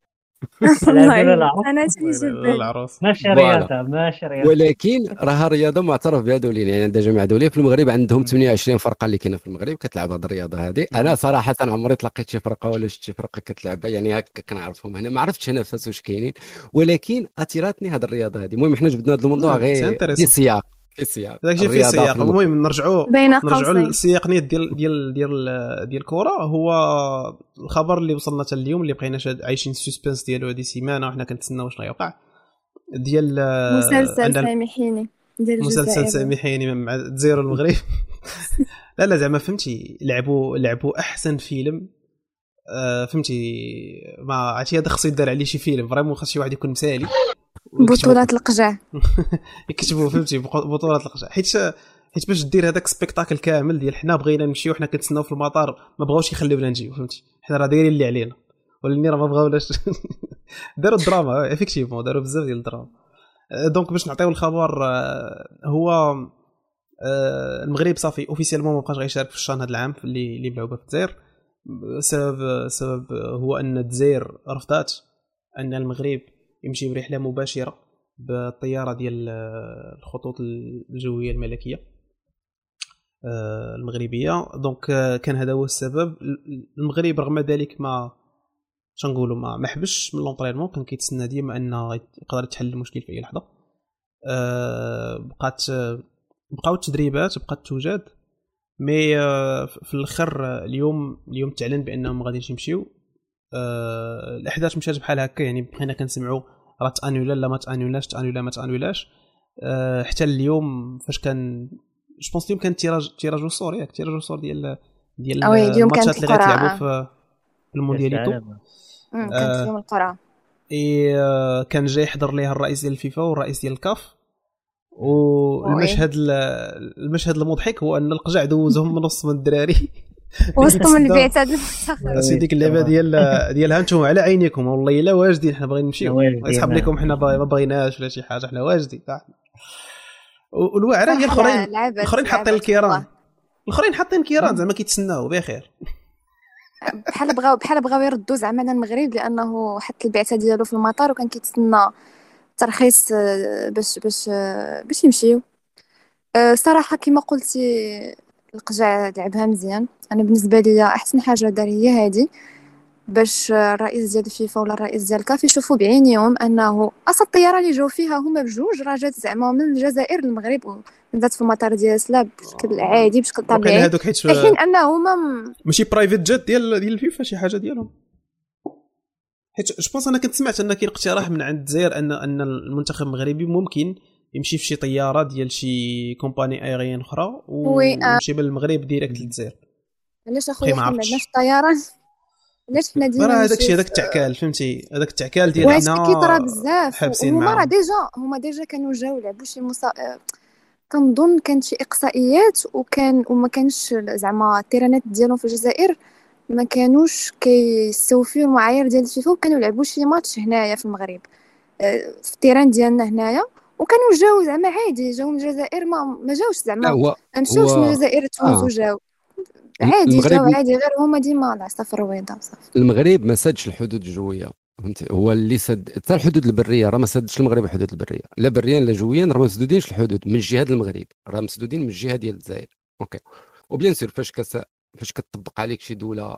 العروس ماشي رياضة ماشي رياضة. ولكن راها رياضة معترف بها دوليا يعني عندها جامعه دوليه في المغرب عندهم 28 فرقة اللي كاينة في المغرب كتلعب هذه الرياضة هذه أنا صراحة عمري تلقيت شي فرقة ولا شي فرقة كتلعبها يعني هكا كنعرفهم هنا ما عرفتش هنا فاس واش كاينين. ولكن أثيراتني هذه الرياضة هذه المهم حنا جبدنا هذا الموضوع غير في سياق في السياق. داك الشيء في السياق. المهم نرجعوا نرجعوا للسياق نيت ديال ديال ديال ديال الكره هو الخبر اللي وصلنا حتى اليوم اللي بقينا عايشين السسبنس ديالو هذه سيمانة وحنا كنتسناو شنو يوقع ديال مسلسل سامحيني. ديال مسلسل سامحيني مع الجزائر المغرب. لا لا زعما فهمتي لعبوا لعبوا أحسن فيلم آه فهمتي ما عرفتي هذا خصو يدار عليه شي فيلم. vraiment خاص شي واحد يكون مثالي. بطولة القجع. يكتبوا فهمتي بطولة القجع. حيت حيت باش دير هذاك spectacle كامل ديال حنا بغينا نمشيو حنا كنتسناو في المطار ما بغاوش يخليونا نجيو فهمتي. حنا راه دايرين اللي علينا. ولكن راه ما بغاوناش. داروا الدراما effectivement داروا بزاف ديال الدراما. donc باش نعطيو الخبر هو المغرب صافي officiellement ما بقاش غيشارك في الشان هذا العام اللي اللي ملعوبه في الجزائر السبب السبب هو أن الجزائر رفضات أن المغرب يمشي برحلة مباشرة بالطيارة ديال الخطوط الجوية الملكية آه، المغربية. دونك آه، كان هذا هو السبب. المغرب رغم ذلك ما شنقولوا ما ما حبش من لونطرينمون كان كيتسنى ديما ان يقدر يتحل المشكل في أي لحظة. آه، بقات بقاو التدريبات بقات توجد. mais في الآخر اليوم اليوم تعلن بأنهم غاديين يمشيو. آه الأحداث مشات بحال هكا يعني بقينا كنسمعوا راه t'annula لا ما t'annulاش t'annula ما t'annulاش آه حتى اليوم فاش كان je pense اليوم كان tirage tirage au sort ياك tirage au sort ديال ديال الماتشات اللي غيتلعبوا في الموندياليتو كانت يوم القرعه إي آه كان جاي يحضر ليها الرئيس ديال الفيفا والرئيس ديال الكاف. والمشهد المشهد المضحك هو أن القجع دوزهم من نص من الدراري. وصلتهم ال bate هذا المفتخر سي ديك اللعبة ديال ديالها أنتم على عينيكم. والله إلا واجدين حنا باغيين نمشيو. يسحب لكم حنا ما بغيناش ولا شي حاجة. حنا واجدين. والواعره هي الأخرين. الأخرين حاطين الكيران. الأخرين حاطين كيران زعما كيتسناو بخير. بحال بغاو بحال بغاو يردوا زعما المغرب لأنه حط البعثة ديالو في المطار وكان كيتسنى. ترخيص آه، باش باش آه، باش يمشيو. آه، صراحة كما قلتي القجع لعبها مزيان. أنا بالنسبة لي أحسن حاجة دار هي هادي باش الرئيس ديال الفيفا ولا الرئيس ديال الكاف يشوفوا بعينيهم أنه أصلا الطيارة اللي جاو فيها هما بجوج راه جات زعما من الجزائر للمغرب بالذات في المطار ديال سلا ب بشكل عادي بشكل طبيعي. هذوك حيت حين انه هما ماشي private jet ديال ديال الفيفا شي حاجة ديالهم. حيت جو أنا كنت سمعت ان كاين اقتراح من عند الجزائر ان أن المنتخب المغربي ممكن يمشي في شي طيارة ديال شي compagnie aérienne أخرى ويمشي بالمغرب directe للجزائر. علاش أخويا حنا عندنا في الطيران علاش حنا ديما راه هذاك الشيء هذاك التعكال فهمتي؟ هذاك التعكال ديال حنا كيطرا بزاف. هما راه déjà هما déjà كانوا جاو لعبوا شي matchات كنظن كانت شي إقصائيات وكان وما كانش زعما ال terrainات ديالهم في الجزائر ما كانوش كيستوفيو المعايير ديال الفيفا وكانوا يلعبوا شي ماتش هنايا في المغرب آه، في ال terrain ديالنا هنايا وكانوا جاو زعما عادي جاو من الجزائر ما ما جاوش زعما ما مشاوش من الجزائر تونس آه. وجاو. عادي جاو عادي غير هما ديما العصا في الرويضة بصافي المغرب ما سادش الحدود الجوية فهمتي؟ هو اللي سد حتى الحدود البرية راه ما سدش المغرب الحدود البرية. لا بريا لا جويا راه ما مسدودينش الحدود من جهه المغرب راه مسدودين من الجهة ديال الجزائر. OK. و bien sûr فاش كت فاش كتطبق عليك شي دولة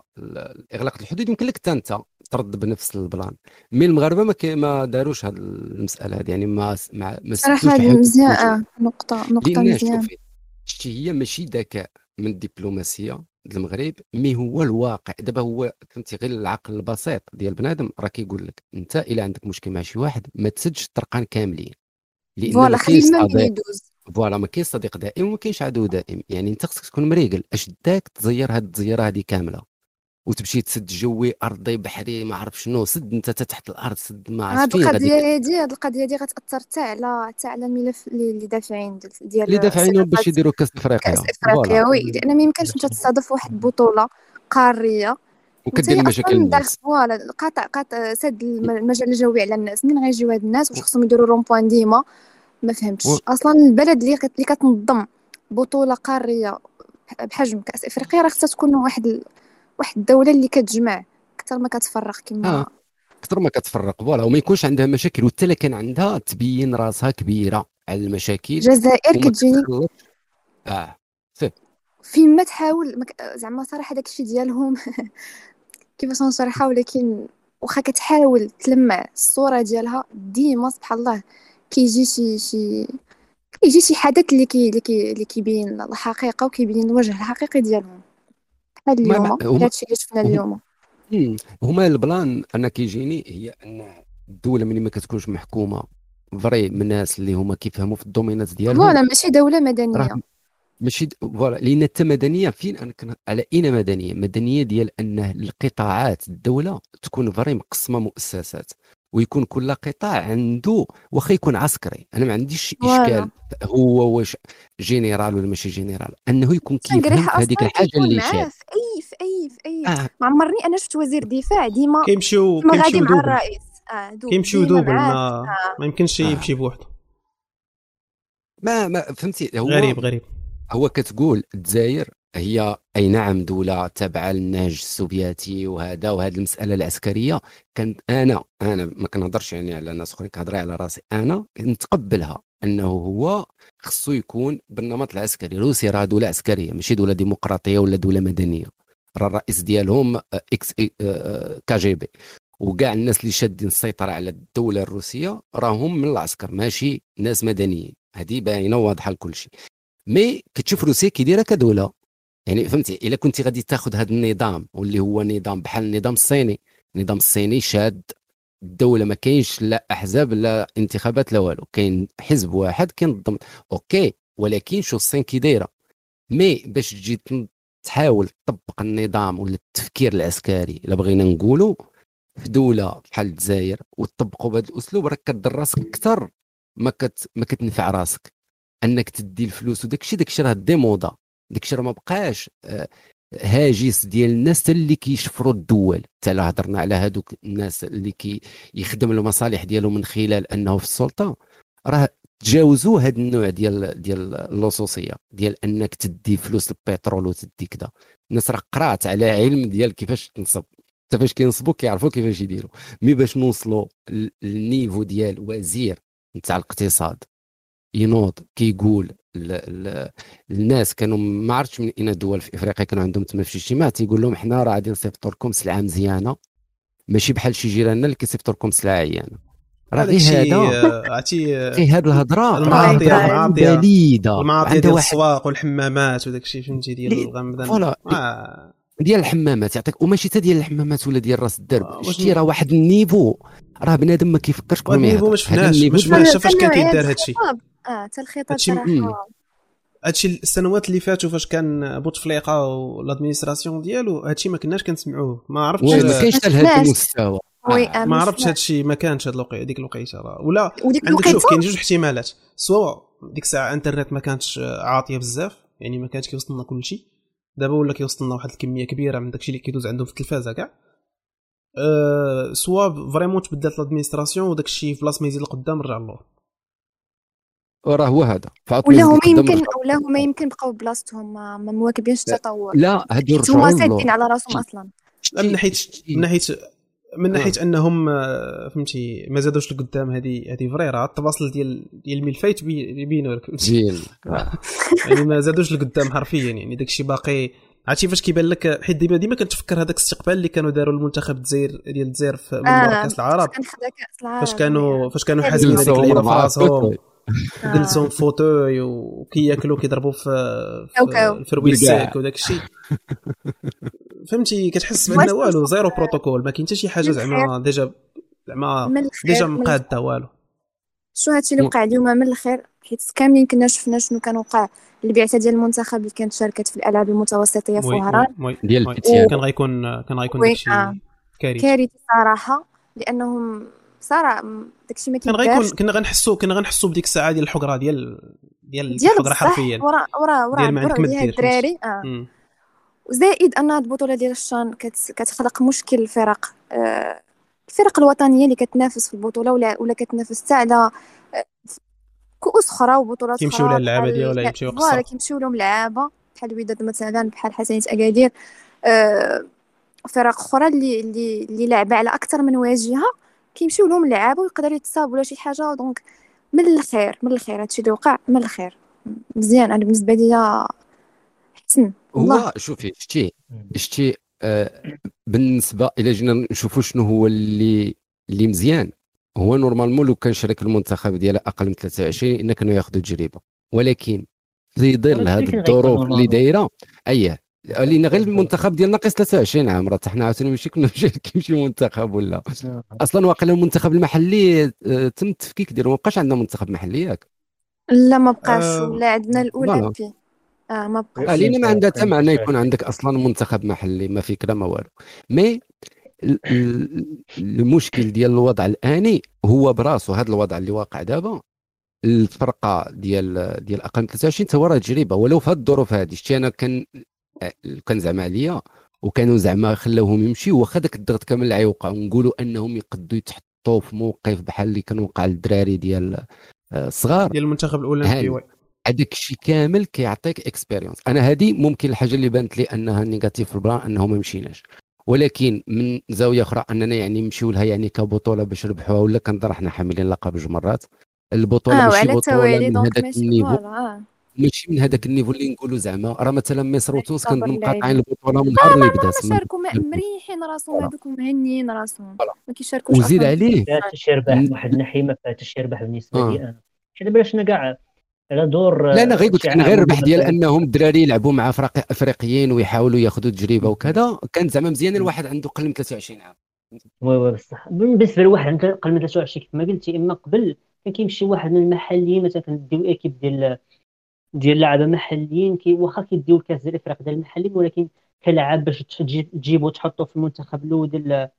اغلاق الحدود يمكن لك حتى انت ترد بنفس ال plan. mais المغاربة ما ما داروش هذه المسألة هذه يعني ما ما ما صراحة مزيان نقطة نقطة مزيانه شتي هي ماشي ذكاء من الدبلوماسية المغرب mais هو الواقع. دابا هو فهمتي غير العقل البسيط ديال بنادم راه كيقول لك أنت إلا عندك مشكل مع شي واحد ما تسدش الطرقان كاملين. لأن voilà خلي الماء يدوز. voilà ما كاينش صديق دائم وما كاينش عدو دائم. يعني انت خصك تكون مريڭل. اش داك تزير هاد التزيره هذه كاملة؟ وتمشي تسد جوي أرضي بحري ما عرف شنو. سد انت تحت الأرض سد ما عرفت فين القضية هذه هذه القضية هذه غتأثر حتى على حتى على الملف اللي دافعين ديال اللي دافعين باش يديروا كأس إفريقيا. كأس إفريقيا oui. لأن ما يمكنش أنت تستاضف واحد البطوله قارية. وكدير مشاكل الناس voilà قاطع قاطع سد المجال الجوي على الناس. منين غيجيو هاد الناس؟ واش خصهم يديروا rond-point ديما. ما فهمتش. و... أصلا البلد اللي اللي كتنظم بطولة قارية بحجم كأس إفريقيا راه خصها تكون واحد ال... واحد الدولة اللي كتجمع أكثر ما كتفرق كما آه. أكثر ما كتفرق. فوالا وما يكونش عندها مشاكل. وحتى إلا كان عندها تبين راسها كبيرة على المشاكل. الجزائر كتجيني آه فين ما تحاول مك... زعما صراحة داكشي ديالهم كيفاش نشرحها ولكن واخا كتحاول تلمع الصورة ديالها ديما سبحان الله كيجي شي شي كيجي شي حدث اللي كي اللي كي اللي كيبين الحقيقة وكيبين الوجه الحقيقي ديالهم. بحال اليوم هادشي اللي شفنا اليوم. هما ال plan أنا كيجيني هي أن الدولة ملي ما كتكونش محكومة vrai من الناس اللي هما كيفهموا في ال domaineات ديالهم voilà ماشي دولة مدنية. ماشي voilà لأن حتى مدنية فين أنا كن... على أين مدنية؟ مدنية ديال أن القطاعات الدولة تكون vrai مقسمة مؤسسات. ويكون كل قطاع عنده واخا يكون عسكري. أنا ما عنديش إشكال. هو واش جينيرال ولا ماشي جينيرال أنه يكون كيفهم هذيك الحاجة اللي شاف في أي في أي في أي. آه. ما عمرني أنا شفت وزير دفاع ديما كيمشيو كيمشيو مع الرئيس. آه كيمشيو double ما, آه. ما يمكنش آه. يمشي بوحده. ما ما فهمتي. هو غريب غريب. هو كتقول الجزائر هي أي نعم دوله تابعه للنهج السوفيتي وهذا وهذه المسألة العسكرية. كنت أنا أنا ما كنهضرش يعني على ناس أخرين كنهضر على راسي. أنا نتقبلها أنه هو خصو يكون بالنمط العسكري. روسيا راه دولة عسكرية ماشي دولة ديمقراطية ولا دولة مدنية. راه الرئيس ديالهم آه، ex آه، آه، KGB وكاع الناس اللي شادين السيطرة على الدولة الروسية راهم من العسكر ماشي ناس مدنيين. هذه باينة واضحه لكل شيء. mais كتشوف روسيا كي كدولة. يعني فهمتي إلا كنت غادي تاخذ هذا النظام واللي هو نظام بحال النظام الصيني. النظام الصيني شاد الدولة ما كاينش لا أحزاب لا انتخابات لا والو. كاين حزب واحد كينظم. OK ولكن شو الصين كي دايرة. mais باش تجي تحاول تطبق النظام ولا التفكير العسكري إلا بغينا نقولوا في دولة بحال الجزائر وتطبقوا بهذا الأسلوب راك كدير راسك أكثر ما كت ما كتنفع راسك. أنك تدي الفلوس وداك الشيء داك الشيء راه démodé. داك الشيء ما بقاش آه، هاجس ديال الناس اللي كيشفروا الدول. حتى هضرنا على هذوك الناس اللي كيخدم المصالح ديالهم من خلال أنه في السلطة راه تجاوزوا هذا النوع ديال ديال اللصوصية ديال أنك تدي فلوس البترول وتدي كذا الناس راه قرات على علم ديال كيفاش تنصب. حتى فاش كينصبوا كيعرفوا كيفاش يديروا. مي باش نوصلوا للنيفو ديال وزير نتاع الاقتصاد. ينوض كيقول الناس كانوا ما عرفتش من أين الدول في إفريقيا كانوا عندهم تما في اجتماع تيقول لهم حنا راه غادي نصيفطوا لكم سلعه مزيانه ماشي بحال شي جيراننا اللي كيصيفطوا لكم سلعه عيانه راه غير هذا؟ عرفتي في هذه الهضرة؟ المعاطية المعاطية. بليدة المعاطية ديال الاسواق والحمامات وداك الشيء فهمتي ديال الغمضان voilà آه. ديال الحمامات يعطيك وماشي حتى ديال الحمامات ولا ديال راس الدرب آه شتي راه واحد ال niveau راه بنادم ما كيفكرش قبل ما ال niveau ما شفناش ما شفناش فاش كان كيدار هذا الشيء آه حتى الخطاب صراحة هادشي السنوات اللي فاتوا فاش كان بوتفليقة وال administration ديالو هادشي ما كناش كنسمعوه. ما عرفتش ما كاينش لهذا المستوى. آه. ما عرفتش هادشي ما كانش هاد الوقيته ديك الوقيتة راه. ولا وديك عندك شوف كاين جوج احتمالات. سواء ديك الساعة انترنت ما كانتش عاطية بزاف يعني ما كانش كيوصلنا كلشي. دابا ولا كيوصلنا واحد الكمية كبيرة من داكشي اللي كيدوز عندهم في التلفازة كاع. أه soit vraiment تبدلت ال administration وداك الشيء في بلاصة ما يزيد لقدام رجع اللور وراه هو هذا. ولا هما يمكن ولا هما يمكن بقاو بلاصتهم ما, مواكبينش التطور لا هادو رجعوا هما سادين على راسهم أصلا. من ناحيه من ناحيه من ناحية أنهم آه، فهمتي ما زادوش لقدام هذه هذه فري راه التفاصيل ديال ديال الملفيت يبينوا لك. زين يعني ما زادوش لقدام حرفيا يعني داك الشيء باقي. عرفتي فاش كيبان لك حيت ديما ديما كنتفكر هذاك الاستقبال اللي كانوا داروا المنتخب الجزائر ديال الجزائر في آه كأس العرب. فاش كانوا فاش كانوا حازمين هذيك اللعيبه في راسهم. جلسهم في فوتوي وكياكلوا كيضربوا في كاو كاو. في الفروي الساك وداك الشيء فهمتي كتحس بان والو زيرو بروتوكول ما كاين حتى شي حاجة زعما ديجا زعما ديجا مقاده والو شو هادشي اللي وقع اليوم؟ من الخير حيت كاملين كنا شفنا شنو كان وقع. البعثة ديال المنتخب اللي كانت شاركت في الألعاب المتوسطية في وهران. ديال. الفتيان. كان غيكون كان غيكون داكشي آه. كارثه كارثه صراحة لأنهم صراحة م- داكشي ما كان كيدارش. غيكون كنا غنحسوا كنا غنحسوا بديك الساعة ديال الحقرة ديال ديال ديال الحقره حرفيا. ورا ورا ورا ديال ما عندك البرع ما ديال دير، الدراري آه. وزائد أن هاد البطولة ديال الشان كت... كتخلق مشكل الفرق آه، الفرق الوطنية اللي كتنافس في البطولة ولا ولا كتنافس حتى على آه، كؤوس أخرى وبطولات كيمشيو أخرى اللعابة بحال- ديالها ولا يمشيو voilà قصة. كيمشيو لهم لعابة بحال الوداد مثلا بحال حسنيه أكادير آه، فرق أخرى اللي اللي اللي لعبة على أكثر من واجهة. كيمشيو لهم لعابه ويقدروا يتصابوا ولا شي حاجة. donc من الخير من الخير هادشي اللي وقع من الخير. مزيان أنا بالنسبة ليا حسن. والله هو شوفي شتي شتي آه بالنسبة إلى جينا نشوفوا شنو هو اللي اللي مزيان. هو normalement لو كان شارك المنتخب ديالها أقل من 23 ans كانوا ياخذوا تجربه ولكن في ظل هذه الظروف. اللي دايرة اييه لأن غير المنتخب ديالنا ناقص 23 عام راه حنا عاوتاني ماشي كنا ماشي كيمشي منتخب ولا. أصلا واقيلا المنتخب المحلي آه، تم التفكيك ديالو. ما بقاش عندنا منتخب محلي ياك. لا ما بقاش. آه، ولا عندنا. الأولمبي. آه ما بقاش. لأن ما عندها حتى معنى. يكون عندك أصلا منتخب محلي ما فكره ما والو. مي ال- ال- المشكل ديال الوضع الآني هو براسو هذا الوضع اللي واقع دابا الفرقة ديال ديال أقل من 23 تا هو راه تجربة. ولو في هذه الظروف هذه شتي أنا كان كان زعما عليا وكانوا زعما خلاوهم يمشيو واخا داك الضغط كامل اللي غيوقع ونقولوا أنهم يقدوا يتحطوا في موقف بحال اللي كان وقع للدراري ديال آه، الصغار. ديال المنتخب الأولمبي هذاك الشيء كامل كيعطيك expérience أنا هذه ممكن الحاجة اللي بانت لي أنها négatif في ال plan أنه ما مشيناش. ولكن من زاوية أخرى أننا يعني نمشيو لها يعني كبطولة باش نربحوها ولا كنظن حنا حاملين لقب جوج مرات البطولة آه ماشي بطولة التوالي من دونك هذاك النيفو. فوالا ماشي من هذاك النيفو اللي نقولوا زعما راه مثلا مصر وتونس اللاعبين. مقاطعين البطولة من نهار اللي بدأ ما شاركوا ما- مريحين راسهم. هذوك ومهنيين راسهم. ما كيشاركوش وزيد. عليه فيها تشربح م- واحد الناحيه ما فيها تشربح بالنسبة آه. لي أنا حيت دابا شنا كاع على دور لا أنا غير قلت لك غير الربح ديال. أنهم الدراري يلعبوا مع فرق أفريقيين ويحاولوا ياخذوا تجربة وكذا كان زعما مزيان الواحد عنده قل من 23 عام وي وي بصح بالنسبة لواحد عنده أقل من 23 كيف ما قلتي إما قبل كان كيمشي واحد من المحليين مثلا كنديو إيكيب ديال ديال لعابه محليين كي واخا كيديو الكاس ديال افريقيا ديال المحليين ولكن كلاعب باش تجي- تجيبو تحطو في المنتخب الأول ديال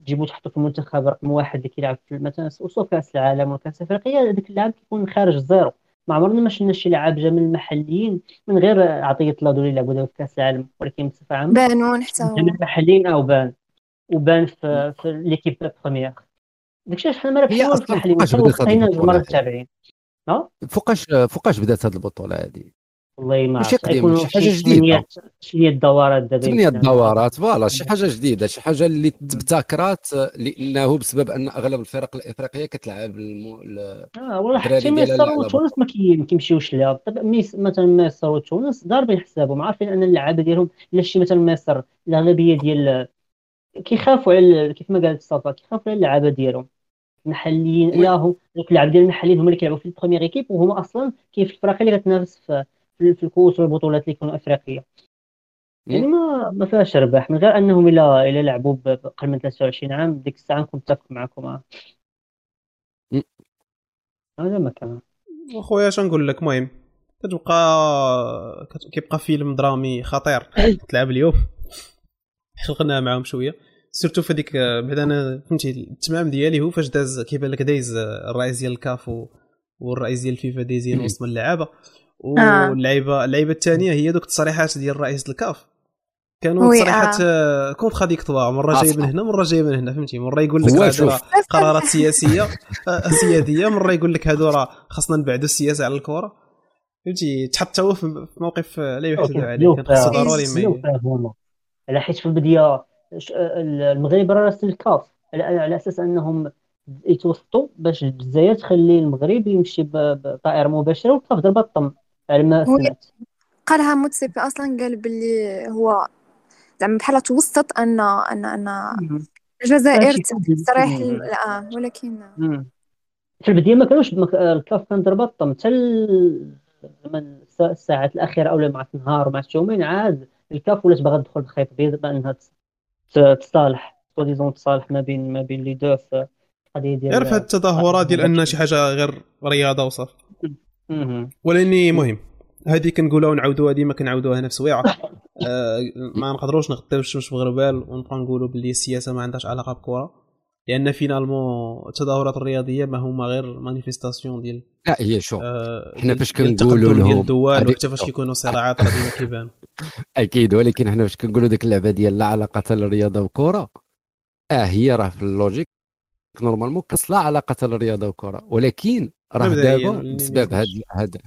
تجيبو تحطو في المنتخب رقم واحد اللي كيلعب في مثلا وصل كأس العالم وكاس أفريقيا هذاك اللاعب كيكون خارج زيرو ما عمرنا ما شفنا شي لاعب جا من المحليين من غير عطية الله دول يلعبوا دابا في كأس العالم ولكن بصفة عامة بانون حتى من المحليين أو بان. وبان في, في l'équipe première داكشي علاش حنا ما ربحنا هي والو في أصلاً المحليين البطولة المره هادي؟ فوقاش فوقاش بدات هذه البطولة هذه والله ما عرفت. يكونوا شي حاجة شي جديدة. ثمانية ثمانية دورات دابا ثمانية يمكن. دورات voilà شي حاجة جديدة شي حاجة اللي تبتكرات لأنه بسبب أن أغلب الفرق الإفريقية كتلعب المو... ال- آه والله الدراري حتى مصر وتونس ما كي- ما كيمشيوش لها مثلا مصر وتونس ضاربين حسابهم عارفين أن اللعابة ديالهم إلا شي مثلا مصر الأغلبية ديال كيخافوا على كيف ما قالت صفا كيخافوا على اللعابة ديالهم. محليين oui. لا هم دوك اللعاب ديال المحليين هما اللي كيلعبوا في ال première équipe وهما أصلا كاين في الفرق اللي كتنافس في في الكؤوس والبطولات اللي يكونوا أفريقية. يعني ما ما فيهاش ربح من غير أنهم إلا إلا لعبوا ب- باقل من 23 عام ديك الساعة نكون متفق معكم. هذا ما كان. خويا اش نقول لك؟ المهم كتبقى كيبقى فيلم درامي خطير. تلعب اليوم. خلقنا معاهم شوية. سيرتو في هذيك بعد أنا فهمتي التمام ديالي هو فاش داز كيبان لك دايز الرئيس ديال الكاف والرئيس ديال الفيفا دايزين وسط من اللعابة. آه. واللعيبة اللعيبة الثانية هي دوك التصريحات ديال رئيس الكاف. كانوا تصريحات آه. كونتراديكتوار مرة جاي من هنا مرة جاي من هنا فهمتي؟ مرة يقول لك قرارات سياسية آه، سيادية مرة يقول لك هادو راه خاصنا نبعدوا السياسة على الكرة. فهمتي؟ تحط هو في موقف لا يحسد عليه كان ضروري ما على حيت في البدايه المغرب راه راسل الكاف. على أساس أنهم يتوسطوا باش الجزائر تخلي المغرب يمشي بطائره مباشرة والكاف ضربة الطم على ما سمعت. قالها موتسيبي أصلا قال باللي هو زعما بحال توسط ان ان أن الجزائر تستريح لا ولكن في البداية ما كانوش الكاف كان ضربة الطم حتى الساعات الأخيرة أو مع النهار ومع اليومين عاد الكاف ولات باغا تدخل بخيط بيض بأنها تصالح سوا تصالح ما بين ما بين لي دو في القضية ديال غير في التظاهرات ديال أن شي حاجة غير رياضة وصافي ولأني مهم. هذه كنقولها ونعاودوها ديما كنعاودوها هنا في سويعه آه ما نقدروش نغطيو الشمس بغربال ونبقى نقولوا باللي السياسة ما عندهاش علاقة بالكرة. لأن فينالمون التظاهرات الرياضية ما هما غير مانيفيستاسيون ديال لا هي شو آه حنا فاش كنقولوا لهم الدول وحتى فاش كيكونوا صراعات راه ديما كيبان أكيد ولكن حنا فاش كنقولوا ديك اللعبة ديال لا علاقة للرياضه والكره آه هي راه في اللوجيك نورمالمون كاس لا علاقه للرياضه والكره ولكن راه دابا بسبب هذا هذا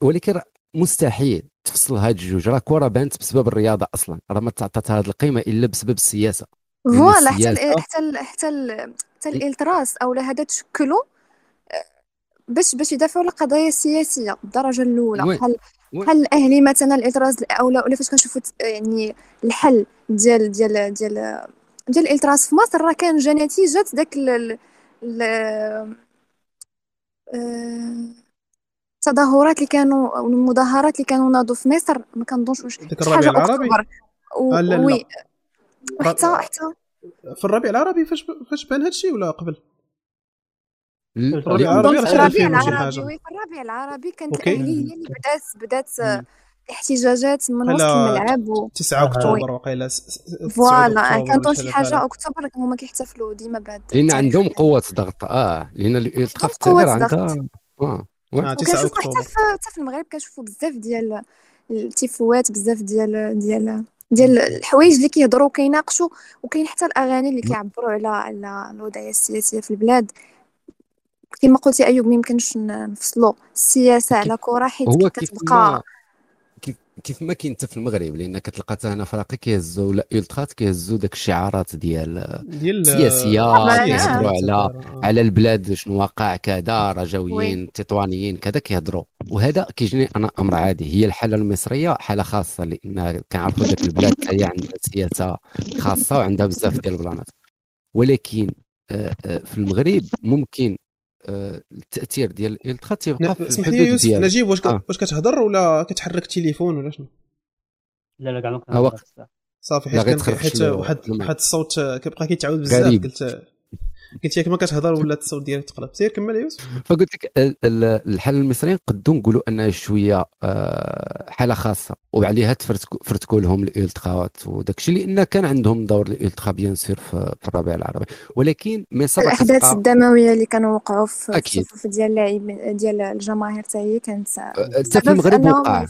ولكن مستحيل تفصل هاد الجوج راه كرة بانت بسبب الرياضة أصلا راه ما تعطات هذه القيمة إلا بسبب السياسة. voilà حتى حتى حتى حتى الإلتراس أو هذا تشكلوا آه، باش باش يدافعوا على قضايا سياسيه بالدرجه الاولى بحال بحال الاهلي مثلا الإلتراس أو ولا فاش كنشوفوا يعني الحل ديال ديال ديال ديال الإلتراس في مصر راه كان جا نتيجه داك ال التظاهرات اللي كانوا المظاهرات اللي كانوا ناضوا في مصر ما كنظنش واش حاجة العربي؟ و... آه لا لا. oui. حتى حتى في الربيع العربي فاش فاش بان هادشي ولا قبل؟ الربيع العربي في الربيع العربي في الربيع العربي كانت هي اللي بدات بدات احتجاجات من وسط الملعب و... 9 أكتوبر وقيلا voilà كانت شي حاجة أكتوبر هما كيحتفلوا ديما بعد لأن عندهم قوة ضغط آه لأن الالتقاء التغيير عندها. آه 9 أكتوبر. حتى في المغرب كنشوفوا بزاف ديال التيفوات بزاف ديال ديال ديال الحوايج اللي كيهضروا وكيناقشوا وكاين حتى الأغاني اللي كيعبروا على على الوضعية السياسية في البلاد. كما قلتي أيوب ما يمكنش نفصلوا. السياسة على كرة حيت كتبقى كيف ما كاين حتى في المغرب لأن كتلقى حتى هنا فرقي كيهزوا ولا الترات كيهزوا داك الشعارات ديال ديال السياسيه كيهضروا على على البلاد شنو واقع كذا رجويين تطوانيين كذا كيهضروا. وهذا كيجيني أنا أمر عادي هي الحالة المصرية حالة خاصة لأن كنعرفوا داك البلاد هي عندها سياسة خاصة وعندها بزاف ديال البلانات ولكن آه، آه، في المغرب ممكن التأثير ديال الالتخا تيبقى في اسمح لي يوسف نجيب واش آه. واش كتهضر ولا كتحرك التليفون ولا شنو؟ لا لا كاع ما صافي حيت حيت واحد واحد الصوت كيبقى كيتعاود بزاف قلت قلت ياك ما كتهضر ولا الصوت ديالك تقلب. سير كمل يوسف. فقلت لك الحل المصريين قدوا نقولوا انها شوية آه، حالة خاصة وعليها تفرتكوا لهم الالتقاءات وداك الشيء لأن كان عندهم دور الالتقاء بيان سير في الربيع العربي. ولكن مصر الأحداث الدموية اللي كانوا وقعوا في الصفوف ديال اللاعبين ديال الجماهير حتى هي كانت حتى في المغرب وقع.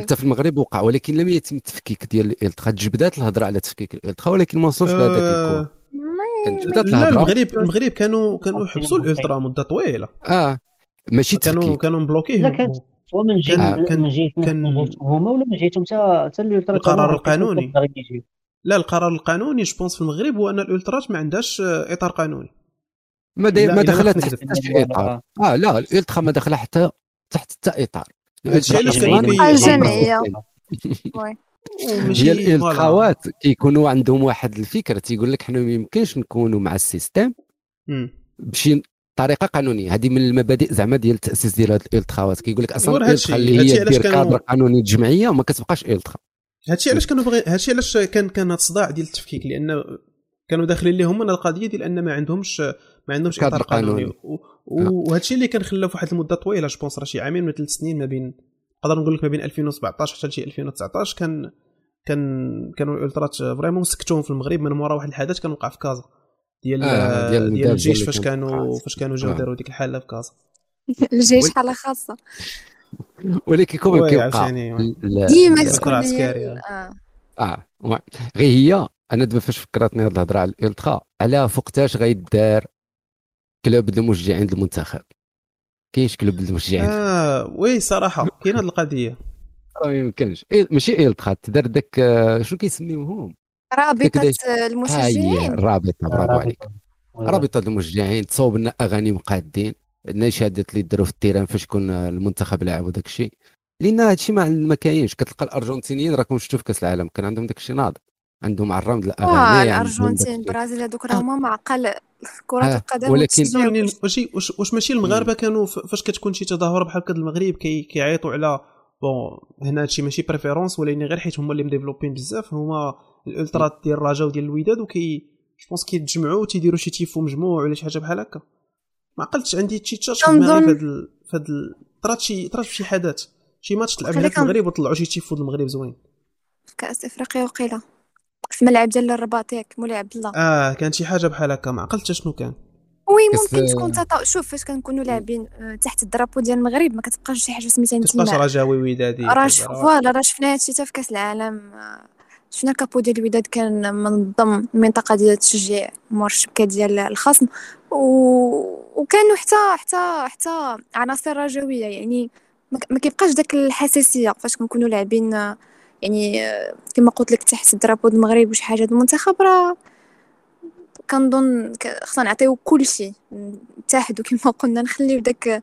حتى في المغرب وقع ولكن لم يتم التفكيك ديال الإلتقاء. تجبدات الهضرة على تفكيك الإلتقاء ولكن ما وصلش لهذاك الكون لا المغرب المغرب كانوا كانوا حبسوا ال ultras مدة طويلة. آه ماشي كانوا كانوا م bloqués كان سواء من جهه من جهه هما ولا من جهتهم؟ حتى حتى ال ultras القرار القانوني. لا القرار القانوني je pense في المغرب هو أن ال ultras ما عندهاش إطار قانوني. ما دي ما دخلت تحت إطار. آه لا ال ultras ما دخل حتى تحت حتى إطار. الجمعيه هي ال ultras كيكونوا عندهم واحد الفكرة تيقول لك حنا ما يمكنش نكونوا مع ال système بشي طريقة قانونية. هذه من المبادئ زعما ديال التأسيس ديال هذه ال ultras كيقول لك أصلا ال ultra اللي هي دير كادر قانوني الجمعية وما كتبقاش ultra. هادشي علاش كانوا بغي هادشي علاش كان كان هذا الصداع ديال التفكيك. لأن كانوا داخلين لهم من القضية ديال أن ما عندهمش ما عندهمش إطار قانوني. وهادشي اللي كان خلاه في واحد المدة طويلة je pense راه شي عامين ولا ثلاث سنين ما بين نقدر نقول لك ما بين 2017 حتى لشي 2019 كان كان كانوا ال ultras vraiment سكتوهم في المغرب من مورا واحد الحدث كان وقع في كازا ديال آه ديال, ديال الجيش فاش كانوا فاش كانوا جاو آه. داروا ديك الحالة في كازا. الجيش حالة خاصة. ولكن comme كيوقع ديما تكون عسكري آه. آه غير هي أنا دابا فاش فكرتني هاد الهضرة على ال ultras على فوقتاش غيدار club المشجعين المنتخب كاينش club المشجعين؟ آه oui صراحة كاين هاد القضية. ما يمكنش. إيه ماشي ultra تدار داك آه، شنو كيسميوهم؟ رابطة المشجعين. رابطة برافو عليك. رابطة المشجعين تصوب لنا أغاني مقادين النشادات اللي داروا في ال terrain فاش كون المنتخب لعب وداك الشيء. لأن هذا الشيء ما كاينش. كتلقى الأرجنتينيين راكم شفتوا في كأس العالم كان عندهم داك الشيء ناض. عندهم عرام الاغاني آه الأرجنتين البرازيل هذوك راه هما كرة آه. القدم ولكن واش واش ماشي المغاربة كانوا فاش كتكون شي تظاهره بحال هكا المغرب كيعيطوا على bon هنا هادشي ماشي préférence ولكن غير حيت هما اللي مديفلوبين بزاف هما ال ultras ديال الرجاء وديال الوداد وكي je pense كيتجمعوا تيديروا شي تيفو مجموع ولا شي حاجة بحال هكا. ما عقلتش عندي شي تشارج في المغرب في هاد طرات شي طرات شي حدث شي ماتش تلعب هنا في المغرب وطلعوا شي تيفو المغرب زوين. كأس إفريقيا وقيلة. في ملعب ديال الرباط ياك مولاي عبد الله. آه كان شي حاجة بحال هكا ما عقلتش شنو كان. oui ممكن تكون تطا... شوف فاش كنكونوا لاعبين آه، تحت ال drapeau ديال المغرب ما كتبقاش شي حاجة سميتها انتماء كتبقاش رجاوي ودادي راه voilà راه شفنا هادشي حتى في كاس العالم. آه، شفنا ال capo ديال الوداد كان منظم المنطقة ديال التشجيع مور الشبكه ديال الخصم. و... وكانوا حتى حتى حتى عناصر رجاوية يعني ما كيبقاش داك الحساسية فاش كنكونوا لاعبين آه، يعني كما قلت لك تحت ال drapeau المغرب وشي حاجة المنتخب راه كنظن خصنا نعطيو كلشي نتحدوا كما قلنا نخليو داك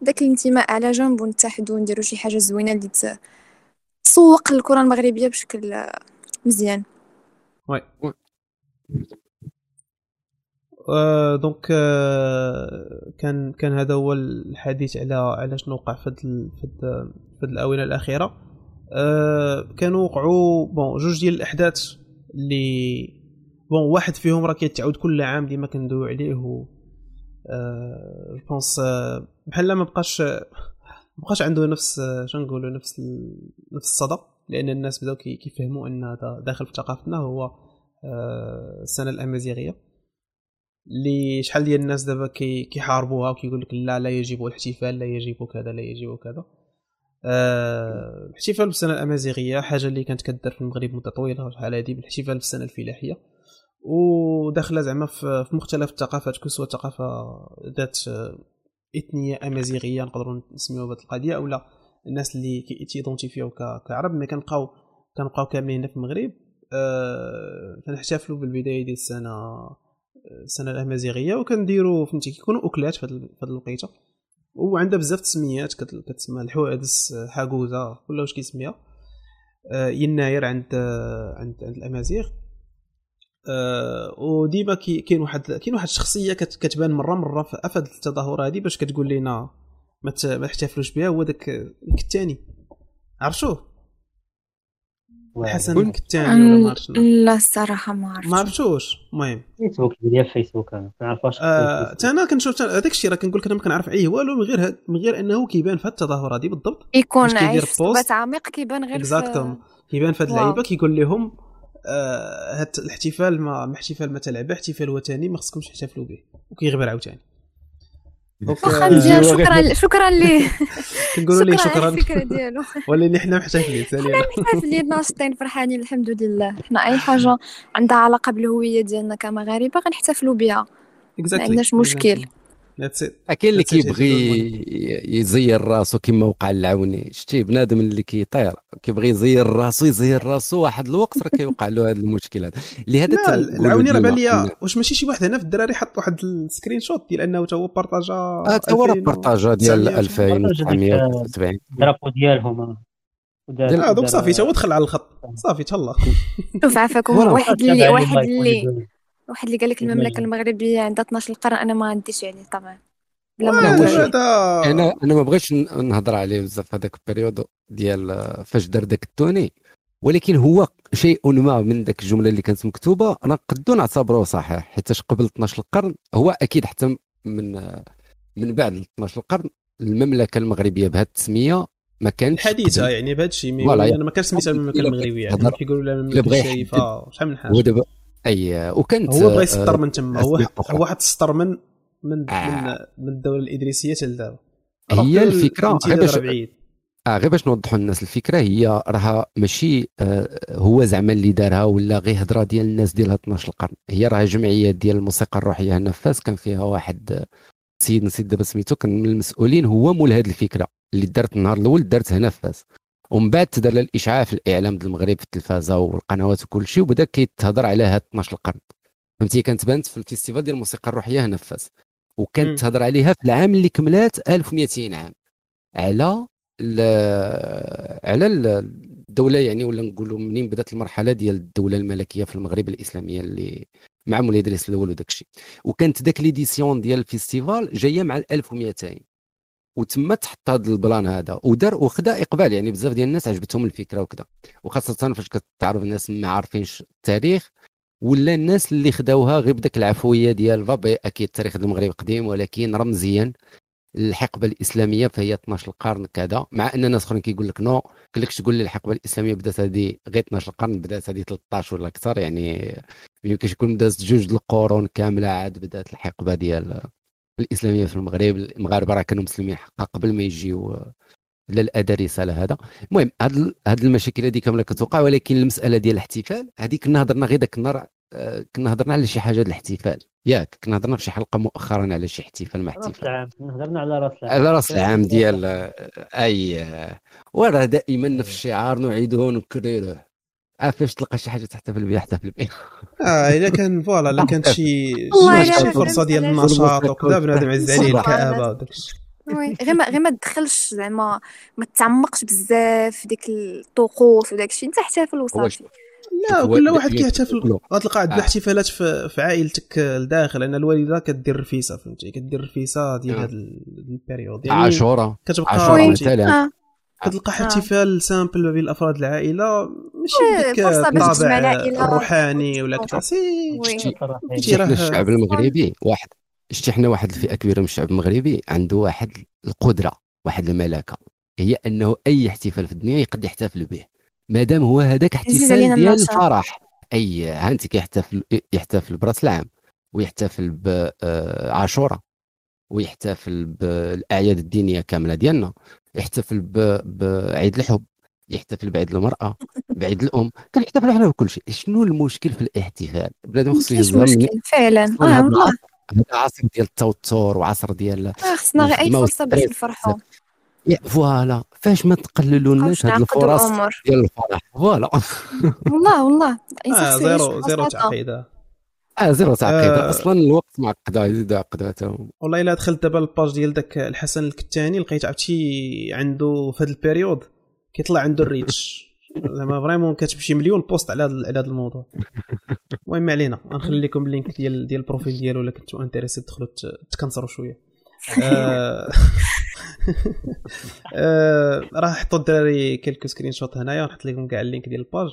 داك الانتماء على جنب ونتحدوا ونديروا شي حاجة زوينة اللي تسوق الكرة المغربية بشكل مزيان. oui donc آه كان كان هذا هو الحديث على على شنو وقع في في الآونة الأخيرة. آه كانوا وقعوا bon جوج ديال الأحداث اللي bon واحد فيهم راه كيتعاود كل عام ديما كندويو عليه و je pense بحال ما بقاش ما بقاش عنده نفس شنو نقولوا نفس نفس الصدى لأن الناس بداو كيفهموا أن هذا داخل في ثقافتنا هو آه، السنة الأمازيغية اللي شحال ديال الناس دابا كيحاربوها وكيقول لك لا لا يجب الاحتفال لا يجب كذا لا يجب كذا. أه الاحتفال بالسنة الأمازيغية حاجة اللي كانت كدار في المغرب مدة طويلة شحال هذه بالاحتفال بالسنة الفلاحية. وداخلة زعما في مختلف الثقافات كسواء ثقافة ذات إثنية أمازيغية نقدروا نسميوها بهذه القضية اولا الناس اللي كيتيدونتيفيو كعرب mais كنبقاو كنبقاو كاملين هنا في المغرب. أه كنحتفلوا بالبداية ديال السنة السنة الأمازيغية وكنديروا فهمتي كيكونوا أكلات في هذه الوقيتة. وعندها بزاف تسميات كتسمى الحوادث حاكوزه ولا واش كيسميها؟ أه يناير عند عند عند الأمازيغ. وديما كاين واحد كاين واحد الشخصية كتبان مرة مرة في افد التظاهرة هذه باش كتقول لنا ما تحتفلوش بها هو داك الثاني. عرفتوه؟ حسن الكتاني ولا ما عرفتش. لا الصراحة ما عرفتش. ما عرفتوش. المهم. فيسبوك ديال فيسبوك أنا ما نعرفهاش آه أنا كنشوف هذاك الشيء راه كنقول لك أنا ما كنعرف عليه والو من غير من غير أنه كيبان في التظاهرة هذه بالضبط. يكون عايش في عميق كيبان غير اكزاكتوم كيبان في هاد اللعيبة كيقول لهم آه هاد الاحتفال ما احتفال ما تلعبه احتفال وثني ما خصكمش تحتفلوا به وكيغبر عاوتاني. واخا مزيان شكرا شكرا ليه كنقولوا ليه شكرا الفكرة ديالو. ولكن حنا محتفلين حنا محتفلين ناشطين فرحانين الحمد لله. حنا أي حاجة عندها علاقة بالهوية ديالنا كمغاربة غنحتفلوا بها. ما عندناش مشكل. كاين اللي كيبغي يزير راسو كما وقع التوني شتي بنادم اللي كيطير كيبغي يزير راسو يزير راسو واحد الوقت راه كيوقع له هذا المشكل هذا لهذا التوني راه بان لي واش ماشي شي واحد هنا في الدراري حط واحد ال screenshot ديال انه تا هو partagé آه هو راه partagé ديال 2970 drapeau ديالهم آه donc صافي تا هو دخل على الخط. صافي تهلا شوف واحد اللي واحد اللي واحد اللي قال لك المملكة المغربية عندها 12 القرن أنا ما عنديش عليه طبعا. أنا أنا ما بغيتش نهضر عليه بزاف هذاك ال période ديال فاش دار داك التوني. ولكن هو شيء ما من ذاك الجملة اللي كانت مكتوبة. نقدو نعتبروه صحيح. حيت قبل 12 القرن هو أكيد حتى من من بعد 12 القرن المملكة المغربية بهذه التسمية ما كانش حديثة يعني بهذا الشيء أنا ما كانش سميتها المملكة المغربية. يعني كيقولوا لها المملكة الشريفة شحال من حاجة أي وكانت هو بغى يسطر من تما. هو هو واحد السطر من من آه. من الدولة الإدريسية حتى لدابا هي الفكرة غير باش آه غير باش نوضحوا للناس الفكرة هي راها ماشي آه هو زعما اللي دارها ولا غير هضرة ديال الناس ديال 12 القرن. هي راها جمعية ديال الموسيقى الروحية هنا في فاس كان فيها واحد سيد نسيت دابا سميتو كان من المسؤولين هو مول هذه الفكرة. اللي دارت النهار الأول دارت هنا في فاس ومن بعد تدار الإشعاع في الإعلام ديال المغرب في التلفازة والقنوات وكل شيء وبدا كيتهضر على هذا 12 القرن. فهمتي؟ كانت بانت في ال festival ديال الموسيقى الروحية هنا في فاس وكانت تهضر عليها في العام اللي كملات 1200 عام. على على الدولة يعني ولا نقولوا منين بدات المرحلة ديال الدولة الملكية في المغرب الإسلامية اللي مع مولاي ادريس الأول وداك الشيء وكانت ذاك l'édition ديال ال festival جاية مع 1200 وتما تحط هذا ال plan هذا ودار وخدا إقبال. يعني بزاف ديال الناس عجبتهم الفكرة وكذا وخاصة فاش كتعرف الناس ما عارفينش التاريخ ولا الناس اللي خداوها غير بداك العفوية ديال أكيد التاريخ المغرب قديم ولكن رمزيا الحقبة الإسلامية فهي 12 القرن كذا. مع أن ناس أخرين كيقول لك non لك تقول لي الحقبة الإسلامية بدات هذه غير 12 القرن بدات هذه 13 ولا أكثر. يعني يمكن يكون بدات جوج القرون كاملة عاد بدات الحقبة ديال الإسلامية في المغرب المغاربة راه كانوا مسلمين حقا قبل ما يجيو للاداء رسالة هذا. المهم هاد هاد المشاكل هذه كامله كتوقع ولكن المسألة ديال الاحتفال هذه كنا هضرنا غير ذاك النهار آه، كنا هضرنا على شي حاجة الاحتفال. ياك كنا هضرنا في شي حلقة مؤخرا على شي احتفال مع احتفال. راس العام هضرنا على راس العام. على راس العام ديال أي وراه دائما نفس الشعار نعيده ونكرره آه فاش تلقى شي حاجة تحتفل بها احتفل بها آه الا كان voilà إلا كانت شي شي فرصة ديال النشاط وكذا بنادم عز عليه الكآبة وداك oui غير ما غير ما تدخلش زعما ما تعمقش بزاف في ديك الطقوس وداك الشيء انت احتفل وصافي لا كل واحد كيحتفل. غتلقى عندنا آه. احتفالات في, في عائلتك الداخل أنا الوالدة كدير رفيسة فهمتي؟ كدير رفيسة ديال آه. هذا ال période يعني عاشورة. كتبقى عاشورة مثلا آه. كتلقى احتفال simple ما بين الأفراد العائلة ماشي ديك الطابع الروحاني ولا كذا. سي الشعب المغربي واحد. شتي حنا واحد الفئة كبيرة من الشعب المغربي عنده واحد القدرة واحد الملكه هي أنه أي احتفال في الدنيا يقدر يحتفل به. مادام هو هذاك احتفال ديال الفرح. أي ها أنت كيحتفل يحتفل برأس العام ويحتفل بعاشوراء آه، ويحتفل بالأعياد الدينية كاملة ديالنا. يحتفل بعيد الحب يحتفل بعيد المرأة بعيد الأم. كنحتفلوا حنا بكل شيء. شنو المشكل في الاحتفال؟ بنادم خصو يزرم فعلا. آه والله. هذا عصر ديال التوتر وعصر ديال آه خصنا غير أي فرصة باش نفرحوا. voilà. فاش ما تقللوا الناس هاد الفرص ديال الفرح. فوالا. والله والله. آه زيرو زيرو تعقيد. آه zéro تعقيد آه أصلا الوقت معقد يزيد عقداتهم والله إلا دخلت دابا ال page ديال داك الحسن الكتاني لقيت عرفتي عنده في هذا ال période كيطلع عنده ال reach. زعما vraiment كتمشي مليون poste على على هذا الموضوع. المهم علينا غنخلي لكم ال lien ديال ديال ال profil ديالو إلا كنتو intéressés تدخلوا تكنصروا شوية. آه، آه، راه حطوا الدراري quelques screenshots هنايا ونحط لكم كاع ال lien ديال ال page.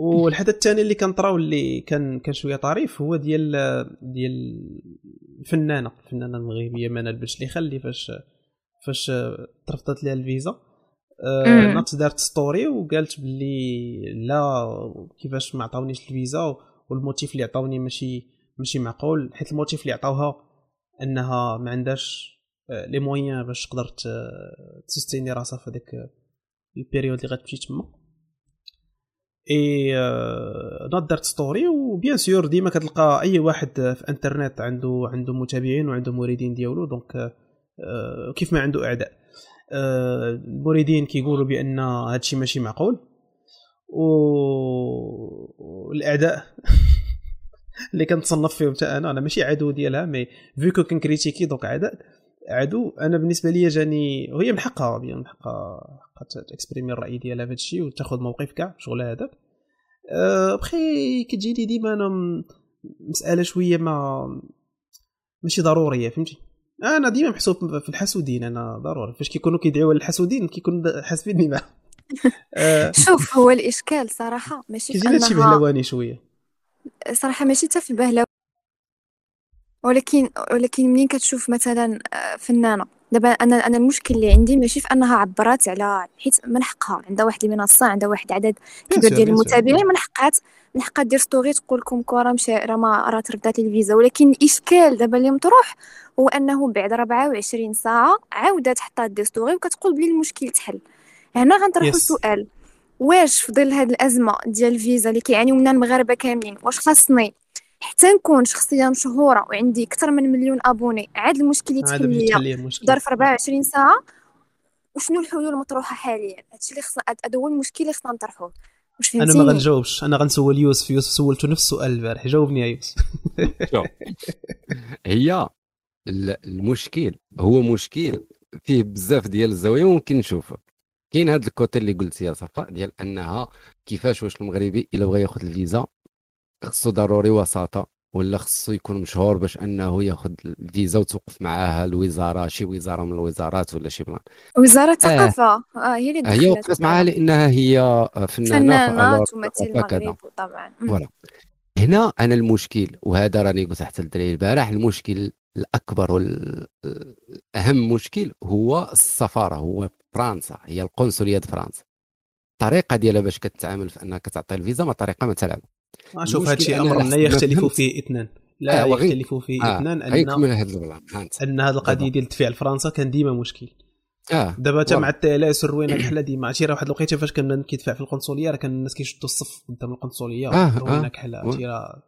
والحدث الثاني اللي كان طراو اللي كان كان شوية طريف هو ديال ديال الفنانة الفنانة المغربية منال بنشليخه اللي فاش فاش ترفضت لها الفيزا. آه ناقص دارت story وقالت باللي لا كيفاش ما عطاونيش ال visa وال motif اللي عطاوني ماشي ماشي معقول حيت ال motif اللي عطاوها أنها ما عندهاش آه، les moyens باش تقدر تستيني راسها في هذاك البيريود اللي غتمشي تما. اي نوت دارت ستوري وبيان سور ديما كتلقى أي واحد في إنترنت عنده عنده متابعين وعنده موردين ديالو. دونك آه، كيف ما عنده إعداء. آه، الموردين كيقولوا بأن هادشي ماشي معقول. والاعداء اللي كنتصنف فيهم حتى أنا أنا ماشي عدو ديالها مي فيكو كنكريتيكي دونك عدو. أنا بالنسبة لي جاني وهي من حقها من حقها. حقها تأكسبريمي الرأي ديالها في هادشي وتاخذ موقف كاع شغلها هذاك. أه بخي كتجيني ديما أنا مسألة شوية ما ماشي ضرورية فهمتي؟ أنا ديما محسوب في الحسودين أنا ضروري. فاش كيكونوا كيدعيو للحسودين كيكونوا حاسبيني معاهم شوف هو الإشكال صراحة ماشي كيجينا هادشي بهلواني شوية. صراحة ماشي حتى في البهلوه ولكن ولكن منين كتشوف مثلا آه، فنانة؟ دابا أنا أنا المشكل اللي عندي ماشي في أنها عبرات على حيت من حقها عندها واحد المنصة عندها واحد عدد كبير ديال المتابعين من حقها من حقها دير story تقول لكم كره مشى راه ما راه تردات الفيزا. ولكن الاشكال دابا اللي مطروح هو أنه بعد 24 ساعة عاودت حطات des stories وكتقول بلي المشكل تحل. هنا غنطرحوا السؤال. واش في ظل هذه الأزمة ديال الفيزا اللي كيعانيو منها المغاربة كاملين؟ واش خاصني حتى نكون شخصية مشهورة وعندي أكثر من مليون أبوني عاد المشكل يتحل ليا. ظرف 24 ساعة وشنو الحلول المطروحة حاليا؟ هادشي اللي خصنا هذا هو المشكل اللي خصنا نطرحوه. واش أنا ما غنجاوبش. أنا غنسول يوسف. يوسف سولته نفس السؤال البارح. جاوبني يا يوسف. هي المشكل هو مشكل فيه بزاف ديال الزوايا ممكن نشوفه. كاين هذا الكوتي اللي قلت يا صفاء ديال أنها كيفاش واش المغربي إلا بغى ياخذ الفيزا خصو ضروري وساطة ولا خصو يكون مشهور باش أنه ياخذ الفيزا وتوقف معاها الوزارة شي وزارة من الوزارات ولا شي plan؟ وزارة الثقافه آه. آه هي اللي هي وقفت معاها لأنها هي فنانة فنانة تمثل المغرب طبعا. voilà. هنا أنا المشكل وهذا راني قلت حتى للدراري البارح المشكل الأكبر والاهم مشكل هو السفارة هو فرنسا هي القنصلية فرنسا. الطريقة ديالها باش كتعامل في انك تعطي الفيزا ما طريقة ما تلعب أشوف هذا الشيء أمر لا يختلف فيه إثنان. لا آه يختلف فيه آه إثنان أن هذا أن هذه القضية ديال الدفع لفرنسا كان ديما مشكل. آه دابا حتى مع التلاس الروينة الحله ديما عرفتي راه واحد الوقيتة فاش كنا كيدفع في القنصلية راه كان الناس كيشدوا الصف قدام القنصلية آه الروينه آه كحله عرفتي راه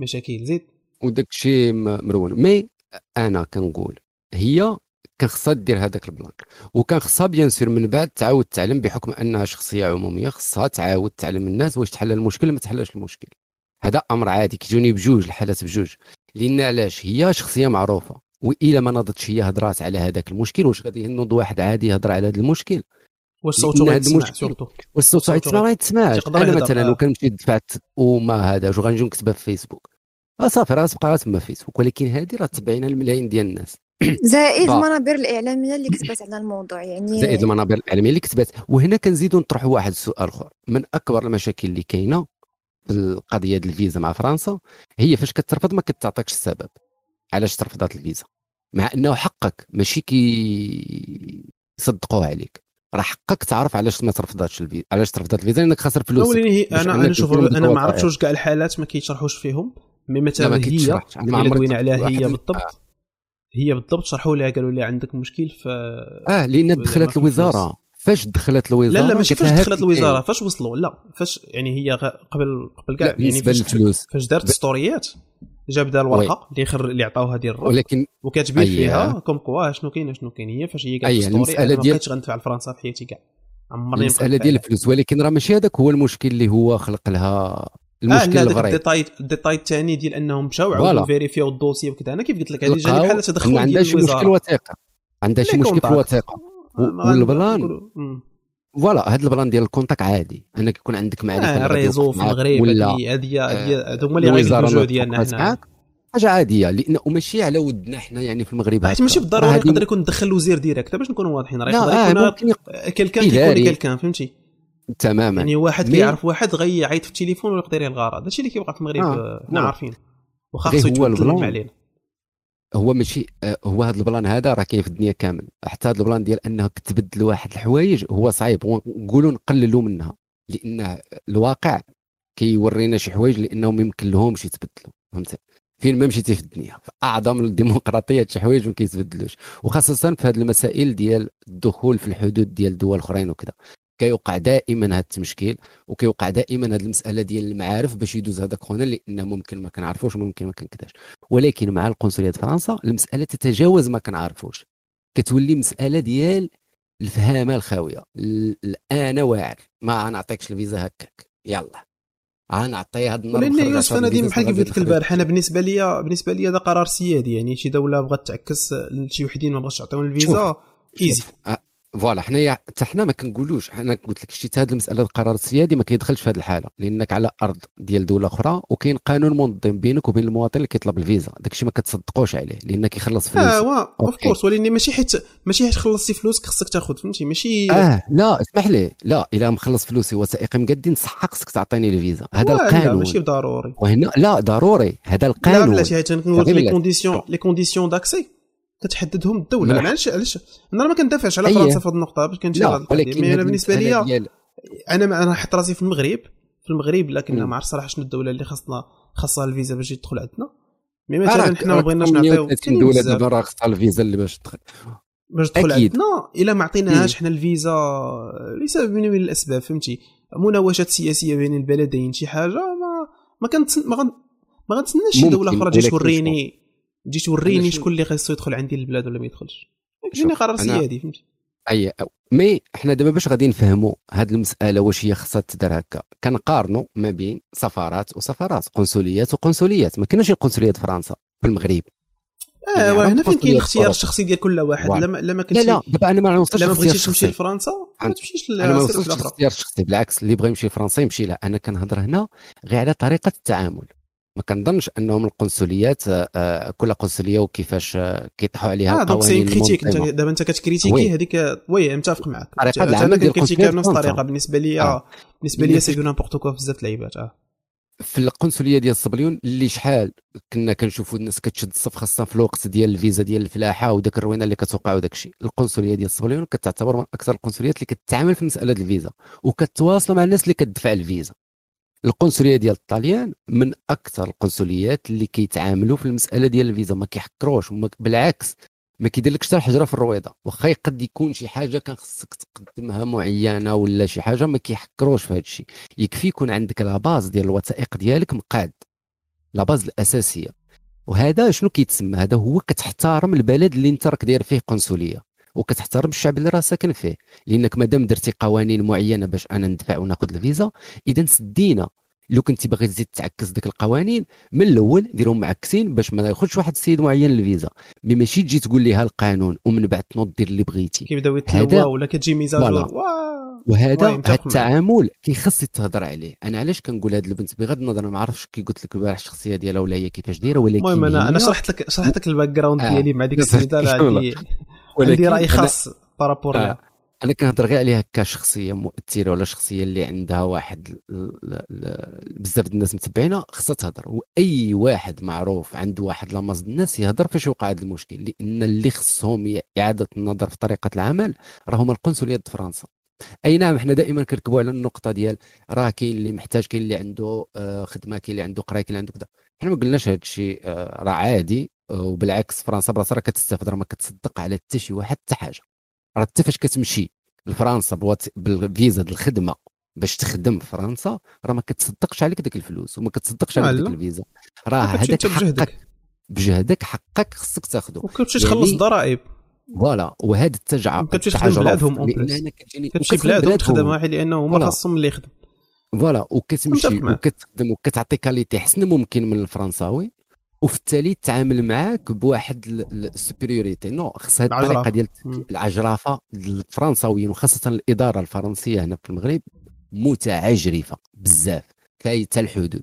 مشاكل زيد. وداك الشيء مرون مي أنا كنقول هي كان خصها دير هذاك ال plan وكان خصها bien sûr من بعد تعاود تعلم بحكم أنها شخصية عمومية خصها تعاود تعلم الناس واش تحل المشكل ما تحلش المشكل. هذا أمر عادي كيجوني بجوج الحالات بجوج. لأن علاش؟ هي شخصية معروفة. وإلا ما نضتش هي هضرات على هذاك المشكل واش غادي ينوض واحد عادي يهضر على هذا المشكل؟ واش صوته غيتسمع surtout واش صوته غيتسمع ما يتسمعش أنا مثلا لو كان مشيت دفعت وما هذا واش غنجي نكتبها في فيسبوك صافي راه تبقى تما فيسبوك ولكن هذه راه تبعينها الملايين ديال الناس. زائد المنابر الإعلامية اللي كتبت على الموضوع يعني زائد المنابر الاعلاميه اللي كتبت. وهنا كنزيدوا نطرحوا واحد السؤال آخر. من أكبر المشاكل اللي كاينة في القضية ديال الفيزا مع فرنسا هي فاش كترفض ما كتعطيكش السبب. علاش ترفضات الفيزا؟ مع أنه حقك. ماشي كي يصدقوه عليك. راه حقك تعرف علاش ما ترفضاتش الفيزا علاش ترفضات الفيزا؟ لأنك خاسر فلوس أنا أنا شوف أنا ما عرفتش واش كاع الحالات ما كيشرحوش فيهم مي مثلا هي اللي دوينا عليها هي بالضبط. آه. هي بالضبط شرحوا لها قالوا لي عندك مشكل ف آه لأن دخلت الوزارة. فاش دخلت الوزارة؟ لا لا ماشي فاش دخلت الوزارة. فاش وصلوا؟ لا فاش يعني هي قبل قبل كاع يعني فاش فاش دارت ستوريات جاب دار الورقه اللي خر اللي عطاوها ديال الرب ولكن وكاتبين فيها كوم كوا شنو كاين شنو كاين هي فاش هي قالت ستوري أنا ما بقيتش غندفع لفرنسا في حياتي كاع. عمرني المسألة ديال الفلوس. ولكن راه ماشي هذاك هو المشكل اللي هو خلق لها المشكل آه لا الديتاي الديتاي الثاني ديال أنهم مشاو عاودوا vérifiaw الدوسي وكذا. أنا كيف قلت لك؟ هذه جانب بحال تدخل ما عندها شي مشكل وثيقة. عندها شي مشكل في الوثيقه والبلان voilà هذا البلان ديال ال contact عادي. انك يكون عندك معرفة آه réseau في المغرب ولا هذه هذه هما اللي غيكونوا ديالنا هنا حاجة عادية. لأن وماشي على ودنا حنا يعني في المغرب حيت ماشي بالضروره يقدر يكون دخل الوزير direct باش نكونوا واضحين. راه يقدر يكون quelqu'un كيكون quelqu'un فهمتي؟ تماما. يعني واحد كيعرف واحد غيعيط في التليفون ويقدر يلغى هذا الشيء اللي كيوقع في المغرب آه. حنا آه. عارفين. وخا خصو يتكلم علينا. هو ماشي آه، هو هذا البلان هذا راه كاين في الدنيا كامل. حتى هذا البلان ديال انه تبدل واحد الحوايج هو صعيب. ونقولوا نقللوا منها. لأن الواقع كيورينا شي حوايج لأنهم ما يمكن لهمش يتبدلوا فهمتي؟ فين ما مشيتي في الدنيا. في أعظم الديمقراطية شي حوايج ما كيتبدلوش. وخاصة في هذه المسائل ديال الدخول في الحدود ديال دول أخرين وكذا. كيوقع دائما هذا التمشكيل وكيوقع دائما هذه المسألة ديال المعارف باش يدوز هذاك خونا لأن ممكن ما كنعرفوش وممكن ما كنكداش ولكن مع القنصلية فرنسا المسألة تتجاوز ما كنعرفوش. كتولي مسألة ديال الفهامة الخاوية. أنا واعر. ما غنعطيكش الفيزا هكاك. يلا. غنعطي هاد النهار لأن يوسف أنا ديما بحال كيف قلت لك البارح أنا بالنسبة لي بالنسبة لي هذا قرار سيادي. يعني شي دولة بغات تعكس لشي وحدين ما بغاش يعطيهم الفيزا easy. voilà حنايا حتى حنا ما كنقولوش حنا قلت لك شتي هذه المسألة القرار السيادي ما كيدخلش في هذه الحالة. لأنك على أرض ديال دولة أخرى وكاين قانون منظم بينك وبين المواطن اللي كيطلب الفيزا. داك الشيء ما كتصدقوش عليه لأن كيخلص فلوس. آه of course ولكن ماشي حيت ماشي حيت خلصتي فلوسك خصك تاخذ فهمتي؟ ماشي آه لا اسمح لي. لا إلا مخلص فلوسي وثائق مقدين صح خصك تعطيني الفيزا. هذا القانون لا ماشي ضروري وهنا لا ضروري. هذا القانون. لا بلاتي حيت نقول لك لي conditions les conditions d'accès كتحددهم الدولة. علاش علاش؟ أنا ما كندافعش على فرنسا في هذه النقطة باش كنمشي ولكن أنا بالنسبة لي أنا أنا حط راسي في المغرب. في المغرب لكن ما عرفت صراحة شنو الدولة اللي خاصنا خاصها الفيزا باش تدخل عندنا. mais مثلا حنا ما بغيناش نعطيو 30 دولة دابا راه خاصها الفيزا اللي باش تدخل. باش تدخل عندنا. إلا ما عطيناهاش حنا الفيزا لسبب من الأسباب فهمتي؟ مناوشات سياسية بين البلدين شي حاجة ما ما كنت ما, غن... ما غنتسناش شي دولة أخرى تجي توريني. تجي توريني شكون اللي خاصو يدخل عندي البلاد ولا ما يدخلش. جيني قرار سيادي فهمتي؟ أي مي حنا دابا باش غادي نفهموا هذه المسألة واش هي خصها تدار هكا. كنقارنوا ما بين سفارات وسفارات قنصليات وقنصليات. ما كاينش القنصليه فرنسا في المغرب. آه هنا فين كاين الاختيار الشخصي ديال كل واحد. لما لما كنتي لا لا دابا أنا ما نوصلش لما بغيتي تمشي لفرنسا ما تمشيش أنا ما وصلتش الاختيار الشخصي بالعكس اللي بغى يمشي لفرنسا يمشي لها أنا كنهضر هنا غير على طريقة التعامل. ما كنظنش أنهم القنصليات آه، آه، كل قنصلية وكيفاش آه، كيطيحوا عليها آه donc ses critiques أنت دابا أنت كت critiquer هذيك oui متفق معك ديال ال critique بنفس الطريقة بالنسبة لي آه. بالنسبة لي c'est du n'importe quoi بزاف اللعيبات آه. في القنصلية ديال الصبليون اللي شحال؟ كنا كنشوفوا الناس كتشد الصف خاصه في الوقت ديال الفيزا ديال الفلاحة وداك الروينة اللي كتوقع وداك الشيء. القنصلية ديال الصبليون كتعتبر من أكثر القنصليات اللي كتعامل في مسألة الفيزا وكتواصل مع الناس اللي كتدفع الفيزا. القنصلية ديال الطاليان من أكثر القنصليات اللي كيتعاملوا في المسألة ديال الفيزا. ما كيحگروش بالعكس ما كيديرلكش حتى الحجرة في الرويضة. واخا قد يكون شي حاجة كان خصك تقدمها معينة ولا شي حاجة ما كيحگروش في هذا الشيء يكفي يكون عندك la base ديال الوثائق ديالك مقاد la base الأساسية. وهذا شنو كيتسمى؟ هذا هو كتحترم البلد اللي انت راك داير فيه قنصلية. وكتحترم الشعب اللي راه ساكن فيه. لأنك مادام درتي قوانين معينة باش أنا ندفع وناخذ الفيزا اذا سدينا. لو كنتي باغي تزيد تعكس ديك القوانين من الأول ديرهم معكسين باش ما ياخذش واحد السيد معين الفيزا. mais ماشي تجي تقول لي القانون ومن بعد تنوض دير اللي بغيتي. كيبداو يتلواو ولا كتجي ميزان وهذا هذا التعامل كيخص يتهضر عليه. أنا علاش كنقول هذه البنت بغض النظر ما عرفتش كي قلت لك البارح الشخصية ديالها ولا هي كيفاش دايرة ولكن المهم أنا أنا شرحت لك شرحت لك ال background آه. ديالي مع ديك السيدة عندي عندي رأي خاص par rapport آه. أنا كنهضر غير عليها كشخصية مؤثرة ولا شخصية اللي عندها واحد بزاف الناس متبعينها خصها تهضر. وأي واحد معروف عنده واحد la masse الناس يهضر فاش يوقع هذا المشكل. لأن اللي خصهم إعادة النظر في طريقة العمل راهم القنصليات فرنسا. أي نعم إحنا دائما كنركبوا على النقطة ديال راه كاين اللي محتاج كاين اللي عنده آه، خدمة كاين اللي عنده قرايه كاين اللي عنده كذا. إحنا ما قلناش هذا الشيء آه، راه عادي. وبالعكس فرنسا براسها راه كتستافد راه ما كتصدق على حتى شي واحد حتى حاجة. راه حتى فاش كتمشي لفرنسا بالفيزا ديال الخدمة باش تخدم في فرنسا راه ما كتصدقش عليك ديك الفلوس وما كتصدقش عليك ديك الفيزا. راه هذاك حقك بجهدك حقك خصك تاخذه وكتمشي تخلص يعني الضرائب. فوالا وهذا التجع كتمشي تخدم بلادهم كتمشي بلادهم تخدم واحد لأنه هما خاصهم اللي يخدم. voilà وكتمشي وكتخدم وكتعطي qualité احسن ممكن من الفرنساوي. وفي التالي تعامل معاك بواحد ال supériorité. non خص هذه الطريقة ديال العجرفه الفرنساويين وخاصة الإدارة الفرنسية هنا في المغرب متعجرفة بزاف فايته الحدود.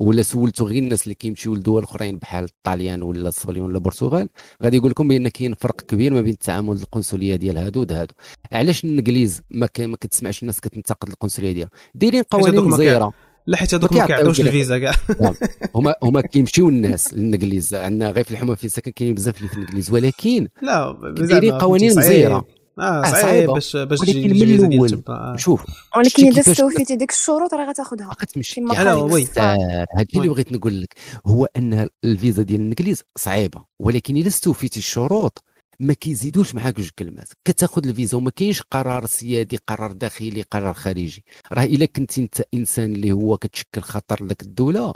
ولا سولتوا غير الناس اللي كيمشيو لدول أخرين بحال الطاليان ولا الصبليون ولا البرتغال غادي يقول لكم بأن كاين فرق كبير ما بين التعامل القنصلية ديال هادو هادو علاش الإنجليز ما, ما كتسمعش الناس كتنتقد القنصلية ديالها دايرين قوانين مزيره لا حيت هذوك ما كيعطيوش الفيزا كاع. نعم. هما هما كيمشيو الناس للإنجليز. عندنا غير في الحومه في السكن كاينين بزاف اللي في الإنجليز. ولكن لا دايرين قوانين مزيرة. آه صعيب باش باش تجي من الأول. آه. شوف. ولكن إذا استوفيتي ديك الشروط راه غتاخذها غتمشي أنا oui. هذا اللي بغيت نقول لك هو أن الفيزا ديال الإنجليز صعيبة. ولكن إذا استوفيتي الشروط ما كيزيدوش معاك جوج كلمات. كتاخذ الفيزا وما كاينش قرار سيادي قرار داخلي قرار خارجي. راه إلا كنت أنت إنسان اللي هو كتشكل خطر لك الدولة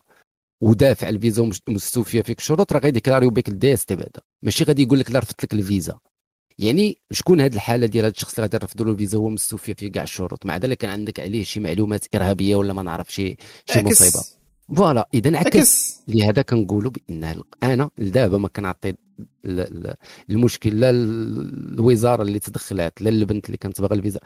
ودافع الفيزا ومستوفية فيك الشروط راه غي déclarer يو بك ال DST بعدا. ماشي غادي يقول لك لا رفضت لك الفيزا. يعني شكون هذه الحالة ديال هذا الشخص اللي غادي يرفضوا له الفيزا هو مستوفي فيه كاع الشروط؟ مع ذلك كان عندك عليه شي معلومات إرهابية ولا ما نعرف شي شي مصيبة. voilà اذا عكس. لهذا كنقولوا بأن أنا لدابا ما كنعطي المشكل لا الوزارة اللي تدخلات لا البنت اللي كانت باغا الفيزا.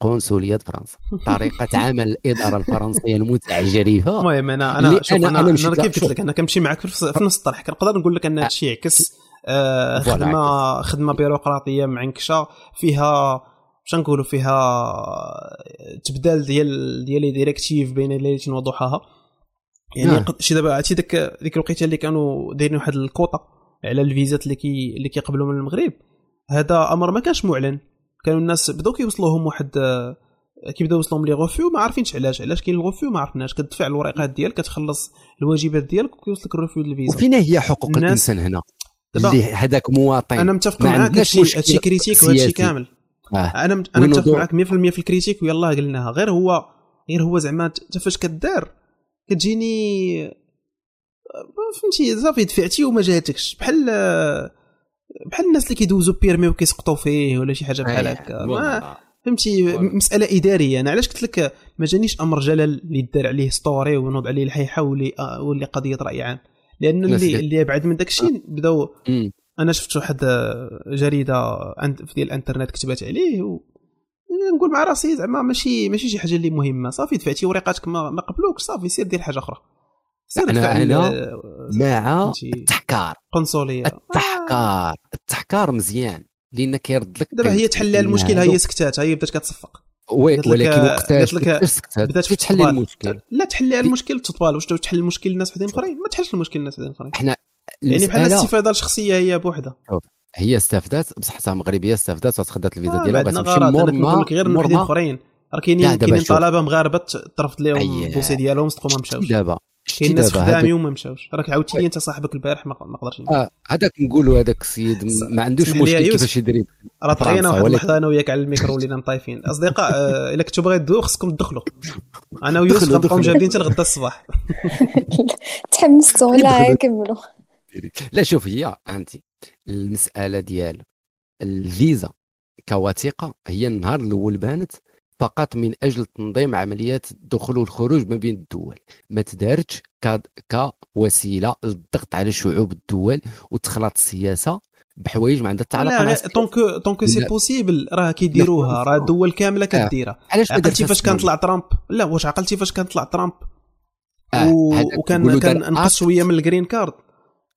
قنصليه فرنسا. طريقة عمل الإدارة الفرنسية المتعجرفه المهم أنا أنا شوف أنا, أنا, أنا كيف قلت لك أنا كنمشي معك في نفس الطرح. كنقدر نقول لك أن هذا الشيء يعكس آه خدمة خدمة بيروقراطية معنكشه فيها باش نقولوا فيها تبدال ديال ديال ديريكتيف بين ليله وضحاها يعني نعم. شي دابا عرفتي ديك ديك الوقيتة اللي كانوا دايرين واحد الكوطة. على الفيزات اللي كي اللي كيقبلوا من المغرب. هذا أمر ما كانش معلن. كانوا الناس بداو كيوصلوهم واحد كيبداو يوصلهم les refus ما عارفينش علاش. علاش كاين الغوفيو ما عرفناش. كتدفع الورقات ديالك كتخلص الواجبات ديالك وكيوصلك ال refus الفيزا. وفين هي حقوق الإنسان هنا؟ اللي هذاك مواطن. أنا متفق معاك هادشي critique وهادشي كامل. آه. أنا أنا متفق معاك 100% في ال critique ويلاه قلناها. غير هو غير هو زعما انت فاش كدار كتجيني فهمتي صافي دفعتي وما جاتكش. بحال بحال الناس اللي كيدوزوا permis وكيسقطوا فيه ولا شي حاجة بحال هكا. فهمتي مسألة إدارية. أنا علاش قلت لك ما جانيش أمر جلل اللي دار عليه story ونوض عليه الحيحة واللي آه، واللي قضية رأي عام. لأن اللي اللي بعد من داك الشيء بداو أنا شفت واحد جريدة ديال الإنترنت كتبات عليه و نقول مع راسي زعما ماشي ماشي شي حاجة اللي مهمة. صافي دفعتي ورقاتك ما, ما قبلوكش صافي سير دير حاجة أخرى. سير أنا أنا مع التحكار. قنصليه التحكار. التحكار مزيان لأن كيرد لك دابا هي تحل المشكل هي سكتات هي بدات كتصفق. ولكن وقتاش بدات تحل المشكل. لا تحل المشكل تطبال واش تحل المشكل للناس وحدين آخرين؟ ما تحلش المشكل للناس وحدين آخرين. حنا يعني بحال الاستفاده الشخصية هي بوحدها. هي استفدت بصح حتى مغربية استفدت وتخدات الفيزا آه ديالها بغات تمشي لك غير وحدين آخرين. راه كاينين كاينين طلبة مغاربة ترفض لهم الدوسي ديالهم صدقوا ما مشاوش. دابا. كاين الناس خدامين وما مشاوش راك عاودتي لي أنت صاحبك البارح ما قدرش آه هذاك نقولوا هذاك السيد ما عندوش مشكل كيفاش يدري راه طغينا واحد اللحظه أنا وياك على الميكرو ولينا. مطايفين. أصدقاء آه، إلا كنتو باغي تدوزوا خصكم تدخلوا. أنا ويوسف غنبقاو مجابدين حتى لغدا الصباح. تحمستوا ولا كملوا. لا شوف هي انت المسألة ديال الفيزا كوثيقة هي النهار الأول بانت فقط من أجل تنظيم عمليات الدخول والخروج ما بين الدول. ما تدارتش كوسيلة للضغط على شعوب الدول وتخلط السياسة بحوايج ما عندها علاقه لا donc donc c'est possible راه كيديروها. راه الدول كاملة آه. كديرها. علاش عقلتي فاش كان طلع ترامب؟ لا واش عقلتي فاش كان طلع ترامب؟ آه. وكان كان نقص شوية من ال green card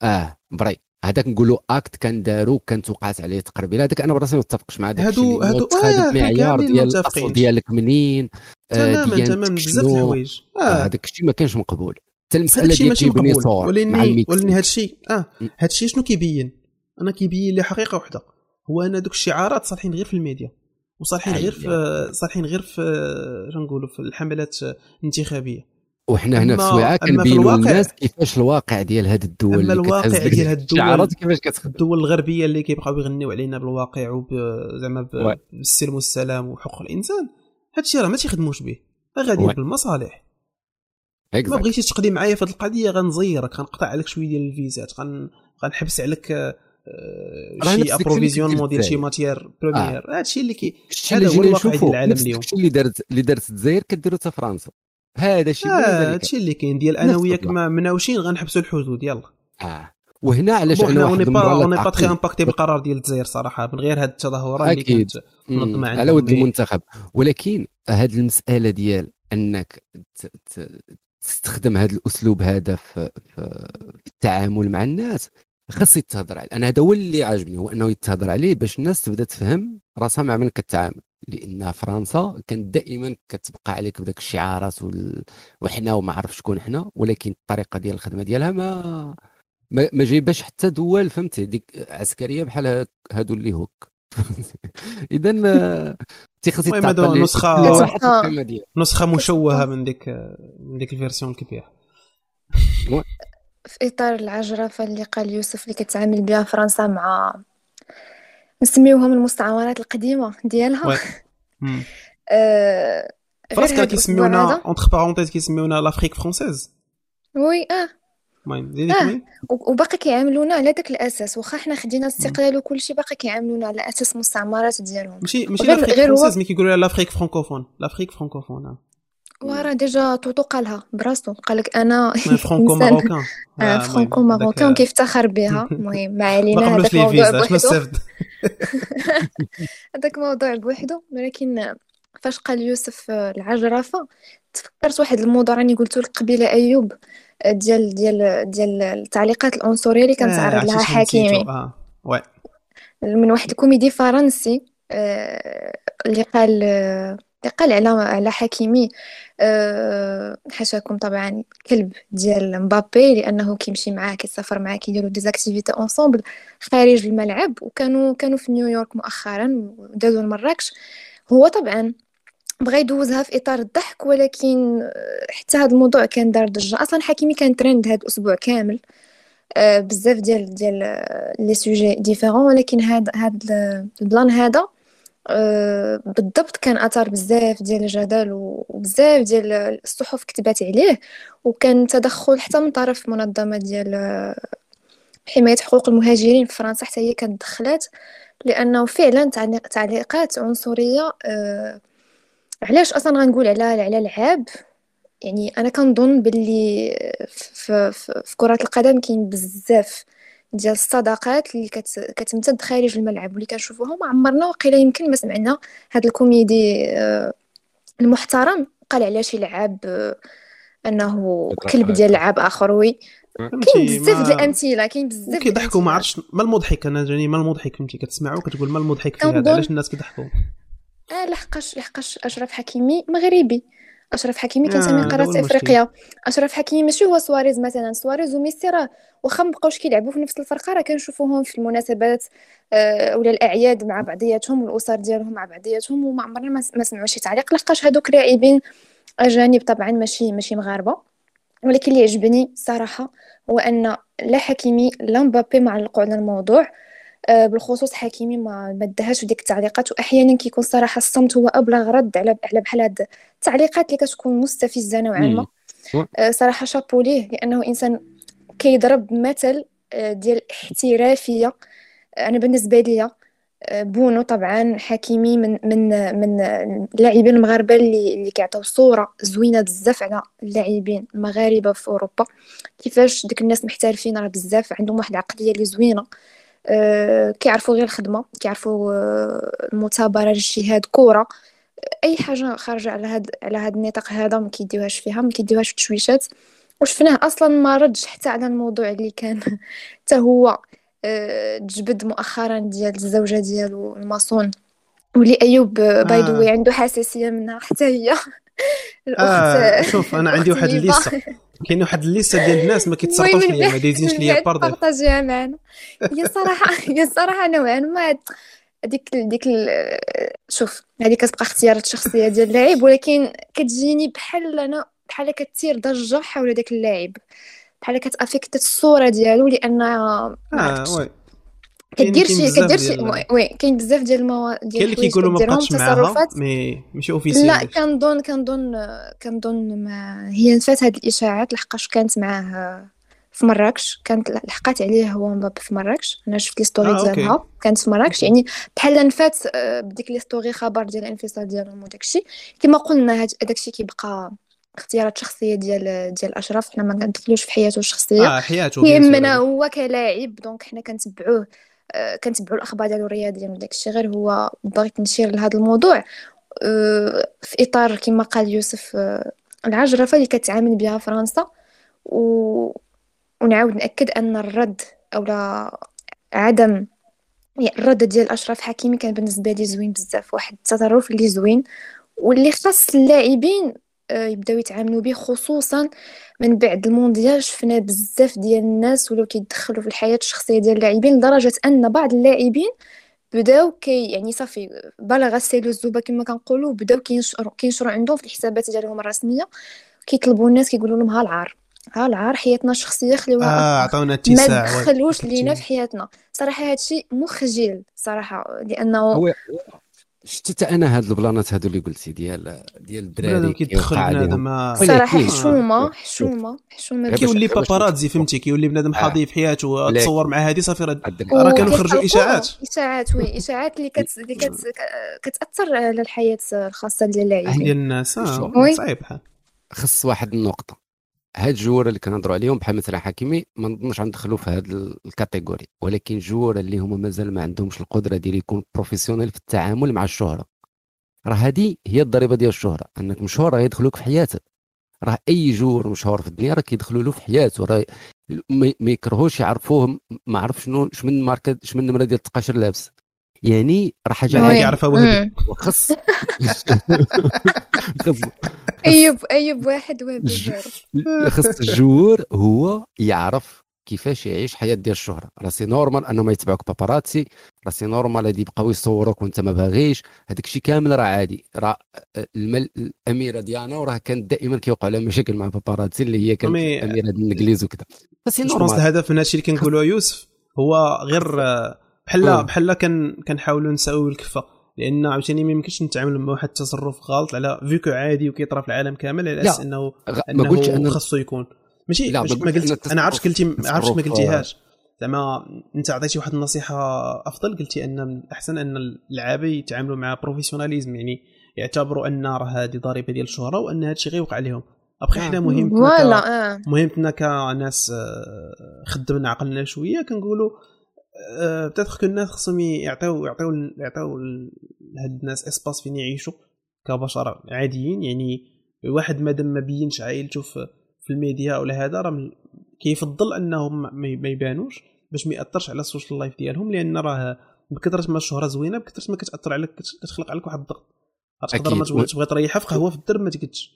آه. بري. هذاك نقولوا acte كان دارو كانت وقعت عليه تقريبا. هذاك أنا براسي ما متفقش مع هذاك هادو هادو آه معيار ديال الأصل ديالك منين آه تماما تماما بزاف الحوايج. آه. آه. هذاك الشيء ما كانش مقبول. حتى المسألة ديال تيبني صور ولاني ولاني هذا الشيء آه هذا الشيء شنو كيبين؟ أنا كيبين لي حقيقة وحدة. هو ان دوك الشعارات صالحين غير في الميديا. وصالحين غير في صالحين غير في شنو نقولوا في الحملات الانتخابية. وحنا هنا في سويعة كنبينوا للناس كيفاش الواقع ديال هاد الدول أما الواقع ديال هاد الدول كيفاش كتخدم؟ الدول الغربية اللي كيبقاو يغنيو علينا بالواقع وزعما بالسلم والسلام وحقوق الإنسان هادشي راه ما تيخدموش به غادي بالمصالح ما بغيتيش تقضي معايا في هاد القضية غنزيرك غنقطع عليك شوية ديال الفيزات غنحبس عليك آه، شي approvisionnement ديال شي matières premières آه. هادشي اللي كي هذا هو الواقع ديال العالم اليوم. اللي دارت اللي دارت الجزائر كديرو حتى فرنسا. هذا الشيء آه هادشي اللي كاين ديال أنا وياك ما مناوشين غنحبسوا الحدود يلا. آه. وهنا علاش أنا واحد اوني با تخي امباكتي بالقرار ديال الجزائر صراحة من غير هاد التظاهرات اللي كانت منظمة على ود المنتخب ولكن هاد المسألة ديال أنك تستخدم هذا الأسلوب هذا في, في التعامل مع الناس خاص يتهضر عليه. أنا هذا هو اللي عاجبني هو أنه يتهضر عليه باش الناس تبدأ تفهم راسها مع من كتعامل. لأن فرنسا كانت دائما كتبقى عليك بداك الشعارات وال... وحنا وما عرف شكون حنا ولكن الطريقة ديال الخدمة ديالها ما ما, ما جايباش حتى دول فهمتي؟ ديك عسكرية بحال هادو اللي هوك. اذا تيخص يتعطى نسخه نسخه مشوهة من ديك من ديك ال version الكبيرة. في إطار العجرفه اللي قال يوسف اللي كتعامل بها فرنسا مع نسميوهم المستعمرات القديمة ديالها. آه فرنسا كيسميونا entre parenthèses كيسميونا l'Afrique française. oui آه. المهم زيدي آه. وباقي كيعاملونا على داك الأساس. واخا حنا خدينا الاستقلال وكل شيء باقي كيعاملونا على أساس مستعمرات ديالهم. ماشي ماشي l'Afrique française mais كيقولوا l'Afrique francophone l'Afrique francophone وراه déjà توتو قالها براسو قالك أنا franco marocain آه franco ماروكان كيفتخر بها المهم ما علينا هذاك موضوع بوحدو هذاك موضوع بوحدو ولكن فاش قال يوسف العجرفه تفكرت واحد الموضوع راني قلت لك قبيله ايوب ديال ديال ديال التعليقات العنصريه اللي كان تعرض لها حكيمي. من واحد الكوميدي فرنسي اللي قال قال على على حكيمي أه حاشاكم طبعا كلب ديال مبابي لأنه كيمشي معاه كيسافر معاه كيديروا des activités ensemble خارج الملعب. وكانوا كانوا في نيويورك مؤخرا ودازوا لمراكش هو طبعا بغى يدوزها في إطار الضحك ولكن حتى هذا الموضوع كان دار ضجه أصلا حكيمي كان ترند هذا الأسبوع كامل أه بزاف ديال ديال les sujets différents ولكن هذا هذا ال plan هذا أه بالضبط كان أثار بزاف ديال الجدل وبزاف ديال الصحف كتبات عليه وكان تدخل حتى من طرف منظمة ديال حماية حقوق المهاجرين في فرنسا حتى هي كانت دخلات لأنه فعلا تعليقات عنصرية أه علاش أصلا غنقول على على العاب؟ يعني أنا كنظن باللي في, في, في كرة القدم كاين بزاف ديال الصداقات اللي كت... كتمتد خارج الملعب واللي كنشوفوهم عمرنا وقيلا يمكن ما سمعنا. هاد الكوميدي آه، المحترم قال على شي لعاب آه، انه كلب ديال لعاب آخر وي. كاين بزاف ديال الأمثلة كاين بزاف كيضحكوا ما عرفتش ما المضحك؟ أنا جاني ما المضحك فهمتي؟ كتسمعوا كتقول ما المضحك في هذا علاش الناس كيضحكوا؟ آه لحقاش لحقاش أشرف حكيمي مغربي. أشرف حكيمي كينتمي آه قاره إفريقيا. أشرف حكيمي ماشي هو سواريز مثلا؟ سواريز وميسي راه واخا مبقاوش كيلعبوا في نفس الفرقة راه كنشوفوهم في المناسبات آه ولا الأعياد مع بعضياتهم والأسر ديالهم مع بعضياتهم وما عمرنا ما سمعوا شي تعليق. لحقاش هادوك لاعبين أجانب طبعا ماشي ماشي مغاربة. ولكن اللي عجبني صراحة هو أن لا حكيمي لا مبابي ما علقوا على الموضوع. بالخصوص حكيمي ما مدهاش ديك التعليقات. وأحيانا كيكون صراحة الصمت هو أبلغ رد على على بحال هاد التعليقات اللي كتكون مستفزة نوعا ما. آه، صراحة شابو ليه لأنه إنسان كيضرب مثل آه، ديال الاحترافيه أنا بالنسبة ليا بونو طبعا حكيمي من من من اللاعبين المغاربة اللي اللي كيعطيو صورة زوينة بزاف على اللاعبين المغاربه في أوروبا. كيفاش ديك الناس محترفين راه بزاف عندهم واحد العقلية اللي زوينة. آه، كيعرفوا غير الخدمة كيعرفوا آه، المثابرة الاجتهاد كورة. أي حاجة خارجة على هاد على هاد النطاق هذا ما كيديوهاش فيها ما كيديوهاش في التشويشات. وشفناه أصلا ما ردش حتى على الموضوع اللي كان. حتى هو آه، تجبد مؤخرا ديال الزوجة ديالو الماسون. ولي أيوب باي ذا عنده حساسية منها حتى هي. الأخت آه شوف أنا عندي واحد الليستة. كاين واحد الليسته ديال الناس ما كيتصرفوش ليا ما دايزينش ليا بارديل بارطاجيها معنا هي صراحة هي صراحة نوعا ما هذيك ديك شوف هذه كتبقى اختيارات شخصية ديال اللاعب ولكن كتجيني بحال أنا بحال كتثير ضجة حول داك اللاعب بحال كت affecte الصورة ديالو لأن آه كدير شي كدير شي oui كاين بزاف ديال المواضيع ديال كاين اللي كيقولوا ما بقاتش معاها mais ماشي officiel لا كنظن كنظن كنظن ما هي نفات هاد الإشاعات لحقاش كانت معاه في مراكش. كانت لحقات عليه هو مبابي في مراكش. أنا شفت les stories آه ديالها كانت في مراكش. يعني بحال نفات آه، بديك les stories خبر ديال الانفصال ديالهم وداكشي كما قلنا داكشي كيبقى اختيارات شخصية ديال ديال أشرف. حنا ما كندخلوش في حياته الشخصية. آه حياته يهمنا هو كلاعب donc حنا كنتبعوه. آه، كنتبعوا الأخبار ديالو الرياضيه وداك الشيء غير هو بغيت نشير لهذا الموضوع. آه، في إطار كما قال يوسف آه، العجرفة اللي كتعامل بها فرنسا. و... ونعاود نأكد أن الرد أو لا عدم يعني الرد ديال أشرف حكيمي كان بالنسبة لي زوين بزاف واحد التصرف اللي زوين. واللي خاص اللاعبين يبداو يتعاملوا به خصوصا من بعد المونديال شفنا بزاف ديال الناس ولاو كيدخلوا في الحياة الشخصية ديال اللاعبين لدرجة أن بعض اللاعبين بداو كي يعني صافي بلغ السيل الزوبه كما كنقولوا بداو كينشروا كينشروا عندهم في الحسابات ديالهم الرسمية كيطلبوا الناس كيقولوا لهم ها العار ها العار حياتنا الشخصية خليوها آه عطاونا اتساع ما تدخلوش لينا في حياتنا. صراحة هادشي مخجل صراحة لأنه هو شتي أنا هاد البلانات هادو اللي قلتي ديال ديال الدراري كيدخل بنادم صراحة حشومة حشومة حشومة كيولي paparazzi فهمتي؟ كيولي بنادم آه. حاضي في حياته تصور مع هذه صافي راه كانوا خرجوا إشاعات. إشاعات oui إشاعات اللي كت... اللي كت... كتأثر على الحياة الخاصة ديال اللاعبين ديال الناس آه، صعيب خص واحد النقطة. هاد les joueurs اللي كنهضروا عليهم بحال مثلا حكيمي ما نظنش غندخلوا في هاد la catégorie ولكن les joueurs اللي هما مازال ما عندهمش القدرة ديال يكون professionnel في التعامل مع الشهرة. راه هذه هي الضريبة ديال الشهرة. أنك مشهور راه يدخلوك في حياتك. راه أي joueur مشهور في الدنيا راه كيدخلوا له في حياته. راه ما يكرهوش يعرفوه ما عرف شنو شمن ماركه شمن النمره ديال التقاشر لابس. يعني راه حاجة عادي يعرفها وهبي وخص. أيوب أيوب واحد وهبي خص. الجمهور هو يعرف كيفاش يعيش حياة ديال الشهرة. راه c'est normal انهم يتبعوك paparazzi. راه c'est normal هادي يبقاو يصوروك وأنت ما باغيش. هذاك الشيء كامل راه عادي. راه المل... الأميرة ديانا وراه كانت دائما كيوقع لها مشاكل مع paparazzi اللي هي كانت مي... اميره الإنجليز وكذا. ف c'est normal. الهدف من هادشي اللي كنقولوا يوسف. هو غير بحال بحال كان كنحاولوا نساويو الكفة لأن عاوتاني ما يمكنش نتعامل مع واحد التصرف غلط على فيكو عادي وكيطرا في العالم كامل على أساس إنه ما قلتش انه خاصو يكون. ماشي لا ما قلت أنا عرفت قلتي ما عرفتش ما قلتيهاش زعما أنت عطيتي واحد النصيحة أفضل قلتي أن الأحسن أن اللعابه يتعاملوا مع بروفيسيوناليزم يعني يعتبروا أن راه هذه ضريبة ديال الشهرة وأن هذا الشيء غيوقع لهم ابخي حنا مهمتنا ك... مهمتنا كناس خدمنا عقلنا شوية كنقولوا peut-être que الناس خصهم يعطيو يعطيو يعطيو لهاد الناس espace فين يعيشوا كبشر عاديين. يعني واحد مادام ما بينش عائلته في في الميديا ولا هذا راه كيفضل أنهم ما يبانوش باش ما يأثرش على الـ social life ديالهم لأن راه بكثره ما الشهرة زوينة بكثره ما كتأثر عليك كتخلق عليك واحد الضغط. تقدر ما تبغي تريحها في قهوه في الدرب ما تقدش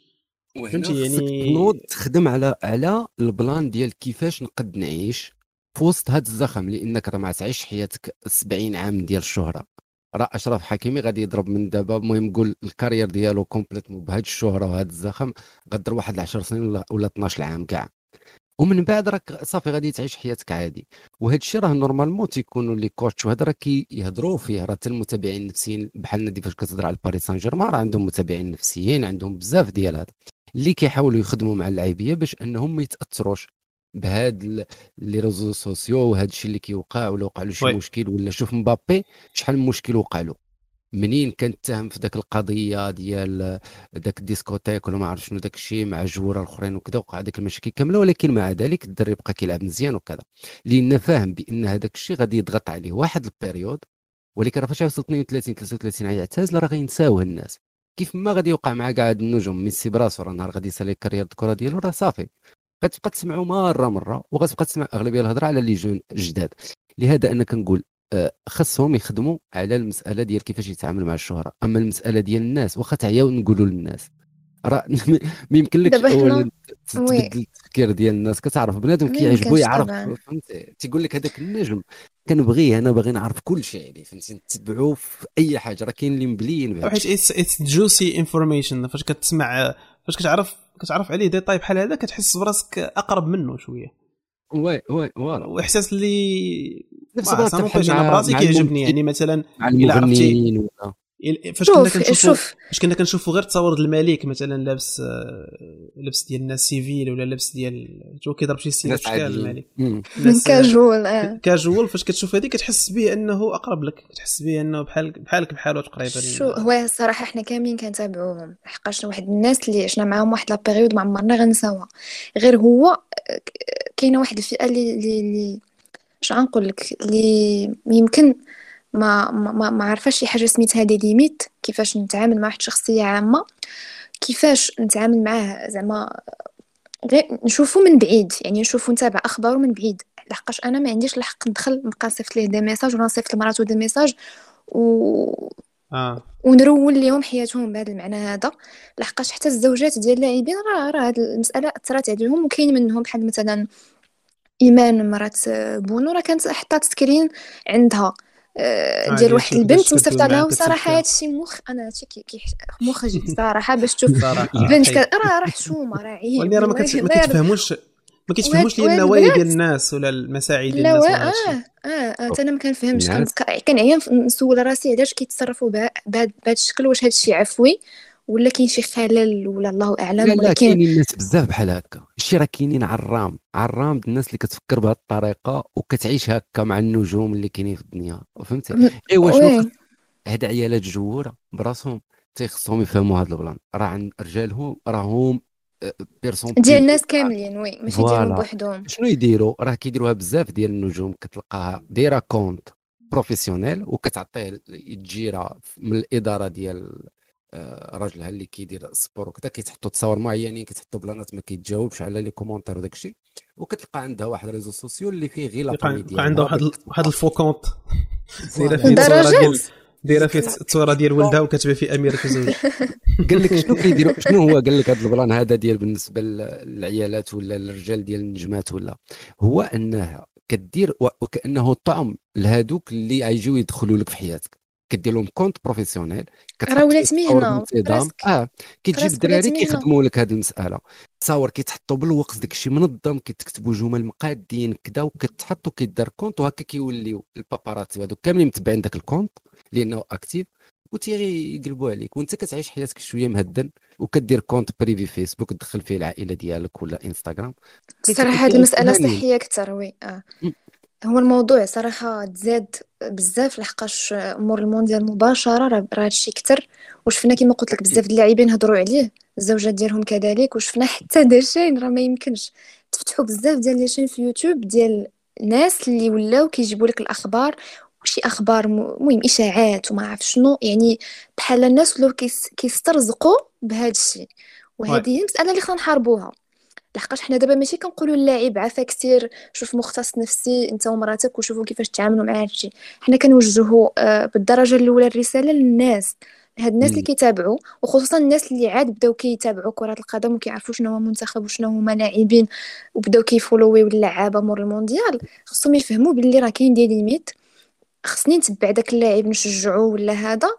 فهمتي؟ يعني تنوض تخدم على على الـ plan ديال كيفاش نقد نعيش. في وسط هذا الزخم لإنك راه ما تعيش حياتك 70 عام ديال الشهرة. راه أشرف حكيمي غادي يضرب من دابا المهم قول الـ carrière ديالو complète بهذه الشهرة وهذا الزخم غدر واحد 10 سنين ولا, ولا 12 عام كاع. ومن بعد راك صافي غادي تعيش حياتك عادي. وهذا الشيء راه normalement تيكونوا les coachs وهذا راه كيهضروا فيه راه حتى المتابعين النفسيين بحالنا دي فاش كتهضر على باريس سان جيرمان راه عندهم متابعين نفسيين عندهم بزاف ديال هذا اللي كيحاولوا يخدموا مع اللاعبية باش أنهم ما يتأثروش. بهاد les réseaux sociaux وهذا الشيء اللي كيوقع ولا وقع له شي مشكل ولا شوف مبابي شحال من مشكل وقع له. منين كان اتهم في ذاك القضية ديال ذاك الـ discothèque ولا ما عرف شنو ذاك الشيء مع الـ joueurات الاخرين وكذا وقع ديك المشاكل كاملة ولكن مع ذلك الدري بقى كيلعب مزيان وكذا. لأن فاهم بأن هذاك الشيء غادي يضغط عليه واحد الـ période ولكن راه فاش يوصل 32 33 يعتزل راه غينساوه الناس. كيف ما غادي يوقع مع كاع النجوم ميسي براسو راه نهار غادي يسالي الكارير الكره ديالو راه صافي. غتبقى تسمعوا مرة مرة وغتبقى تسمع أغلبية الهضرة على لي جون جداد. لهذا أنا كنقول آه، خاصهم يخدموا على المسألة ديال كيفاش يتعامل مع الشهرة. أما المسألة ديال الناس واخا تعياو نقولوا للناس. راه ما يمكن لك أولا تبدل التفكير ديال الناس. كتعرف بنادم كيعجبو يعرف فهمتي؟ تيقول لك هذاك النجم. كنبغيه أنا باغي نعرف كل شيء عليه فهمتي؟ نتبعوه في أي حاجة. راه كاين اللي مبليين حيت اتس جوسي انفورميشن فاش كتسمع فاش كتعرف كتعرف عليه ديتاي بحال هذا كتحس براسك أقرب منه شوية. وي وي فوالا. وإحساس اللي نفس الوقت أنا براسي كيعجبني يعني مثلا إلا عرفتي فاش كنا كنشوفوا فاش كنا كنشوفوا غير تصاور الملك مثلا لابس آه، لبس ديال الناس سيفيل ولا لبس ديال جو كيضرب شي سيده في شكال الملك. كاجوال آه كاجوال فاش كتشوف هذه كتحس به أنه أقرب لك كتحس به أنه بحال بحالك بحاله تقريبا. شو هو الصراحه حنا كاملين كنتابعوهم. حقاش واحد الناس اللي عشنا معاهم واحد la période ما عمرنا غنساوها. غير هو آه، كاينة واحد الفئة اللي اللي اش غنقول لك اللي يمكن ما ما ما عارفاش شي حاجة سميتها les limites كيفاش نتعامل مع واحد الشخصيه عامة كيفاش نتعامل معاه زعما غير نشوفو من بعيد يعني نشوفو نتابع اخباره من بعيد لحقاش أنا ما عنديش الحق ندخل نبقى نصيفط ليه des messages ولا نصيفط لمراتو des messages و آه. ونرول لهم حياتهم بهذا المعنى هذا لحقاش حتى الزوجات ديال اللاعبين راه راه هذه المسألة أثرت عليهم وكاين منهم بحال مثلا إيمان مرات بونو راه كانت حطات screen عندها ديال واحد البنت وصيفط لها وصراحة هادشي مخ أنا هادشي كي مخرج صراحة باش تشوف بنت راه راه حشومة راه عيب راه ما كتفهموش ما كيتفهموش les النوايا ديال الناس ولا المساعي ديال الناس لا آه آه أنا ما كنفهمش كنعيا نسول راسي علاش كيتصرفوا بهذا الشكل واش هذا الشيء عفوي؟ ولا كاين شي خلل ولا الله أعلم لا لا كاينين الناس بزاف بحال هكا. الشيء راه كاينين عرام. عرام الناس اللي كتفكر بهذه الطريقة وكتعيش هكا مع النجوم اللي كاينين في الدنيا. فهمتي؟ ايوا شنو هاد عيالات الـ joueurات براسهم تيخصهم يفهموا هذا الـ plan. راه عند رجالهم راهم personnes ديال الناس كاملين oui ماشي ديالهم بوحدهم. شنو يديروا؟ راه كيديروها بزاف ديال النجوم كتلقاها دايرة compte professionnel وكتعطيه الجيره من الإدارة ديال آه، راجلها اللي كيدير الـ sport وكذا كيتحطوا تصاور معينين كيتحطوا بلانات ما كيتجاوبش على les commentaires وداك الشيء. وكتلقى عندها واحد réseau social اللي فيه غير لاباري ديالها عندها واحد واحد الفو كونت دايرة فيه ديال دايرة فيه التصويره ديال ولدها وكتبان فيه أميرة الزوج قال لك شنو كيديروا شنو هو قال لك هذا البلان هذا ديال بالنسبة للعيالات ولا الرجال ديال النجمات ولا؟ هو أنها كدير وكأنه طعم لهذوك اللي غيجيو يدخلوا لك في حياتك. كدير لهم compte professionnel راه ولات مهنة آه كتجيب الدراري كيخدموا لك هذه المسألة. تصاور كيتحطوا بالوقت داك الشيء منظم كتكتبوا جمل مقادين كذا وكتحط وكيدار compte وهكا كيوليو ال paparazzi هذوك كاملين متبعين ذاك ال compte لأنه actif وتيغي يقلبوا عليك. وانت كتعيش حياتك شوية مهدن وكدير compte privé فيسبوك تدخل فيه العائلة ديالك ولا إنستغرام. صراحة هذه المسألة صحية أكثر oui آه. هو الموضوع صراحة تزاد بزاف لحقاش أمور المونديال مباشرة راه هادشي كتر. وشفنا كما قلت لك بزاف د اللاعبين هضروا عليه الزوجات ديالهم كذلك. وشفنا حتى داشين راه ما يمكنش. تفتحوا بزاف ديال les chaînes في يوتيوب ديال الناس اللي ولاو كيجيبوا لك الأخبار. وشي أخبار مهم إشاعات وما عرف شنو. يعني بحال الناس ولاو كيسترزقوا بهذا الشيء وهذه هي المسألة اللي خصنا نحاربوها لحقاش حنا دابا ماشي كنقولوا اللاعب عافا كثير شوف مختص نفسي انت ومراتك وشوفوا كيفاش تعاملوا مع هادشي. حنا كنوجهوا آه، بالدرجة الأولى الرسالة للناس. هاد الناس اللي كيتابعوا وخصوصا الناس اللي عاد بداو كيتابعوا كرة القدم وكيعرفوا شنو هو منتخب وشنو هما لاعبين وبداو كي follow يو اللعابة مور المونديال. خصهم يفهموا باللي راه كاين des limites. خصني نتبع داك اللاعب نشجعو ولا هذا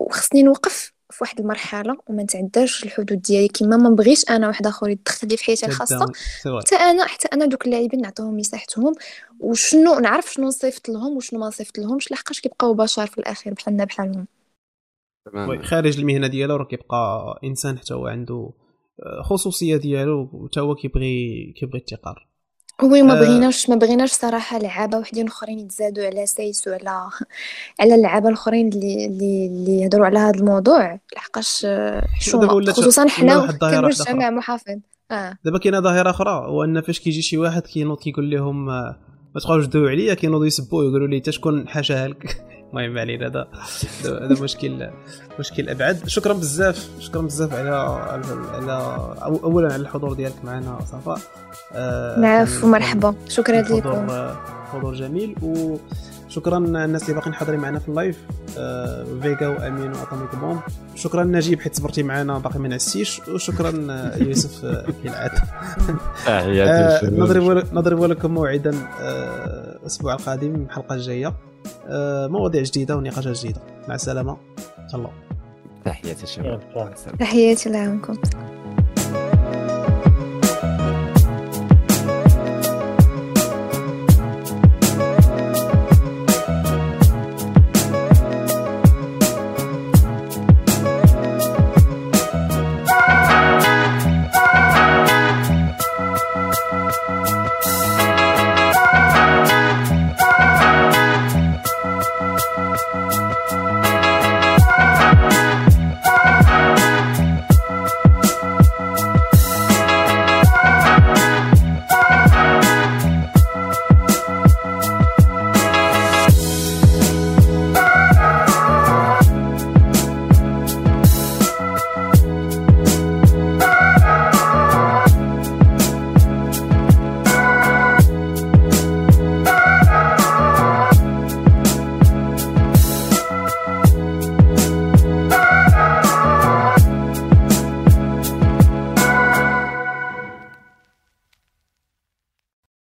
وخصني نوقف. في واحد المرحلة وما نتعداش الحدود ديالي. كما ما نبغيش أنا واحد آخر يدخل لي في حياتي الخاصه حتى أنا حتى أنا دوك اللاعبين نعطيهم مساحتهم وشنو نعرف شنو نصيفط لهم وشنو ما نصيفط لهمش لحقاش كيبقاو بشر في الأخير بحالنا بحالهم. خارج المهنة ديالو راه كيبقى إنسان حتى هو عنده آه، خصوصية ديالو وحتى هو كيبغي كيبغي التقار. oui ما آه. بغيناش ما بغيناش صراحة لعابة وحدين أخرين يتزادوا على سايس وعلى على اللعابة الأخرين اللي اللي اللي يهضروا على هذا الموضوع. لحقاش حشومة. خصوصا حنا كمجتمع محافظ. آه. دابا كاينة ظاهرة أخرى هو أن فاش كيجي شي واحد كينوض كيقول لهم آه، ما تبقاوش تدويو عليا كينوضوا يسبوا يقولوا لي تشكون حاشاها لك المهم علينا. هذا هذا مشكل مشكل أبعد. شكرا بزاف شكرا بزاف على على اولا على الحضور ديالك معنا صفاء. العفو مرحبا. شكرا لكم. حضور جميل. وشكرا الناس اللي باقيين حاضرين معنا في ال live. آه فيجا وأمين واتوميك بوم شكرا نجيب حيت صبرتي معنا باقي ما نعسيش. وشكرا يوسف كالعاده آه نضرب نضرب لكم موعدا آه الأسبوع القادم الحلقة الجاية. آه مواضيع جديدة ونقاشات جديدة. مع السلامة. الله تحياتي الشباب تحياتي لكم